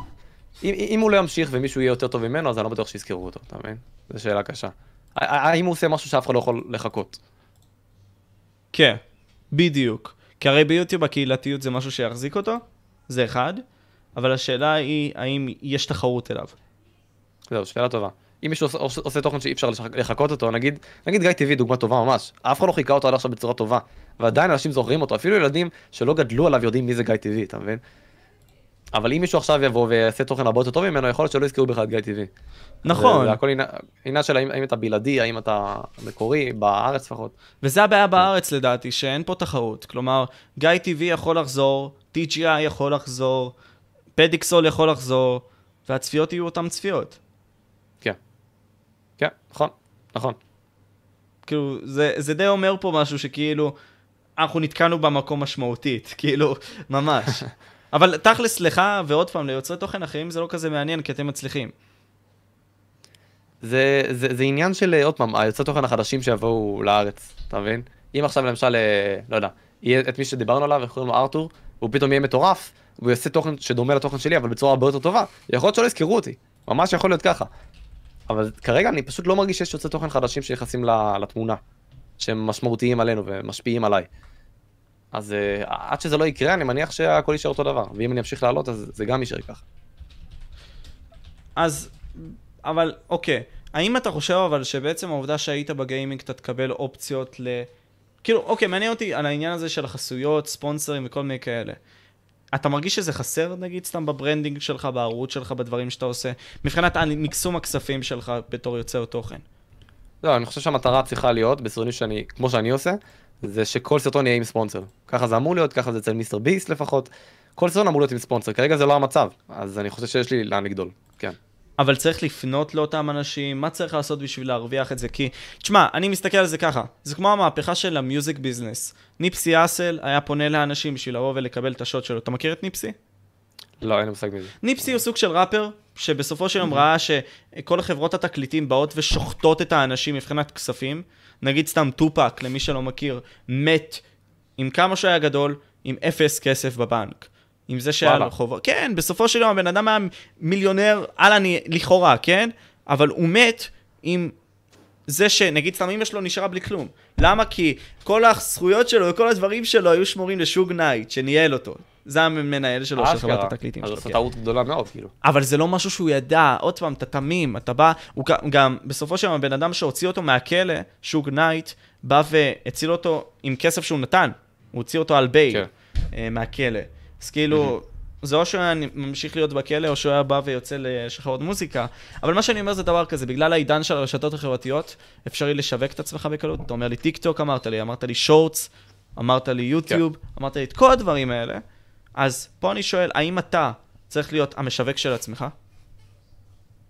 אם, אם הוא לא ימשיך ומישהו יהיה יותר טוב ממנו, אז אני לא בטוח שיזכרו אותו, אתה מבין? זו שאלה קשה. האם הוא עושה משהו שאף אחד לא יכול לחכות? כן, בדיוק. כי הרי ביוטיוב הקהילתיות זה משהו שיחזיק אותו, זה אחד, אבל השאלה היא, האם יש תחרות אליו. זהו, שאלה טובה. אם מישהו עושה, עושה, עושה תוכן שאי אפשר לחכות אותו, נגיד, נגיד גיא טבעי, דוגמה טובה ממש. אף אחד לא חיכה אותו עד עכשיו בצורה טובה. ועדיין אנשים זוכרים אותו, אפילו ילדים שלא גדלו עליו יודעים מי זה גיא טבעי, אתה מבין? אבל אם מישהו עכשיו יבוא ויעשה תוכן הרבה יותר טוב ממנו, יכול להיות שלא יזכרו בכלל את גיא טבעי. נכון, זה, הכל עניין- עניין של האם, האם אתה בלעדי, האם אתה מקורי, בארץ לפחות. וזה הבעיה בארץ לדעתי, שאין פה תחרות. כלומר, גיא TV יכול לחזור, TGI יכול לחזור, פדיקסול יכול לחזור, והצפיות יהיו אותן צפיות. כן. כן, נכון, נכון. כאילו, זה, זה די אומר פה משהו שכאילו, אנחנו נתקענו במקום משמעותית, [LAUGHS] כאילו, ממש. [LAUGHS] אבל תכלס לך, ועוד פעם, ליוצרי תוכן אחרים זה לא כזה מעניין, כי אתם מצליחים. זה, זה, זה עניין של, אה, עוד פעם, היוצרי תוכן החדשים שיבואו לארץ, אתה מבין? אם עכשיו למשל, אה, לא יודע, יהיה את מי שדיברנו עליו, איך קוראים לו ארתור, הוא פתאום יהיה מטורף, והוא יעשה תוכן שדומה לתוכן שלי, אבל בצורה הרבה יותר טובה, יכול להיות שלא יזכרו אותי, ממש יכול להיות ככה. אבל כרגע אני פשוט לא מרגיש שיש יוצרי תוכן חדשים שנכנסים לתמונה, שהם משמעותיים עלינו ומשפיעים עליי. אז uh, עד שזה לא יקרה, אני מניח שהכל יישאר אותו דבר, ואם אני אמשיך לעלות, אז זה גם יישאר ככה. אז, אבל אוקיי, האם אתה חושב אבל שבעצם העובדה שהיית בגיימינג אתה תקבל אופציות ל... כאילו, אוקיי, מעניין אותי על העניין הזה של החסויות, ספונסרים וכל מיני כאלה. אתה מרגיש שזה חסר, נגיד, סתם ב branding שלך, בערוץ שלך, בדברים שאתה עושה, מבחינת מקסום הכספים שלך בתור יוצר תוכן? לא, אני חושב שהמטרה צריכה להיות, בסרטונים שאני, כמו שאני עושה, זה שכל סרטון יהיה עם ספונסר. ככה זה אמור להיות, ככה זה אצל מיסטר ביסט לפחות. כל סרטון אמור להיות עם ספונסר, כרגע זה לא המצב, אז אני חושב שיש לי לאן לגדול, כן. אבל צריך לפנות לאותם אנשים, מה צריך לעשות בשביל להרוויח את זה? כי, תשמע, אני מסתכל על זה ככה, זה כמו המהפכה של המיוזיק ביזנס. ניפסי אסל היה פונה לאנשים בשביל לבוא ולקבל את השוט שלו. אתה מכיר את ניפסי? לא, אין לי מושג מזה. ניפסי הוא סוג של ראפר, שבסופו של יום ראה שכל חברות התקליטים באות ושוחטות את האנשים מבחינת כספים. נגיד סתם טופק, למי שלא מכיר, מת עם כמה שהיה גדול, עם אפס כסף בבנק. עם זה שהיה לו חובות. כן, בסופו של יום הבן אדם היה מיליונר, אהלן, לכאורה, כן? אבל הוא מת עם זה שנגיד סתם אמא שלו נשארה בלי כלום. למה? כי כל הזכויות שלו וכל הדברים שלו היו שמורים לשוג נייט, שניהל אותו. זה המנהל שלו, של חברת התקליטים שלו. אז זו טעות גדולה מאוד, כאילו. אבל זה לא משהו שהוא ידע, עוד פעם, אתה תמים, אתה בא, הוא גם, בסופו של דבר, הבן אדם שהוציא אותו מהכלא, שוג נייט, בא והציל אותו עם כסף שהוא נתן. הוא הוציא אותו על bail, כן. אה, מהכלא. אז כאילו, זה או שהוא היה ממשיך להיות בכלא, או שהוא היה בא ויוצא לשחרר עוד מוזיקה. אבל מה שאני אומר זה דבר כזה, בגלל העידן של הרשתות החברתיות, אפשרי לשווק את עצמך בקלות. אתה אומר לי טיק טוק, אמרת לי, אמרת לי שורטס, אמרת לי יוטיוב, כן. אמרת לי את כל הדברים האלה. אז פה אני שואל, האם אתה צריך להיות המשווק של עצמך?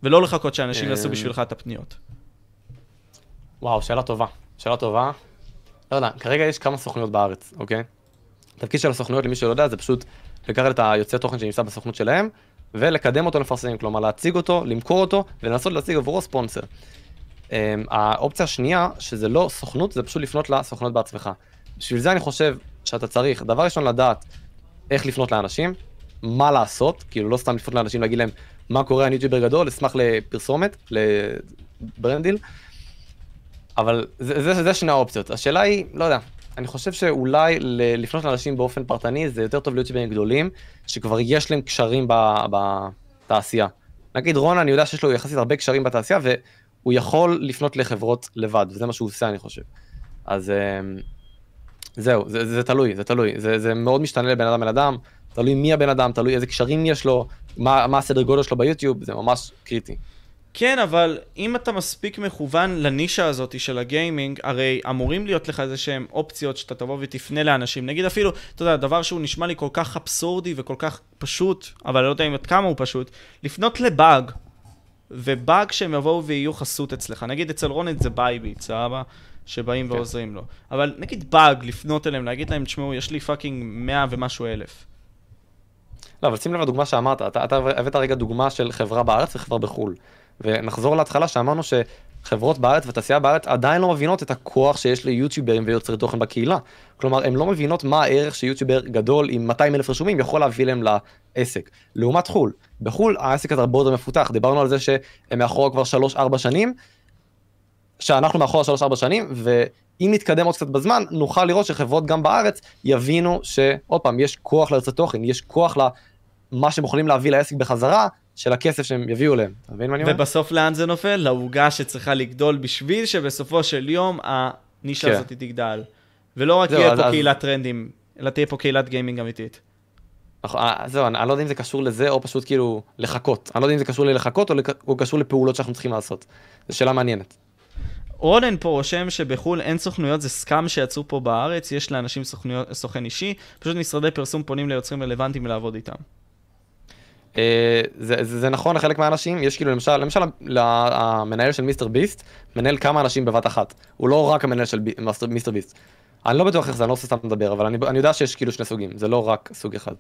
ולא לחכות שאנשים יעשו בשבילך את הפניות. וואו, שאלה טובה. שאלה טובה. לא יודע, כרגע יש כמה סוכנויות בארץ, אוקיי? התפקיד של הסוכנויות, למי שלא יודע, זה פשוט לקחת את היוצא תוכן שנמצא בסוכנות שלהם, ולקדם אותו למפרסמים, כלומר להציג אותו, למכור אותו, ולנסות להציג עבורו ספונסר. Um, האופציה השנייה, שזה לא סוכנות, זה פשוט לפנות לסוכנות בעצמך. בשביל זה אני חושב שאתה צריך, דבר ראשון לדעת איך לפנות לאנשים, מה לעשות, כאילו לא סתם לפנות לאנשים להגיד להם מה קורה, אני יוטיובר גדול, אשמח לפרסומת, לברנדיל, אבל זה, זה, זה שני האופציות. השאלה היא, לא יודע, אני חושב שאולי לפנות לאנשים באופן פרטני זה יותר טוב ליוטיוברים גדולים, שכבר יש להם קשרים בתעשייה. נגיד רונה, אני יודע שיש לו יחסית הרבה קשרים בתעשייה, והוא יכול לפנות לחברות לבד, וזה מה שהוא עושה, אני חושב. אז אמ, זהו, זה, זה תלוי, זה תלוי. זה, זה מאוד משתנה לבן אדם בן אדם, תלוי מי הבן אדם, תלוי איזה קשרים יש לו, מה, מה הסדר גודל שלו ביוטיוב, זה ממש קריטי. כן, אבל אם אתה מספיק מכוון לנישה הזאת של הגיימינג, הרי אמורים להיות לך איזה שהם אופציות שאתה תבוא ותפנה לאנשים. נגיד אפילו, אתה יודע, דבר שהוא נשמע לי כל כך אבסורדי וכל כך פשוט, אבל לא יודע אם עד כמה הוא פשוט, לפנות לבאג, ובאג שהם יבואו ויהיו חסות אצלך. נגיד אצל רונד זה בייביט, סבבה? שבאים כן. ועוזרים לו. אבל נגיד באג, לפנות אליהם, להגיד להם, תשמעו, יש לי fucking 100 ומשהו אלף. לא, אבל שים לב לדוגמה שאמרת, אתה, אתה הבאת רגע דוגמה של חברה בארץ וחברה בחו"ל. ונחזור להתחלה שאמרנו שחברות בארץ ותעשייה בארץ עדיין לא מבינות את הכוח שיש ליוטיוברים ויוצרי תוכן בקהילה. כלומר, הן לא מבינות מה הערך שיוטיובר גדול עם 200 אלף רשומים יכול להביא להם לעסק. לעומת חו"ל, בחו"ל העסק הזה הרבה יותר מפותח, דיברנו על זה שהם מאחורה כבר 3-4 שנים, שאנחנו מאחורה 3-4 שנים, ואם נתקדם עוד קצת בזמן, נוכל לראות שחברות גם בארץ יבינו שעוד פעם, יש כוח ליוצרי תוכן, יש כוח למה שהם יכולים להביא לעסק בחזרה, של הכסף שהם יביאו להם. אתה מבין מה אני אומר? ובסוף לאן זה נופל? לעוגה שצריכה לגדול בשביל שבסופו של יום הנישה כן. הזאת תגדל. ולא רק תהיה פה אז... קהילת טרנדים, אלא תהיה פה קהילת גיימינג אמיתית. נכון, אה, זהו, אני, אני לא יודע אם זה קשור לזה או פשוט כאילו לחכות. אני לא יודע אם זה קשור ללחכות או, לק... או קשור לפעולות שאנחנו צריכים לעשות. זו שאלה מעניינת. רונן פה רושם שבחו"ל אין סוכנויות, זה סקאם שיצאו פה בארץ, יש לאנשים סוכנויות, סוכן אישי, פשוט משרדי פרסום פונים ליוצרים רלוונטיים לעבוד איתם. אה, זה, זה, זה נכון לחלק מהאנשים, יש כאילו למשל, למשל המנהל של מיסטר ביסט מנהל כמה אנשים בבת אחת, הוא לא רק המנהל של מיסטר ביסט. אני לא בטוח איך זה, אני לא רוצה סתם לדבר, אבל אני, אני יודע שיש כאילו שני סוגים, זה לא רק סוג אחד.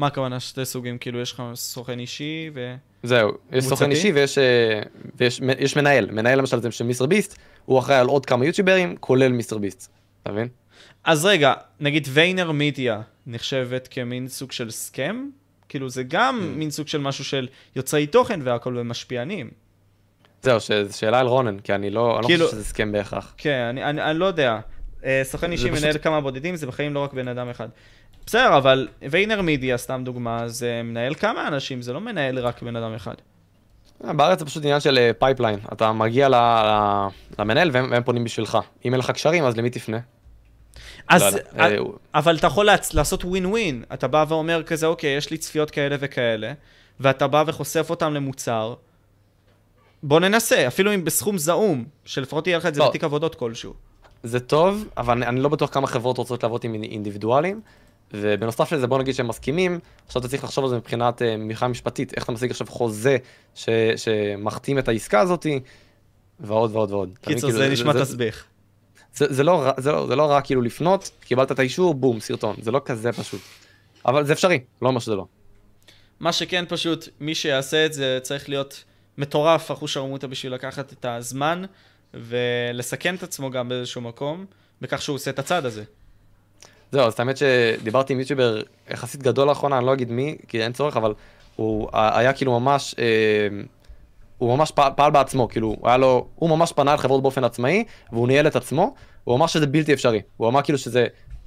מה הכוונה שתי סוגים? כאילו יש לך סוכן אישי ו... זהו, יש סוכן אישי ויש, אה, ויש יש מנהל, מנהל למשל זה של מיסטר ביסט, הוא אחראי על עוד כמה יוטיוברים, כולל מיסטר ביסט, אתה מבין? אז רגע, נגיד ויינר מידיה נחשבת כמין סוג של סכם? כאילו זה גם mm. מין סוג של משהו של יוצרי תוכן והכל ומשפיענים. זהו, זו שאלה על רונן, כי אני לא, אני כאילו, לא חושב שזה הסכם בהכרח. כן, אני, אני, אני לא יודע. אה, סוכן אישי פשוט... מנהל כמה בודדים, זה בחיים לא רק בן אדם אחד. בסדר, אבל ויינר מדיה, סתם דוגמה, זה מנהל כמה אנשים, זה לא מנהל רק בן אדם אחד. אה, בארץ זה פשוט עניין של pipeline. אה, אתה מגיע למנהל והם, והם פונים בשבילך. אם אין לך קשרים, אז למי תפנה? אז, לא יודע, אה, אבל אתה יכול לעשות ווין ווין. אתה בא ואומר כזה, אוקיי, יש לי צפיות כאלה וכאלה, ואתה בא וחושף אותם למוצר. בוא ננסה, אפילו אם בסכום זעום, שלפחות יהיה לך את זה לא. בתיק עבודות כלשהו. זה טוב, אבל אני, אני לא בטוח כמה חברות רוצות לעבוד עם אינדיבידואלים. ובנוסף לזה בוא נגיד שהם מסכימים, עכשיו אתה צריך לחשוב על זה מבחינת אה, מבחינה משפטית, איך אתה משיג עכשיו חוזה ש, שמחתים את העסקה הזאתי, ועוד ועוד ועוד. קיצור, כאילו, זה נשמע זה, תסביך. זה, זה, לא, זה, לא, זה לא רק כאילו לפנות, קיבלת את האישור, בום, סרטון, זה לא כזה פשוט. אבל זה אפשרי, לא אומר שזה לא. מה שכן פשוט, מי שיעשה את זה צריך להיות מטורף אחוש שרמוטה בשביל לקחת את הזמן ולסכן את עצמו גם באיזשהו מקום, בכך שהוא עושה את הצעד הזה. זהו, אז האמת שדיברתי עם יוטיובר יחסית גדול לאחרונה, אני לא אגיד מי, כי אין צורך, אבל הוא היה כאילו ממש, אה, הוא ממש פעל, פעל בעצמו, כאילו, היה לו, הוא ממש פנה על חברות באופן עצמאי, והוא ניהל את עצמו, הוא אמר שזה בלתי אפשרי. הוא אמר כאילו שזה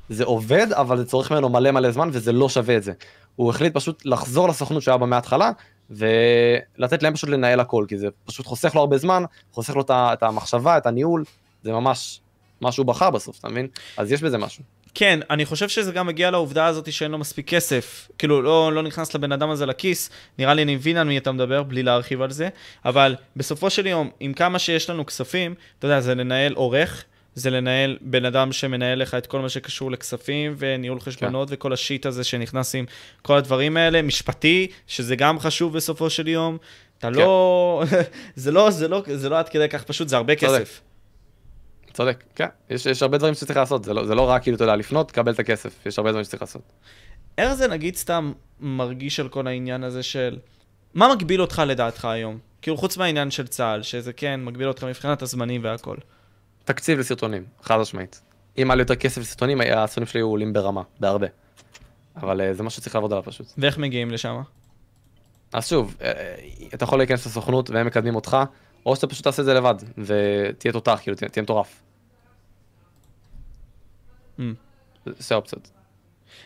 זה עובד, אבל זה צורך ממנו מלא מלא זמן, וזה לא שווה את זה. הוא החליט פשוט לחזור לסוכנות שהיה בה מההתחלה, ולתת להם פשוט לנהל הכל, כי זה פשוט חוסך לו הרבה זמן, חוסך לו את המחשבה, את הניהול, זה ממש מה שהוא בחר בסוף, אתה מבין? אז יש בזה משהו. כן, אני חושב שזה גם מגיע לעובדה הזאת שאין לו מספיק כסף. כאילו, לא, לא נכנס לבן אדם הזה לכיס, נראה לי אני מבין על מי אתה מדבר, בלי להרחיב על זה, אבל בסופו של יום, עם כמה שיש לנו כספים, אתה יודע, זה לנהל עורך, זה לנהל בן אדם שמנהל לך את כל מה שקשור לכספים וניהול חשבונות כן. וכל השיט הזה שנכנס עם כל הדברים האלה, משפטי, שזה גם חשוב בסופו של יום. אתה כן. לא... [LAUGHS] זה לא, זה לא, זה לא עד כדי כך פשוט, זה הרבה. כסף. צודק, כן, יש, יש הרבה דברים שצריך לעשות, זה לא, זה לא רק כאילו, אתה יודע, לפנות, קבל את הכסף, יש הרבה דברים שצריך לעשות. איך זה נגיד סתם מרגיש על כל העניין הזה של... מה מגביל אותך לדעתך היום? כאילו חוץ מהעניין של צה"ל, שזה כן מגביל אותך מבחינת הזמנים והכל. תקציב לסרטונים, חד משמעית. אם היה לי יותר כסף לסרטונים, הסרטונים שלי היו עולים ברמה, בהרבה. אבל אה, זה מה שצריך לעבוד עליו פשוט. ואיך מגיעים לשם? אז שוב, אה, אתה יכול להיכנס לסוכנות והם מקדמים אותך, או שאתה פשוט תעשה את זה לבד, ותהיה תותח, כאילו, תהיה, תהיה מטורף. Mm. זה- האופציות.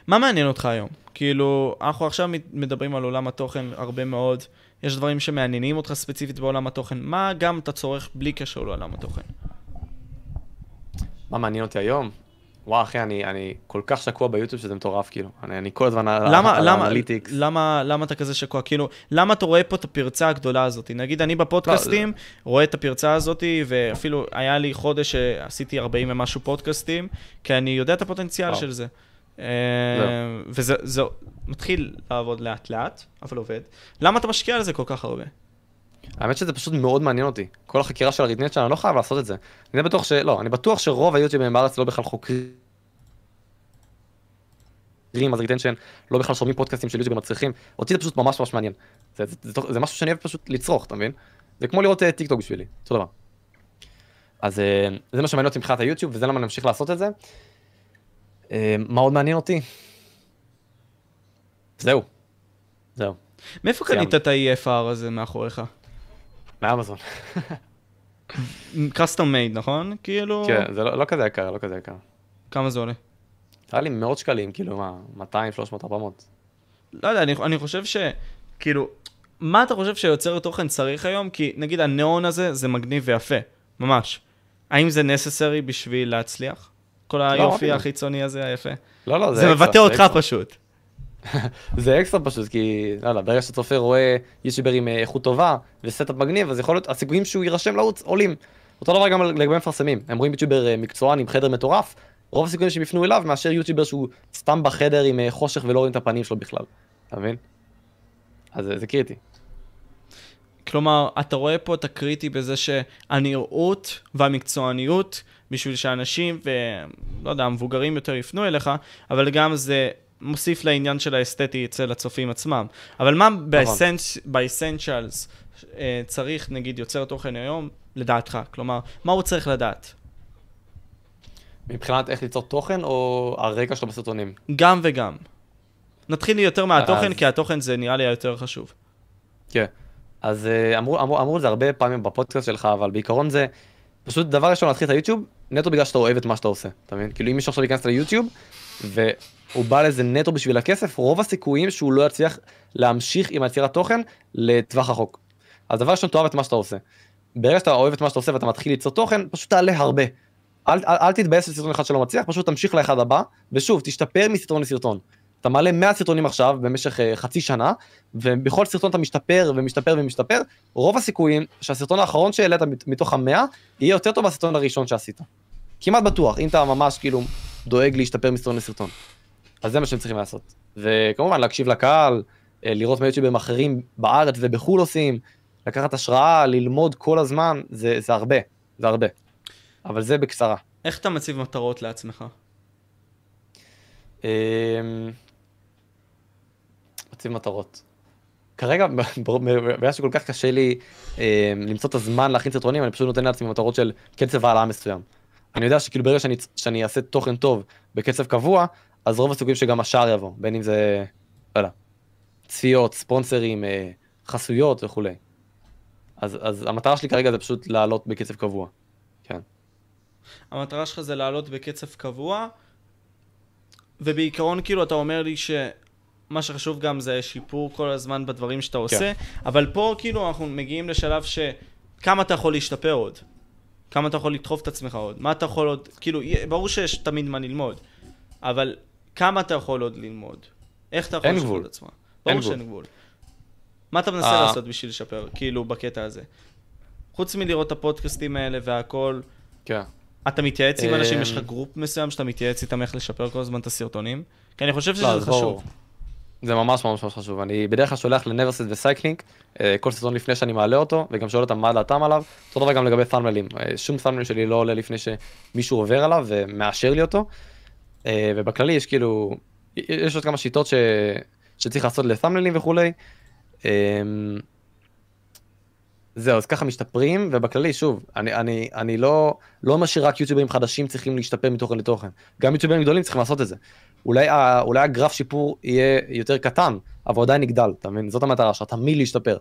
מה מעניין אותך היום? כאילו, אנחנו עכשיו מדברים על עולם התוכן הרבה מאוד. יש דברים שמעניינים אותך ספציפית בעולם התוכן. מה גם אתה צורך בלי קשר לעולם התוכן? מה מעניין אותי היום? וואו אחי, אני, אני כל כך שקוע ביוטיוב שזה מטורף, כאילו. אני, אני כל הזמן למה, על למה, האנליטיקס. למה, למה אתה כזה שקוע? כאילו, למה אתה רואה פה את הפרצה הגדולה הזאת? נגיד, אני בפודקאסטים רואה את הפרצה הזאת, ואפילו היה לי חודש שעשיתי 40 ומשהו פודקאסטים, כי אני יודע את הפוטנציאל וואו. של זה. אה, וזה זה מתחיל לעבוד לאט לאט, אבל עובד. למה אתה משקיע על זה כל כך הרבה? האמת שזה פשוט מאוד מעניין אותי. כל החקירה של ה retention שלנו, אני לא חייב לעשות את זה. אני בטוח ש... לא, אני בטוח שרוב היוטיוברים בארץ לא בכלל חוקרים. אז retention, לא בכלל שומעים פודקאסטים של יוטיוברים מצליחים. אותי זה פשוט ממש ממש מעניין. זה, זה, זה, זה משהו שאני אוהב פשוט לצרוך, אתה מבין? זה כמו לראות אה, טיק טוק בשבילי, אותו דבר. אז אה, זה מה שמעניין אותי מבחינת היוטיוב, וזה למה אני אמשיך לעשות את זה. אה, מה עוד מעניין אותי? זהו. זהו. מאיפה. קנית את ה-EFR הזה מאחוריך? מאמזון. custom made, נכון? כאילו, כן, זה לא, לא כזה יקר, לא כזה יקר. כמה זה עולה? היה לי מאות שקלים, כאילו מה, 200, 300, 400. לא יודע, אני, אני חושב ש... כאילו, מה אתה חושב שיוצר תוכן צריך היום? כי נגיד הניאון הזה זה מגניב ויפה, ממש. האם זה necessary בשביל להצליח? כל היופי אפילו. החיצוני הזה היפה. לא, לא, זה, זה מבטא אותך. פשוט. [LAUGHS] זה אקסטרה חשוב, כי, לא יודע, ברגע שצופה רואה יוטיובר עם אה, איכות טובה ו setup מגניב, אז יכול להיות, הסיכויים שהוא יירשם לערוץ עולים. אותו דבר גם לגבי מפרסמים, הם רואים יוטיובר אה, מקצוען עם חדר מטורף, רוב הסיכויים שהם יפנו אליו מאשר יוטיובר שהוא סתם בחדר עם אה, חושך ולא רואים את הפנים שלו בכלל, אתה מבין? אז זה קריטי. כלומר, אתה רואה פה את הקריטי בזה שהנראות והמקצועניות, בשביל שאנשים, ולא יודע, המבוגרים יותר יפנו אליך, אבל גם זה מוסיף לעניין של האסתטי אצל הצופים עצמם. אבל מה באסנציאלס צריך, נגיד, יוצר תוכן היום, לדעתך? כלומר, מה הוא צריך לדעת? מבחינת איך ליצור תוכן או הרקע שלו בסרטונים? גם וגם. נתחיל יותר מהתוכן, אז- כי התוכן זה נראה לי היותר חשוב. כן. אז אה, אמרו, אמרו, אמרו את זה הרבה פעמים בפודקאסט שלך, אבל בעיקרון זה פשוט דבר ראשון להתחיל את היוטיוב, נטו בגלל שאתה אוהב את מה שאתה עושה, אתה מבין? כאילו אם מישהו עכשיו ייכנס ליוטיוב, והוא בא לזה נטו בשביל הכסף, רוב הסיכויים שהוא לא יצליח להמשיך עם היצירת תוכן לטווח רחוק. אז דבר ראשון, תאהב את מה שאתה עושה. ברגע שאתה אוהב את מה שאתה עושה ואתה מתחיל ליצור תוכן, פשוט תעלה הרבה. אל, אל, אל תתבאס לסרטון אחד שלא מצליח, פשוט תמשיך לאחד הבא, ושוב, תשתפר מסרטון לסרטון. אתה מעלה 100 סרטונים עכשיו במשך uh, חצי שנה, ובכל סרטון אתה משתפר ומשתפר ומשתפר, רוב הסיכויים שהסרטון האחרון שהעלית מתוך המאה, יהיה יותר טוב מהסרטון הראשון שעשית. כמעט בטוח, אם אתה ממש כאילו דואג להשתפר מסרטון לסרטון. אז זה מה שהם צריכים לעשות. וכמובן להקשיב לקהל, אה, לראות מה יוטיוברים אחרים בארץ ובחו"ל עושים, לקחת השראה, ללמוד כל הזמן, זה, זה הרבה, זה הרבה. אבל זה בקצרה. איך אתה מציב מטרות לעצמך? אמ, מציב מטרות. כרגע, [LAUGHS] בגלל שכל כך קשה לי אה, למצוא את הזמן להכין סרטונים, אני פשוט נותן לעצמי מטרות של קצב העלאה מסוים. אני יודע שכאילו ברגע שאני, שאני אעשה תוכן טוב בקצב קבוע, אז רוב הסיכויים שגם השאר יבוא, בין אם זה, לא יודע, צפיות, ספונסרים, אה, חסויות וכולי. אז, אז המטרה שלי כרגע זה פשוט לעלות בקצב קבוע, כן. המטרה שלך זה לעלות בקצב קבוע, ובעיקרון כאילו אתה אומר לי שמה שחשוב גם זה שיפור כל הזמן בדברים שאתה עושה, כן. אבל פה כאילו אנחנו מגיעים לשלב שכמה אתה יכול להשתפר עוד. כמה אתה יכול לדחוף את עצמך עוד, מה אתה יכול עוד, כאילו, ברור שיש תמיד מה ללמוד, אבל כמה אתה יכול עוד ללמוד? איך אתה יכול לשפר את עצמך? ברור שאין גבול. מה אתה מנסה אה. לעשות בשביל לשפר, כאילו, בקטע הזה? חוץ מלראות את הפודקאסטים האלה והכל, כן. אתה מתייעץ עם אנשים, יש לך group מסוים שאתה מתייעץ איתם איך לשפר כל הזמן את הסרטונים? כי אני חושב שזה לא, חשוב. זה ממש ממש ממש חשוב. אני בדרך כלל שולח לנברסט וסייקלינג, אה, כל סרטון לפני שאני מעלה אותו, וגם שואל אותם מה דעתם עליו. אותו דבר גם לגבי thumbnail ים. אה, שום thumbnail שלי לא עולה לפני שמישהו עובר עליו ומאשר לי אותו. אה, ובכללי יש כאילו, יש עוד כמה שיטות ש... שצריך לעשות ל thumbnail ים וכולי. זהו, אז ככה משתפרים, ובכללי, שוב, אני, אני, אני לא, לא אומר שרק יוטיוברים חדשים צריכים להשתפר מתוכן לתוכן. גם יוטיוברים גדולים צריכים לעשות את זה. אולי, ה, אולי הגרף שיפור יהיה יותר קטן, אבל עדיין יגדל, אתה מבין? זאת המטרה שלך, תמיד להשתפר.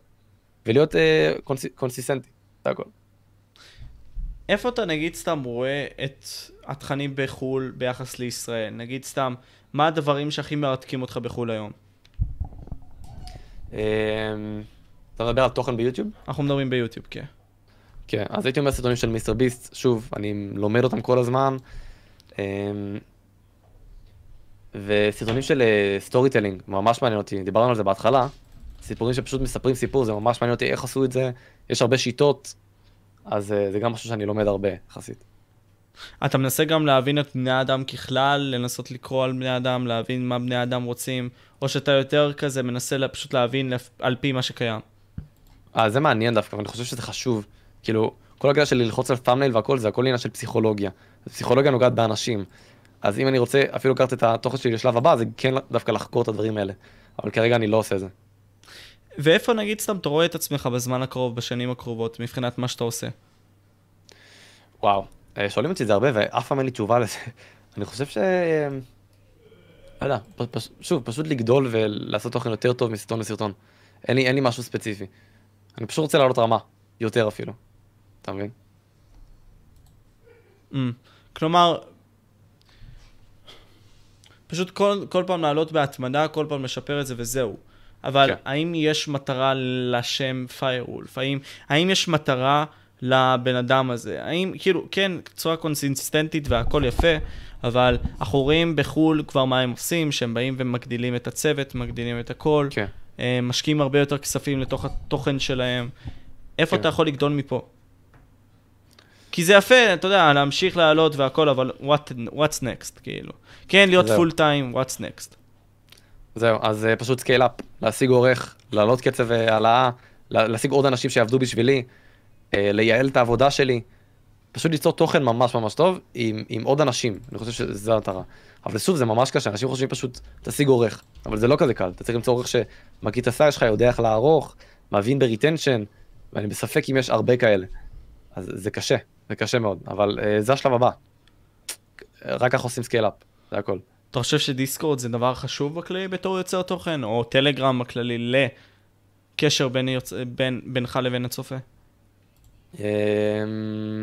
ולהיות אה, קונס, קונסיסטנטי, זה הכל. איפה אתה נגיד סתם רואה את התכנים בחו"ל ביחס לישראל? נגיד סתם, מה הדברים שהכי מרתקים אותך בחו"ל היום? אמ, אתה מדבר על תוכן ביוטיוב? אנחנו מדברים ביוטיוב, כן. כן, אז הייתי אומר סרטונים של מיסטר ביסט, שוב, אני לומד אותם כל הזמן. אמ, וסרטונים של story uh, telling, ממש מעניין אותי, דיברנו על זה בהתחלה, סיפורים שפשוט מספרים סיפור, זה ממש מעניין אותי איך עשו את זה, יש הרבה שיטות, אז uh, זה גם משהו שאני לומד הרבה, יחסית. אתה מנסה גם להבין את בני האדם ככלל, לנסות לקרוא על בני אדם, להבין מה בני אדם רוצים, או שאתה יותר כזה מנסה פשוט להבין על פי מה שקיים? אה, זה מעניין דווקא, ואני חושב שזה חשוב. כאילו, כל הקטע של ללחוץ על פאמנייל והכל, זה הכל עניין של פסיכולוגיה. פסיכולוגיה נוגעת באנשים. אז אם אני רוצה אפילו לקחת את התוכן שלי לשלב הבא, זה כן דווקא לחקור את הדברים האלה. אבל כרגע אני לא עושה את זה. ואיפה נגיד סתם אתה רואה את עצמך בזמן הקרוב, בשנים הקרובות, מבחינת מה שאתה עושה? וואו, אה, שואלים אותי את זה הרבה ואף פעם אין לי תשובה לזה. [LAUGHS] אני חושב ש... לא יודע, פש... שוב, פשוט לגדול ולעשות תוכן יותר טוב מסרטון לסרטון. אין לי, אין לי משהו ספציפי. אני פשוט רוצה לעלות רמה, יותר אפילו. אתה מבין? Mm. כלומר, פשוט כל, כל פעם לעלות בהתמדה, כל פעם לשפר את זה וזהו. אבל כן. האם יש מטרה לשם פיירוולף? האם, האם יש מטרה לבן אדם הזה? האם, כאילו, כן, צורה קונסיסטנטית והכל יפה, אבל אנחנו רואים בחו"ל כבר מה הם עושים, שהם באים ומגדילים את הצוות, מגדילים את הכל, כן. אה, משקיעים הרבה יותר כספים לתוך התוכן שלהם. איפה כן. אתה יכול לגדול מפה? כי זה יפה, אתה יודע, להמשיך לעלות והכל, אבל what, what's next, כאילו. כן, להיות full time, what's next. זהו, אז uh, פשוט scale up, להשיג עורך, להעלות קצב uh, העלאה, להשיג עוד אנשים שיעבדו בשבילי, uh, לייעל את העבודה שלי, פשוט ליצור תוכן ממש ממש טוב עם, עם עוד אנשים, אני חושב שזו המטרה. אבל שוב, זה ממש קשה, אנשים חושבים פשוט, תשיג עורך, אבל זה לא כזה קל, אתה צריך למצוא עורך שמכיר את ה style שלך, יודע איך לערוך, מבין ב retention, ואני בספק אם יש הרבה כאלה. אז זה קשה, זה קשה מאוד, אבל uh, זה השלב הבא. רק ככה עושים scale up, זה הכל. אתה חושב שדיסקורד זה דבר חשוב בכללי בתור יוצר תוכן, או טלגרם בכללי לקשר בין יוצ... בין, בינך לבין הצופה? Um,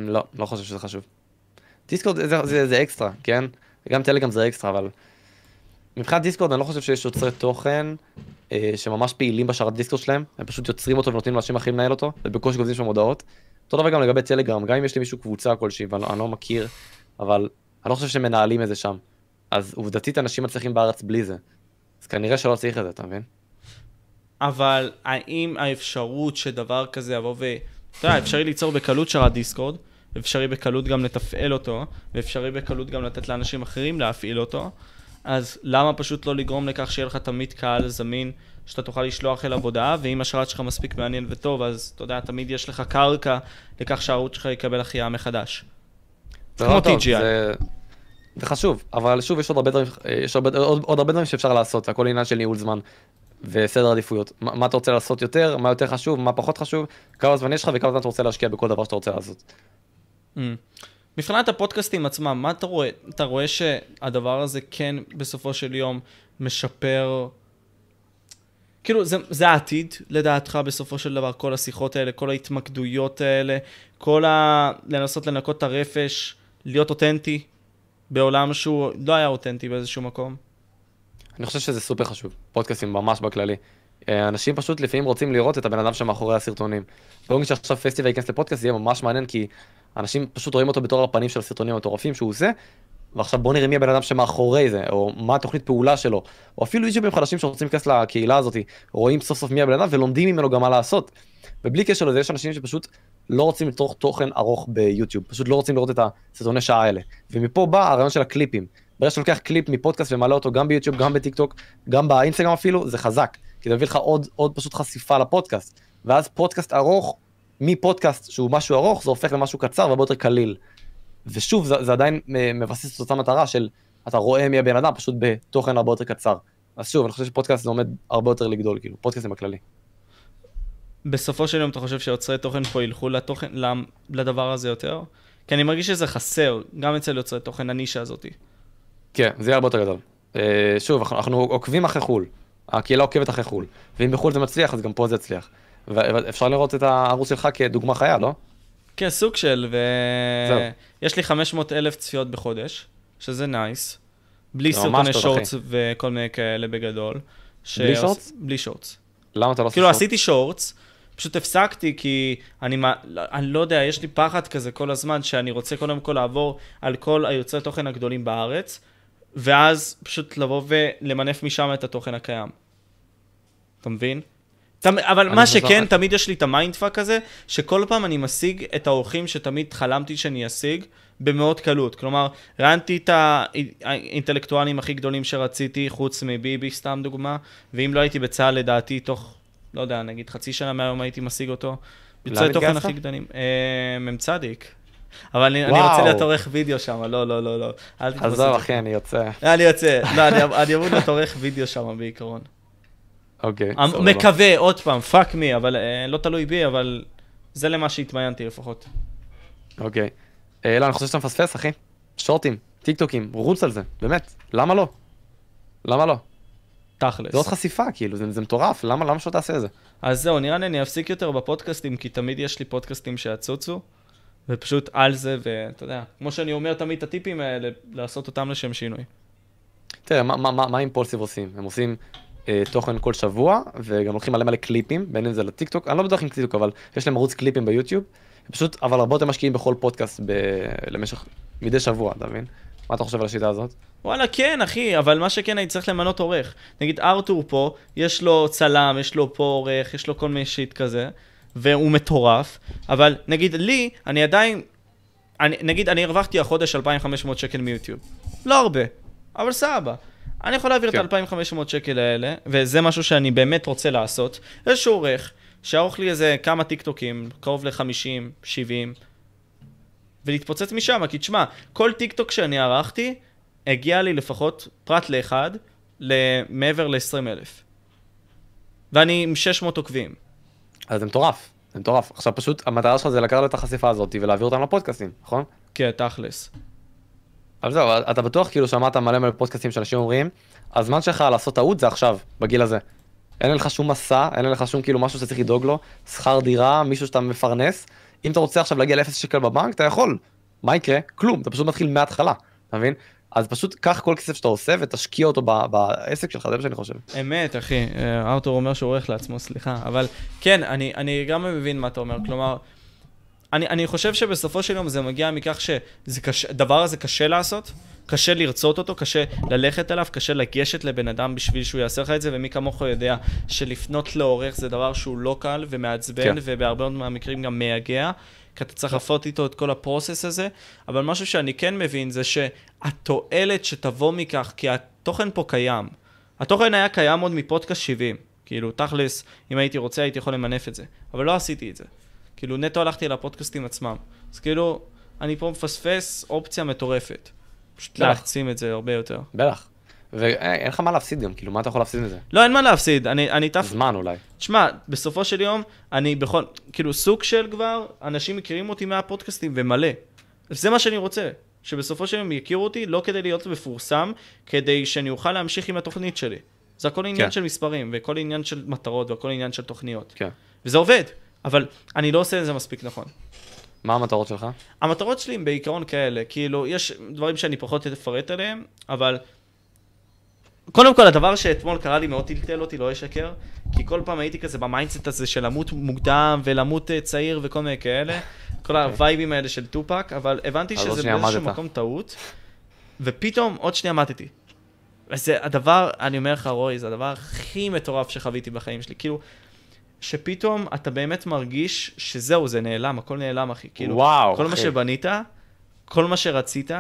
לא, לא חושב שזה חשוב. דיסקורד זה, זה, זה, זה אקסטרה, כן? גם טלגרם זה אקסטרה, אבל מבחינת דיסקורד אני לא חושב שיש יוצרי תוכן אה, שממש פעילים בשרת דיסקורד שלהם, הם פשוט יוצרים אותו ונותנים לאנשים אחרים לנהל אותו, ובקושי גוזים שם הודעות. אותו דבר גם לגבי טלגרם, גם אם יש לי מישהו קבוצה כלשהי ואני לא מכיר אבל אני לא חושב שמנהלים את זה שם. אז עובדתית אנשים מצליחים בארץ בלי זה. אז כנראה שלא צריך את זה, אתה מבין? אבל האם האפשרות שדבר כזה יבוא ו... אתה יודע, אפשרי ליצור בקלות שרת דיסקורד, אפשרי בקלות גם לתפעל אותו, ואפשרי בקלות גם לתת לאנשים אחרים להפעיל אותו, אז למה פשוט לא לגרום לכך שיהיה לך תמיד קהל זמין, שאתה תוכל לשלוח אליו הודעה, ואם השרת שלך מספיק מעניין וטוב, אז אתה יודע, תמיד יש לך קרקע לכך שהערוץ שלך יקבל החייאה מחדש. כמו לא טוב, TGI. זה... זה חשוב, אבל שוב יש עוד הרבה דברים, יש הרבה, עוד, עוד הרבה דברים שאפשר לעשות, הכל עניין של ניהול זמן וסדר עדיפויות. מה, מה אתה רוצה לעשות יותר, מה יותר חשוב, מה פחות חשוב, כמה זמן יש לך וכמה זמן אתה רוצה להשקיע בכל דבר שאתה רוצה לעשות. Mm. מבחינת הפודקאסטים עצמם, מה אתה רואה? אתה רואה שהדבר הזה כן בסופו של יום משפר... כאילו, זה, זה העתיד, לדעתך, בסופו של דבר, כל השיחות האלה, כל ההתמקדויות האלה, כל ה... לנסות לנקות את הרפש, להיות אותנטי, בעולם שהוא לא היה אותנטי באיזשהו מקום. אני חושב שזה סופר חשוב, פודקאסטים ממש בכללי. אה, אנשים פשוט לפעמים רוצים לראות את הבן אדם שמאחורי הסרטונים. נגיד שעכשיו פסטיבל ייכנס לפודקאסט, זה יהיה ממש מעניין, כי אנשים פשוט רואים אותו בתור הפנים של הסרטונים המטורפים שהוא עושה, ועכשיו בואו נראה מי הבן אדם שמאחורי זה, או מה התוכנית פעולה שלו, או אפילו יוטיובים חדשים שרוצים להיכנס לקהילה הזאת, רואים סוף סוף מי הבן אדם ולומדים ממנו גם מה לעשות. ובלי קשר לזה, יש אנשים שפשוט לא רוצים לצרוך תוכן ארוך ביוטיוב, פשוט לא רוצים לראות את הסרטוני שעה האלה. ומפה בא הרעיון של הקליפים. ברגע שאתה לוקח קליפ מפודקאסט ומעלה אותו גם ביוטיוב, גם בטיק טוק, גם באינסטגרם אפילו, זה חזק. כי זה מביא לך עוד, עוד פשוט חשיפה לפודקאסט. ואז פודקאסט ארוך, מפודקאסט שהוא משהו ארוך, זה הופך למשהו קצר והרבה יותר קליל. ושוב, זה, זה עדיין אה, מבסס את אותה מטרה של אתה רואה מי הבן אדם, פשוט בתוכן הרבה יותר קצר. אז שוב, אני חושב שפודקאסט זה עומד הרבה יותר לגדול, כאילו, פודקאסטים בכללי. בסופו של יום אתה חושב שיוצרי תוכן פה ילכו לתוכן, לדבר הזה יותר? כי אני מרגיש שזה חסר, גם אצל יוצרי תוכן, הנישה הזאתי. כן, זה יהיה הרבה יותר גדול. אה, שוב, אנחנו, אנחנו עוקבים אחרי חו"ל, הקהילה עוקבת אחרי חו"ל, ואם בחו"ל זה מצליח, אז גם פה זה יצליח. ואפשר לראות את הערוץ שלך כדוגמה חיה, לא? כן, סוג של, זהו. ויש לי 500 אלף צפיות בחודש, שזה nice. בלי סרטוני shorts וכל מיני כאלה בגדול. בלי שעוש- shorts? בלי shorts. למה אתה לא עושה כאילו short? עשיתי shorts, פשוט הפסקתי כי אני, אני לא יודע, יש לי פחד כזה כל הזמן שאני רוצה קודם כל לעבור על כל היוצרי תוכן הגדולים בארץ, ואז פשוט לבוא ולמנף משם את התוכן הקיים. אתה מבין? תמ... אבל מה שכן, תמיד יש לי את ה mindfuck הזה, שכל פעם אני משיג את האורחים שתמיד חלמתי שאני אשיג, במאוד קלות. כלומר, ראיינתי את הא- האינטלקטואלים הכי גדולים שרציתי, חוץ מביבי, סתם דוגמה, ואם לא הייתי בצה"ל, לדעתי, תוך, לא יודע, נגיד חצי שנה מהיום הייתי משיג אותו. יוצרי תוכן? הכי גדולים. אה, מ"צ. אבל אני, אני. רוצה להיות עורך וידאו שם, לא, לא, לא, לא. עזוב. אחי, אני יוצא. אני יוצא, לא, אני אני אמור להיות עורך וידאו שם בעיקרון. אוקיי, אמ- סבבה. מקווה, עוד פעם, fuck me, אבל אה, לא תלוי בי, אבל זה למה שהתמיינתי לפחות. אוקיי. אה, לא, אני חושב שאתה מפספס, אחי. short ים, טיק טוקים, רוץ על זה, באמת. למה לא? למה לא? תכלס. זה עוד חשיפה, כאילו, זה זה מטורף, למה למה שלא תעשה את זה? אז זהו, נראה לי אני אפסיק יותר בפודקאסטים, כי תמיד יש לי פודקאסטים שיצוצו, ופשוט על זה, ואתה יודע, כמו שאני אומר תמיד את הטיפים האלה, לעשות אותם לשם שינוי. תראה, מה- מה מה- מה Impaulsive עושים? הם עושים אה, תוכן כל שבוע, וגם לוקחים מלא מלא קליפים, בין אם זה לטיקטוק, אני לא בטוח עם טיקטוק, אבל יש להם ערוץ קליפים ביוטיוב, פשוט, אבל הרבה יותר משקיעים בכל פודקאסט ב... למשך, מדי שבוע, אתה מבין? מה אתה חושב על השיטה הזאת? וואלה, כן, אחי, אבל מה שכן, הייתי צריך למנות עורך. נגיד, ארתור פה, יש לו צלם, יש לו פה עורך, יש לו כל מיני שיט כזה, והוא מטורף, אבל נגיד, לי, אני עדיין, אני, נגיד, אני הרווחתי החודש 2,500 שקל מיוטיוב. לא הרבה, אבל סבבה. אני יכול להעביר כן. את ה-2,500 שקל האלה, וזה משהו שאני באמת רוצה לעשות. איזשהו עורך, שיערוך לי איזה כמה טיקטוקים, קרוב ל-50, 70, ולהתפוצץ משם, כי תשמע, כל טיקטוק שאני ערכתי, הגיע לי לפחות, פרט לאחד, למעבר ל-20 אלף. ואני עם 600 עוקבים. אז זה מטורף, זה מטורף. עכשיו פשוט, המטרה שלך זה לקחת את החשיפה הזאת ולהעביר אותם לפודקאסטים, נכון? כן, תכלס. אבל זהו, אתה בטוח כאילו שמעת מלא מלא פודקאסטים שאנשים אומרים, הזמן שלך לעשות טעות זה עכשיו, בגיל הזה. אין לך שום מסע, אין לך שום כאילו משהו שאתה צריך לדאוג לו, שכר דירה, מישהו שאתה מפרנס. אם אתה רוצה עכשיו להגיע לאפס שקל בבנק, אתה יכול. מה יקרה? כלום, אתה פשוט מתחיל מההתחלה, אתה מבין? אז פשוט קח כל כסף שאתה עושה ותשקיע אותו בעסק שלך, זה מה שאני חושב. אמת, אחי. אה, ארתור אומר שהוא עורך לעצמו, סליחה. אבל כן, אני, אני גם מבין מה אתה אומר. כלומר, אני, אני חושב שבסופו של יום זה מגיע מכך שהדבר הזה קשה לעשות, קשה לרצות אותו, קשה ללכת אליו, קשה לגשת לבן אדם בשביל שהוא יעשה לך את זה, ומי כמוך יודע שלפנות לעורך זה דבר שהוא לא קל ומעצבן, כן. ובהרבה מאוד מהמקרים גם מייגע. כי אתה צריך לעשות איתו את כל הפרוסס הזה, אבל משהו שאני כן מבין זה שהתועלת שתבוא מכך, כי התוכן פה קיים. התוכן היה קיים עוד מפודקאסט 70. כאילו, תכלס, אם הייתי רוצה, הייתי יכול למנף את זה. אבל לא עשיתי את זה. כאילו, נטו הלכתי לפודקאסטים עצמם. אז כאילו, אני פה מפספס אופציה מטורפת. פשוט להעצים את זה הרבה יותר. בטח. ואין לך מה להפסיד גם, כאילו, מה אתה יכול להפסיד מזה? לא, אין מה להפסיד, אני, אני תף... זמן אולי. תשמע, בסופו של יום, אני בכל, כאילו, סוג של כבר, אנשים מכירים אותי מהפודקאסטים ומלא. זה מה שאני רוצה, שבסופו של יום יכירו אותי, לא כדי להיות מפורסם, כדי שאני אוכל להמשיך עם התוכנית שלי. זה הכל עניין כן. של מספרים, וכל עניין של מטרות, והכל עניין של תוכניות. כן. וזה עובד, אבל אני לא עושה את זה מספיק נכון. מה המטרות שלך? המטרות שלי הן בעיקרון כאלה, כאילו, יש דברים שאני פחות אפרט עליהם, אבל קודם כל, הדבר שאתמול קרה לי מאוד טלטל אותי, לא אשקר, כי כל פעם הייתי כזה ב mindset הזה של למות מוקדם ולמות אה, צעיר וכל מיני כאלה, כל אוקיי. הווייבים האלה של טופאק, אבל הבנתי שזה באיזשהו מקום טעות, ופתאום עוד שנייה מתתי. וזה הדבר, אני אומר לך, רועי, זה הדבר הכי מטורף שחוויתי בחיים שלי. כאילו, שפתאום אתה באמת מרגיש שזהו, זה נעלם, הכל נעלם, אחי. כאילו, וואו, כל אחי. מה שבנית, כל מה שרצית,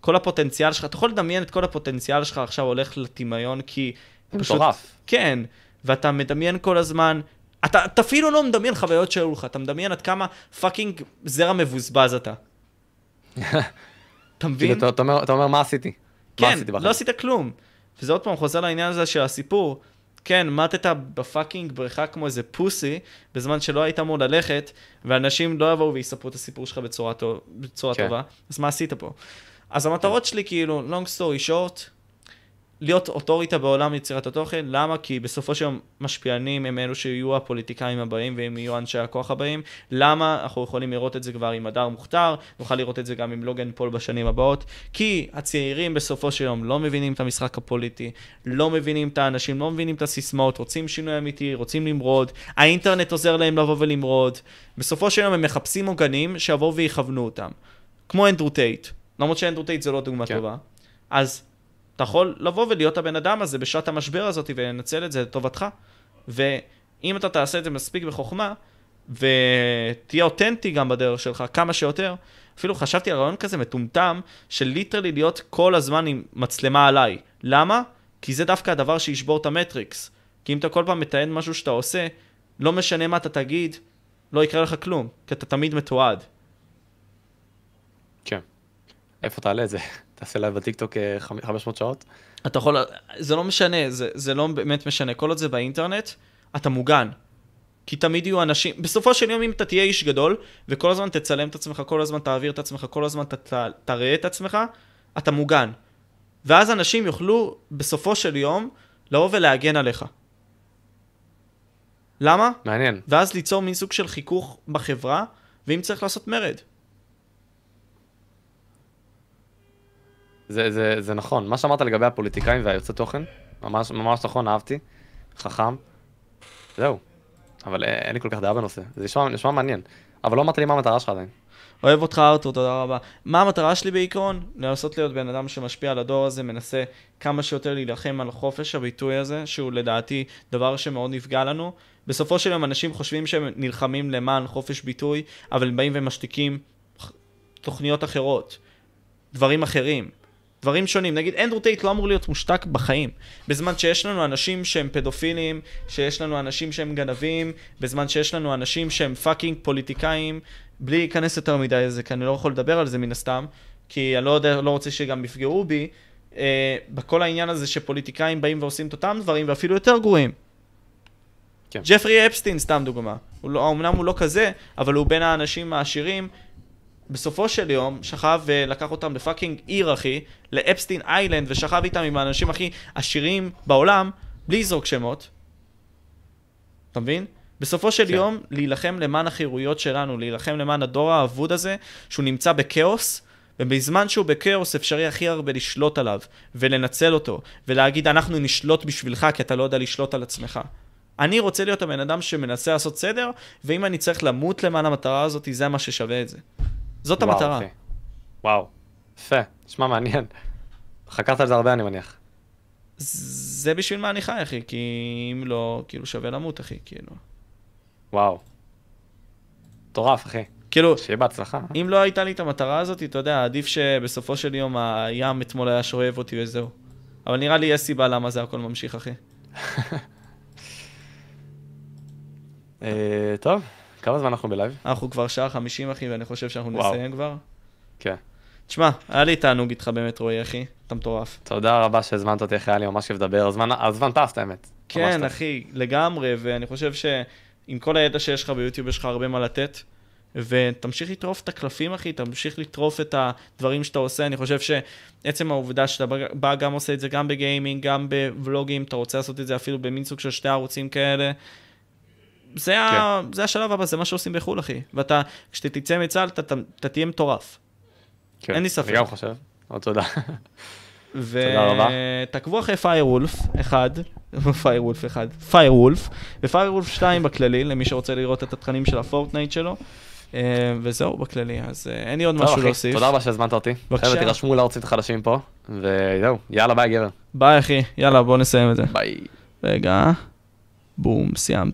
כל הפוטנציאל שלך, אתה יכול לדמיין את כל הפוטנציאל שלך עכשיו הולך לטמיון, כי... מטורף. כן, ואתה מדמיין כל הזמן, אתה, אתה אפילו לא מדמיין חוויות שהיו לך, אתה מדמיין עד כמה fucking זרע מבוזבז אתה. אתה מבין? כאילו, אתה אומר, אתה אומר, מה עשיתי? כן, לא עשית כלום. וזה עוד פעם חוזר לעניין הזה של הסיפור. כן, מתת ב fucking בריכה כמו איזה פוסי, בזמן שלא היית אמור ללכת, ואנשים לא יבואו ויספרו את הסיפור שלך בצורה, טוב, בצורה כן. טובה, אז מה עשית פה? אז המטרות שלי כאילו, long story short, להיות אוטוריטה בעולם יצירת התוכן, למה? כי בסופו של יום משפיענים הם אלו שיהיו הפוליטיקאים הבאים והם יהיו אנשי הכוח הבאים. למה? אנחנו יכולים לראות את זה כבר עם הדר מוכתר, נוכל לראות את זה גם עם לוגן פול בשנים הבאות, כי הצעירים בסופו של יום לא מבינים את המשחק הפוליטי, לא מבינים את האנשים, לא מבינים את הסיסמאות, רוצים שינוי אמיתי, רוצים למרוד, האינטרנט עוזר להם לבוא ולמרוד. בסופו של יום הם מחפשים עוגנים שיבואו ויכוונו אותם. כמו אנדרו טייט. למרות שאנדרו טייט זה לא דוגמה כן. טובה. אז אתה יכול לבוא ולהיות הבן אדם הזה בשעת המשבר הזאת ולנצל את זה לטובתך. ואם אתה תעשה את זה מספיק בחוכמה, ותהיה אותנטי גם בדרך שלך כמה שיותר, אפילו חשבתי על רעיון כזה מטומטם, של literally להיות כל הזמן עם מצלמה עליי. למה? כי זה דווקא הדבר שישבור את המטריקס. כי אם אתה כל פעם מתעד משהו שאתה עושה, לא משנה מה אתה תגיד, לא יקרה לך כלום, כי אתה תמיד מתועד. איפה תעלה את זה? [LAUGHS] תעשה לייב בטיקטוק 500 אה, שעות? אתה יכול, זה לא משנה, זה, זה לא באמת משנה. כל עוד זה באינטרנט, אתה מוגן. כי תמיד יהיו אנשים, בסופו של יום אם אתה תהיה איש גדול, וכל הזמן תצלם את עצמך, כל הזמן תעביר את עצמך, כל הזמן ת, תראה את עצמך, אתה מוגן. ואז אנשים יוכלו בסופו של יום לבוא ולהגן עליך. למה? מעניין. ואז ליצור מין סוג של חיכוך בחברה, ואם צריך לעשות מרד. זה, זה, זה נכון, מה שאמרת לגבי הפוליטיקאים והיוצא תוכן, ממש, ממש נכון, אהבתי, חכם, זהו. אבל אין לי כל כך דעה בנושא, זה נשמע, נשמע מעניין. אבל לא אמרת לי מה המטרה שלך עדיין. אוהב אותך ארתור, תודה רבה. מה המטרה שלי בעיקרון? לנסות להיות בן אדם שמשפיע על הדור הזה, מנסה כמה שיותר להילחם על חופש הביטוי הזה, שהוא לדעתי דבר שמאוד נפגע לנו. בסופו של יום אנשים חושבים שהם נלחמים למען חופש ביטוי, אבל הם באים ומשתיקים תוכניות אחרות, דברים אחרים. דברים שונים. נגיד, אנדרו טייט לא אמור להיות מושתק בחיים. בזמן שיש לנו אנשים שהם פדופילים, שיש לנו אנשים שהם גנבים, בזמן שיש לנו אנשים שהם fucking פוליטיקאים, בלי להיכנס יותר מדי לזה, כי אני לא יכול לדבר על זה מן הסתם, כי אני לא, יודע, לא רוצה שגם יפגעו בי, אה, בכל העניין הזה שפוליטיקאים באים ועושים את אותם דברים, ואפילו יותר גרועים. כן. ג'פרי אפסטין, סתם דוגמה. הוא לא, אמנם הוא לא כזה, אבל הוא בין האנשים העשירים בסופו של יום שכב ולקח אותם לפאקינג עיר, אחי, לאפסטין איילנד, ושכב איתם עם האנשים הכי עשירים בעולם, בלי לזרוק שמות. אתה מבין? בסופו של כן. יום, להילחם למען החירויות שלנו, להילחם למען הדור האבוד הזה, שהוא נמצא בכאוס, ובזמן שהוא בכאוס אפשרי הכי הרבה לשלוט עליו, ולנצל אותו, ולהגיד אנחנו נשלוט בשבילך כי אתה לא יודע לשלוט על עצמך. אני רוצה להיות הבן אדם שמנסה לעשות סדר, ואם אני צריך למות למען המטרה הזאת, זה מה ששווה את זה. זאת וואו, המטרה. אחי. וואו, יפה, נשמע מעניין. חקרת על זה הרבה אני מניח. זה בשביל מה אני חי, אחי, כי אם לא, כאילו שווה למות, אחי, כאילו. וואו. מטורף אחי. כאילו, שיהיה בהצלחה. אם לא הייתה לי את המטרה הזאת, אתה יודע, עדיף שבסופו של יום הים אתמול היה שואב אותי וזהו. אבל נראה לי יש סיבה למה זה הכל ממשיך, אחי. [LAUGHS] אה, טוב, כמה זמן אנחנו בלייב? אנחנו כבר שעה חמישים, אחי, ואני חושב שאנחנו וואו. נסיים כבר. כן. תשמע, היה לי תענוג איתך באמת, רועי, אחי. אתה מטורף. תודה רבה שהזמנת אותי אחי, היה לי ממש כיף לדבר. הזמן- הזמן טס, האמת. כן. אחי, לגמרי, ואני חושב שעם כל הידע שיש לך ביוטיוב, יש לך הרבה מה לתת. ותמשיך לטרוף את הקלפים, אחי, תמשיך לטרוף את הדברים שאתה עושה. אני חושב שעצם העובדה שאתה בא גם עושה את זה גם בגיימינג, גם בוולוגים, אתה רוצה לעשות את זה אפילו במין סוג של שתי ערוצים כאלה. זה, ה... זה השלב הבא, זה מה שעושים בחו"ל, אחי. ואתה, כשתצא מצה"ל, אתה, תהיה מטורף. כן, אין לי ספק. אני גם חושב. עוד תודה. [LAUGHS] תודה רבה. ותעקבו אחרי פיירוולף אחד, [LAUGHS] פיירוולף אחד, פיירוולף, ופיירוולף 2 בכללי, למי שרוצה לראות את התכנים של הפורטנייט שלו. אה, וזהו בכללי, אז אה, אין לי עוד משהו להוסיף. תודה רבה שהזמנת אותי. בבקשה. חבר'ה, תירשמו לערוצים חדשים פה, וזהו, יאללה ביי גבר. ביי אחי, יאללה בוא נסיים את זה. ביי. רגע, בום, סיימתי.